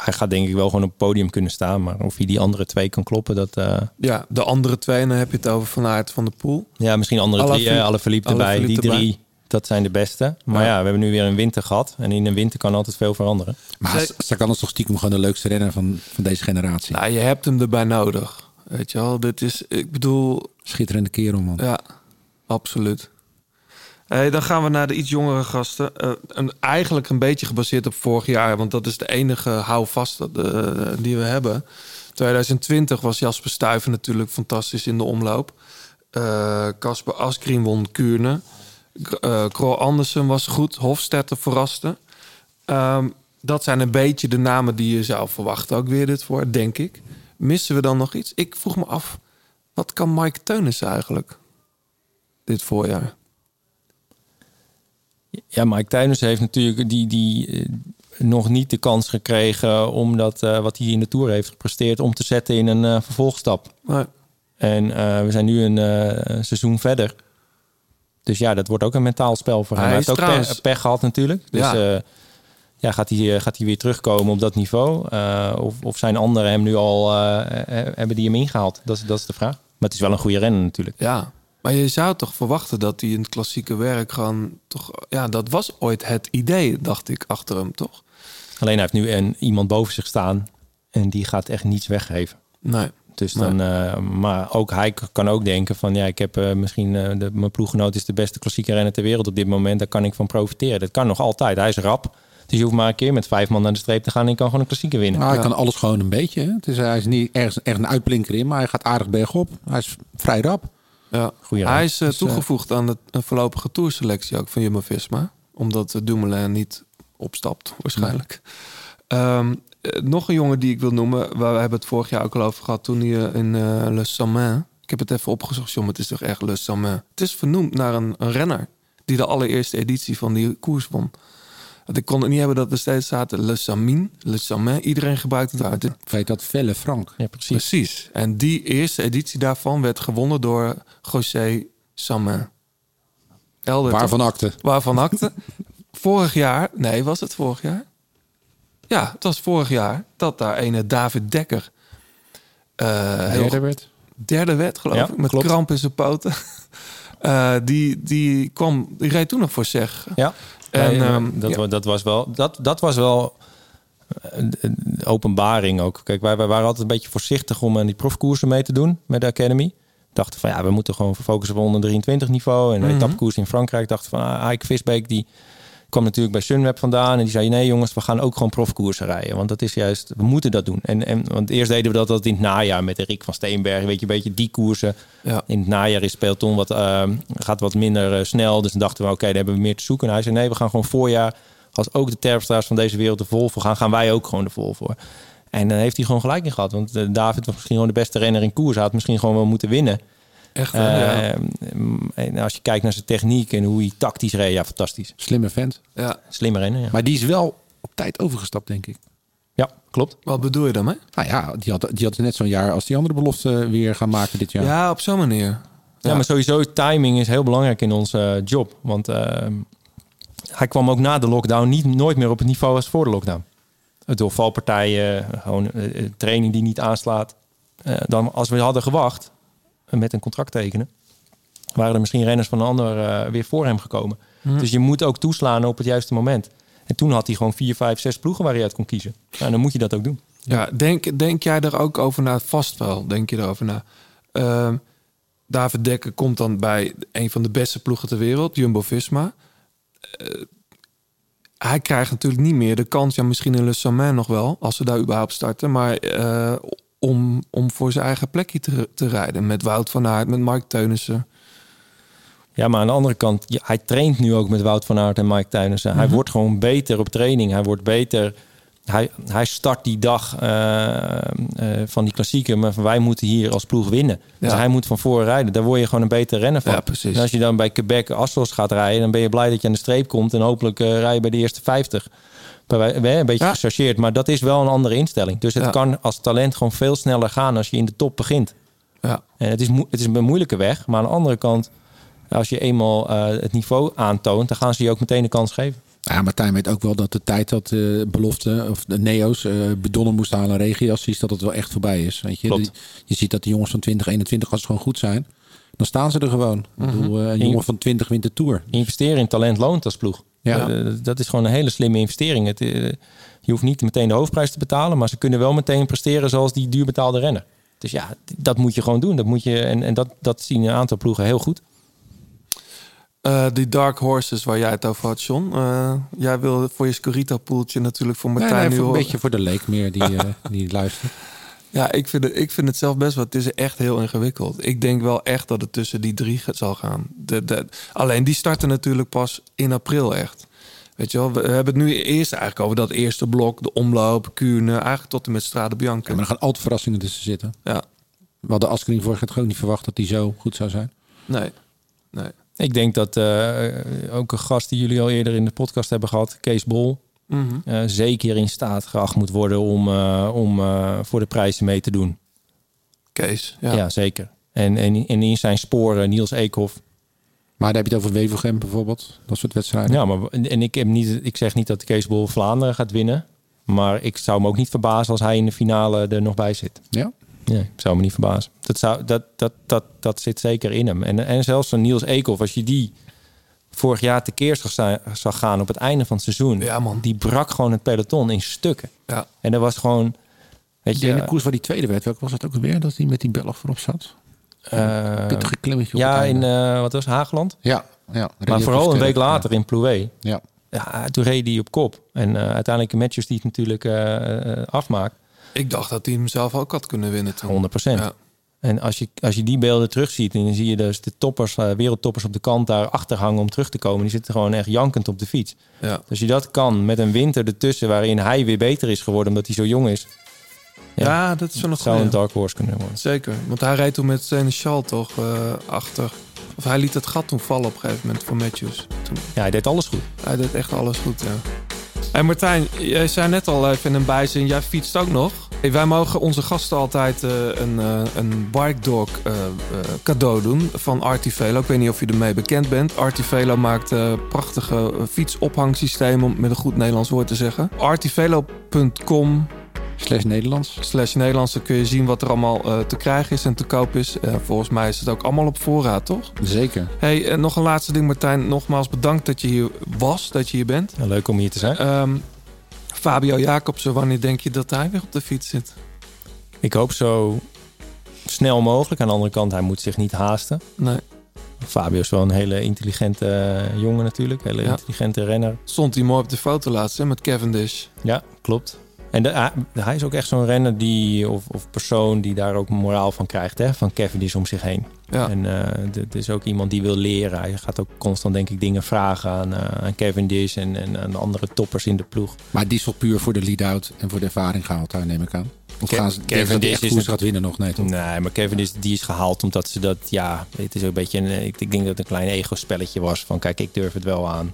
hij gaat denk ik wel gewoon op het podium kunnen staan. Maar of hij die andere twee kan kloppen, dat. eh, ja, de andere twee, dan heb je het over Van Aert van de Poel. ja, misschien andere drie. Alaphilippe- eh, Alle verliep erbij. Die drie, erbij. dat zijn de beste. Maar Ja. ja. we hebben nu weer een winter gehad. En in een winter kan altijd veel veranderen. Maar Sagan is toch stiekem gewoon de leukste renner van, van deze generatie. Nou, je hebt hem erbij nodig. Weet je wel, dit is, ik bedoel, Schitterende kerel, man. ja, absoluut. Dan gaan we naar de iets jongere gasten. Eh, een, eigenlijk een beetje gebaseerd op vorig jaar, want dat is de enige houvast eh, die we hebben. 2020 was Jasper Stuyven natuurlijk fantastisch in de omloop. Eh, Casper Asgreen won Kuurne. Krol Andersen was goed. Hofstetter verraste. Ehm, dat zijn een beetje de namen die je zou verwachten ook weer dit voor, denk ik. Missen we dan nog iets? Ik vroeg me af, wat kan Mike Teunissen eigenlijk dit voorjaar? Ja, Mike Tuiners heeft natuurlijk die, die, eh, nog niet de kans gekregen. om dat, eh, wat hij in de Tour heeft gepresteerd. om te zetten in een eh, vervolgstap. Maar, En we zijn nu een seizoen verder. Dus ja, dat wordt ook een mentaal spel voor hem. Hij heeft ook trouwens- pech, pech gehad natuurlijk. Dus Ja. ja, gaat, hij, gaat hij weer terugkomen op dat niveau? Of, of zijn anderen hem nu al... hebben die hem ingehaald? Dat is, dat is de vraag. Maar het is wel een goede renner natuurlijk. ja, maar je zou toch verwachten dat hij in het klassieke werk gewoon toch... Ja, dat was ooit het idee, dacht ik, achter hem, toch? Alleen hij heeft nu een, iemand boven zich staan... en die gaat echt niets weggeven. Nee. Dus Nee. dan, eh, maar ook hij kan ook denken van ja, ik heb eh, misschien eh, de, mijn ploeggenoot is de beste klassieke renner ter wereld op dit moment. Daar kan ik van profiteren. Dat kan nog altijd. Hij is rap. Dus je hoeft maar een keer met vijf man naar de streep te gaan en je kan gewoon een klassieke winnen. Nou, hij Ja. kan alles gewoon een beetje. Hè? Het is, hij is niet ergens, echt een uitblinker in, maar hij gaat aardig bergop. Hij is vrij rap. Ja. Goeie Hij is eh, Dus, eh, toegevoegd aan de een voorlopige tourselectie ook van Jumbo-Visma. Omdat uh, Dumoulin niet opstapt, waarschijnlijk. Ehm, eh, nog een jongen die ik wil noemen. Waar we hebben het vorig jaar ook al over gehad toen hij eh, in eh, Le Samin. Ik heb het even opgezocht, jongen. Het is toch echt Le Samin. Het is vernoemd naar een, een renner die de allereerste editie van die koers won. Want ik kon het niet hebben dat er steeds zaten Le Samin, Le Samin. Iedereen gebruikt het uit. Weet dat Velle Frank. Ja, precies. Precies. En die eerste editie daarvan werd gewonnen door José Samin. Helder, toch? Waarvan akte? Waarvan akte. vorig jaar, nee, was het vorig jaar? Ja, het was vorig jaar dat daar ene David Dekker eh heel Derde werd. derde werd, geloof Ja, ik, met klopt. kramp in zijn poten. Eh, die, die kwam, die reed toen nog voor zeg. Ja. En, Nee, ehm, dat, ja. dat was wel, dat, dat was wel een, een openbaring ook. Kijk, wij, wij waren altijd een beetje voorzichtig om aan die profkoersen mee te doen met de Academy. Dachten van ja, we moeten gewoon focussen op onder 23 niveau. En de etappekoers in Frankrijk dachten van ah, Ike Visbeek die kwam natuurlijk bij Sunweb vandaan. En die zei nee jongens, we gaan ook gewoon profkoersen rijden. Want dat is juist, we moeten dat doen. En, en, want eerst deden we dat, dat in het najaar met Rick van Steenberg. Weet je, een beetje die koersen. Ja. In het najaar is peloton wat, eh, gaat wat minder eh, snel. Dus dan dachten we, oké, daar hebben we meer te zoeken. En hij zei, nee, we gaan gewoon voorjaar. Als ook de Terpstra's van deze wereld de vol voor gaan, gaan wij ook gewoon de vol voor. En dan heeft hij gewoon gelijk in gehad. Want eh, David was misschien gewoon de beste renner in koers. Hij had misschien gewoon wel moeten winnen. Echt, hè? ja. Eh, en als je kijkt naar zijn techniek en hoe hij tactisch reed, ja, fantastisch. Slimme vent. ja. Slimme renner, ja. Maar die is wel op tijd overgestapt, denk ik. Ja, klopt. Wat bedoel je daarmee? Nou ja, die had, die had net zo'n jaar als die andere belofte weer gaan maken dit jaar. Ja, op zo'n manier. Ja, maar sowieso timing is heel belangrijk in onze eh, job. Want eh, hij kwam ook na de lockdown niet, nooit meer op het niveau als voor de lockdown. Door valpartijen, gewoon eh, eh, training die niet aanslaat. Eh, dan, als we hadden gewacht met een contract tekenen, waren er misschien renners van een ander eh, weer voor hem gekomen. Dus je moet ook toeslaan op het juiste moment. En toen had hij gewoon vier, vijf, zes ploegen waar hij uit kon kiezen. Nou, dan moet je dat ook doen. Ja, denk, denk jij er ook over na? Vast wel, denk je erover na. Ehm, David Dekker komt dan bij een van de beste ploegen ter wereld, Jumbo-Visma. Eh, hij krijgt natuurlijk niet meer de kans. Ja, misschien in Le Samin nog wel, als ze daar überhaupt starten. Maar eh, om, om voor zijn eigen plekje te, te rijden. Met Wout van Aert, met Mark Teunissen. Ja, maar aan de andere kant, hij traint nu ook met Wout van Aert en Mike Teunissen. Hij Mhm. wordt gewoon beter op training. Hij wordt beter. Hij, hij start die dag eh, eh, van die klassieker. Maar wij moeten hier als ploeg winnen. Dus hij moet van voren rijden. Daar word je gewoon een betere renner van. Ja, precies. En als je dan bij Quebec Assos gaat rijden, dan ben je blij dat je aan de streep komt. En hopelijk eh, rij je bij de eerste 50. Bij wij- wij- Een beetje Ja. gechargeerd. Maar dat is wel een andere instelling. Dus het Ja. kan als talent gewoon veel sneller gaan als je in de top begint. Ja. En het is, het is een moeilijke weg. Maar aan de andere kant, als je eenmaal eh, het niveau aantoont, dan gaan ze je ook meteen de kans geven. Ja, Martijn weet ook wel dat de tijd dat eh belofte, of de Neo's, eh bedonnen moesten halen regiassies, dat het wel echt voorbij is. Weet je? Die- je ziet dat de jongens van 2021, als ze gewoon goed zijn, dan staan ze er gewoon. Ik bedoel, eh, een jongen van 20 wint de Tour. Investeren in talent loont als ploeg. Ja. Eh, dat is gewoon een hele slimme investering. Het, eh, je hoeft niet meteen de hoofdprijs te betalen, maar ze kunnen wel meteen presteren zoals die duurbetaalde renner. Dus ja, dat moet je gewoon doen. Dat moet je, en en dat, dat zien een aantal ploegen heel goed. Eh, die Dark Horses waar jij het over had, John. Eh, jij wil voor je Scorito-poeltje natuurlijk voor Martijn nee, nu een horen. beetje voor de leek meer die, die luistert. Ja, ik vind, het, ik vind het zelf best wel. Het is echt heel ingewikkeld. Ik denk wel echt dat het tussen die drie gaat- zal gaan. De, de, alleen die starten natuurlijk pas in april echt. Weet je wel, we hebben het nu eerst eigenlijk over dat eerste blok, de omloop, Kuurne, eigenlijk tot en met Strade Bianca. Ja, maar er gaan altijd verrassingen tussen zitten. Ja, We hadden Askreen vorig jaar ook niet verwacht dat hij zo goed zou zijn. nee, nee. Ik denk dat eh, ook een gast die jullie al eerder in de podcast hebben gehad, Kees Bol, Eh, zeker in staat geacht moet worden om, eh, om eh, voor de prijzen mee te doen. Kees, Ja, ja. zeker. En, en, en in zijn sporen Niels Eekhoff. Maar daar heb je het over Wevelgem bijvoorbeeld. Dat soort wedstrijden. Ja, maar en ik, heb niet, ik zeg niet dat Kees Bol Vlaanderen gaat winnen. Maar ik zou me ook niet verbazen als hij in de finale er nog bij zit. Ja? Nee, ik zou me niet verbazen. Dat, zou, dat, dat, dat, dat zit zeker in hem. En, en zelfs een Niels Eekhoff, als je die vorig jaar tekeer zag, zag gaan op het einde van het seizoen. Ja, man. Die brak gewoon het peloton in stukken. Ja. En dat was gewoon... Weet Die je, ene koers waar die tweede werd, welke was het ook alweer? Dat hij met die Belg voorop zat? eh, Pittige klimmetje op ja, het in eh, wat was het, Hageland? Ja, ja. Maar vooral een week later in Plouet. Ja. Ja, toen reed hij op kop. En eh, uiteindelijk Matthews die het natuurlijk afmaakt. Ik dacht dat hij hem zelf ook had kunnen winnen toen. 100% Ja. En als je, als je die beelden terugziet, en dan zie je dus de toppers, eh, wereldtoppers op de kant daar achter hangen om terug te komen. Die zitten gewoon echt jankend op de fiets. Ja. Dus als je dat kan met een winter ertussen waarin hij weer beter is geworden omdat hij zo jong is. Ja, dat is wel nog zou goed. een dark horse kunnen worden. Zeker. Want hij reed toen met Seneschal toch eh, achter. Of hij liet het gat toen vallen op een gegeven moment voor Matthews. Toen, Ja, hij deed alles goed. hij deed echt alles goed, ja. En Martijn, jij zei net al even in een bijzin, jij fietst ook nog. Hey, wij mogen onze gasten altijd eh, een, eh, een bike dog eh, cadeau doen van Artivelo. Ik weet niet of je ermee bekend bent. Artivelo maakt prachtige fietsophangsystemen, om met een goed Nederlands woord te zeggen. Artivelo.com Slash Nederlands. slash Nederlands, dan kun je zien wat er allemaal eh, te krijgen is en te koop is. Eh, volgens mij is het ook allemaal op voorraad, toch? Zeker. Hey, en nog een laatste ding, Martijn. Nogmaals bedankt dat je hier was, dat je hier bent. Ja, leuk om hier te zijn. Ehm, Fabio Jacobsen, wanneer denk je dat hij weer op de fiets zit? Ik hoop zo snel mogelijk. Aan de andere kant, hij moet zich niet haasten. Nee. Fabio is wel een hele intelligente eh, jongen natuurlijk. Hele Ja. intelligente renner. Stond hij mooi op de foto laatst hè, met Cavendish. Ja, klopt. En de, hij- hij is ook echt zo'n renner die, of, of persoon die daar ook moraal van krijgt. Hè? Van Cavendish om zich heen. Ja. En eh, het is ook iemand die wil leren. Hij gaat ook constant denk ik dingen vragen aan, eh aan Cavendish en, en aan de andere toppers in de ploeg. Maar die is toch puur voor de lead-out en voor de ervaring gehaald daar, neem ik aan. Of Ke- gaan ze Cavendish is gaat winnen nog? Nee, toch? Nee, maar Cavendish die is gehaald omdat ze dat, ja, het is ook een beetje, een, ik, ik denk dat het een klein ego-spelletje was. Van kijk, ik durf het wel aan.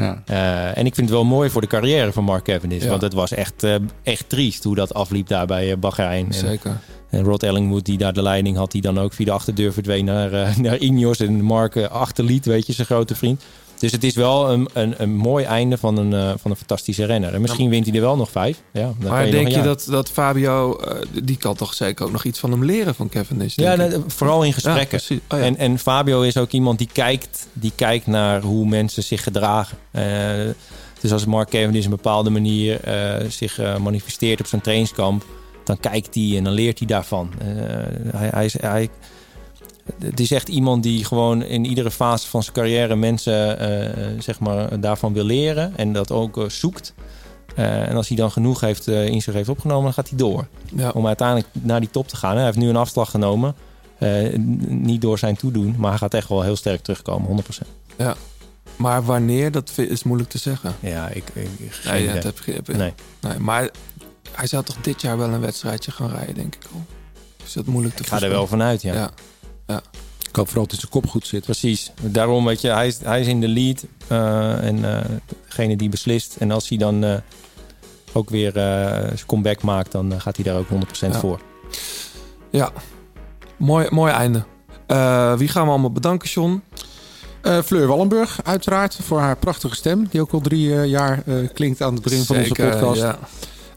Ja. Eh, en ik vind het wel mooi voor de carrière van Mark Cavendish. Ja. Want het was echt, eh, echt triest hoe dat afliep daar bij eh, Bahrein. Zeker. En Rod Ellingwood, die daar de leiding had, die dan ook via de achterdeur verdween naar, naar Ineos. En Mark achterliet, weet je, zijn grote vriend. Dus het is wel een, een, een mooi einde van een, eh, van een fantastische renner. En misschien wint hij er wel nog vijf. Ja, dan Maar je denk je dat, dat Fabio, eh, die kan toch zeker ook nog iets van hem leren van Cavendish? Ja, ik? nee, vooral in gesprekken. Oh, ja. en, en Fabio is ook iemand die kijkt, die kijkt naar hoe mensen zich gedragen. Eh, dus als Mark Cavendish een bepaalde manier eh, zich eh, manifesteert op zijn trainingskamp, dan kijkt hij en dan leert hij daarvan. Eh, hij, hij, is- hij, het is echt iemand die gewoon in iedere fase van zijn carrière mensen eh, zeg maar, daarvan wil leren en dat ook eh, zoekt. Eh, en als hij dan genoeg heeft, eh, in zich heeft opgenomen, dan gaat hij door. Ja. Om uiteindelijk naar die top te gaan. Hij heeft nu een afslag genomen. Eh, niet door zijn toedoen, maar hij gaat echt wel heel sterk terugkomen, 100%. Ja. Maar wanneer, dat is moeilijk te zeggen. Ja, ik, ik, geen Nee, dat heb, heb, Nee. nee. Maar hij zou toch dit jaar wel een wedstrijdje gaan rijden, denk ik al. Is dat moeilijk te Ik ga er wel vanuit, ja. Ja. Ja. Ik hoop vooral dat zijn kop goed zit. Precies. Daarom, weet je, hij is, hij is in de lead. eh, en eh, degene die beslist. En als hij dan eh, ook weer eh, zijn comeback maakt, dan gaat hij daar ook 100% Ja. voor. Ja, mooi, mooi einde. Eh, wie gaan we allemaal bedanken, John? Eh, Fleur Wallenburg, uiteraard, voor haar prachtige stem. Die ook al drie jaar eh, klinkt aan het begin van onze podcast. ja.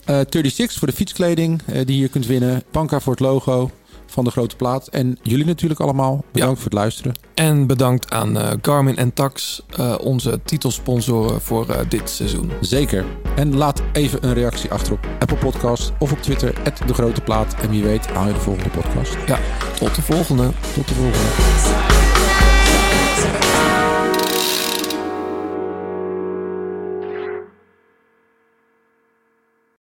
Eh 36 voor de fietskleding eh, die je kunt winnen. Panka voor het logo van de grote plaat. En jullie natuurlijk allemaal. Bedankt voor het luisteren. En bedankt aan eh, Garmin en Tax, eh, onze titelsponsoren voor eh, dit seizoen. Zeker. En laat even een reactie achter op Apple Podcast of op Twitter, de grote plaat. En wie weet haal je de volgende podcast. Ja, tot de volgende. Tot de volgende.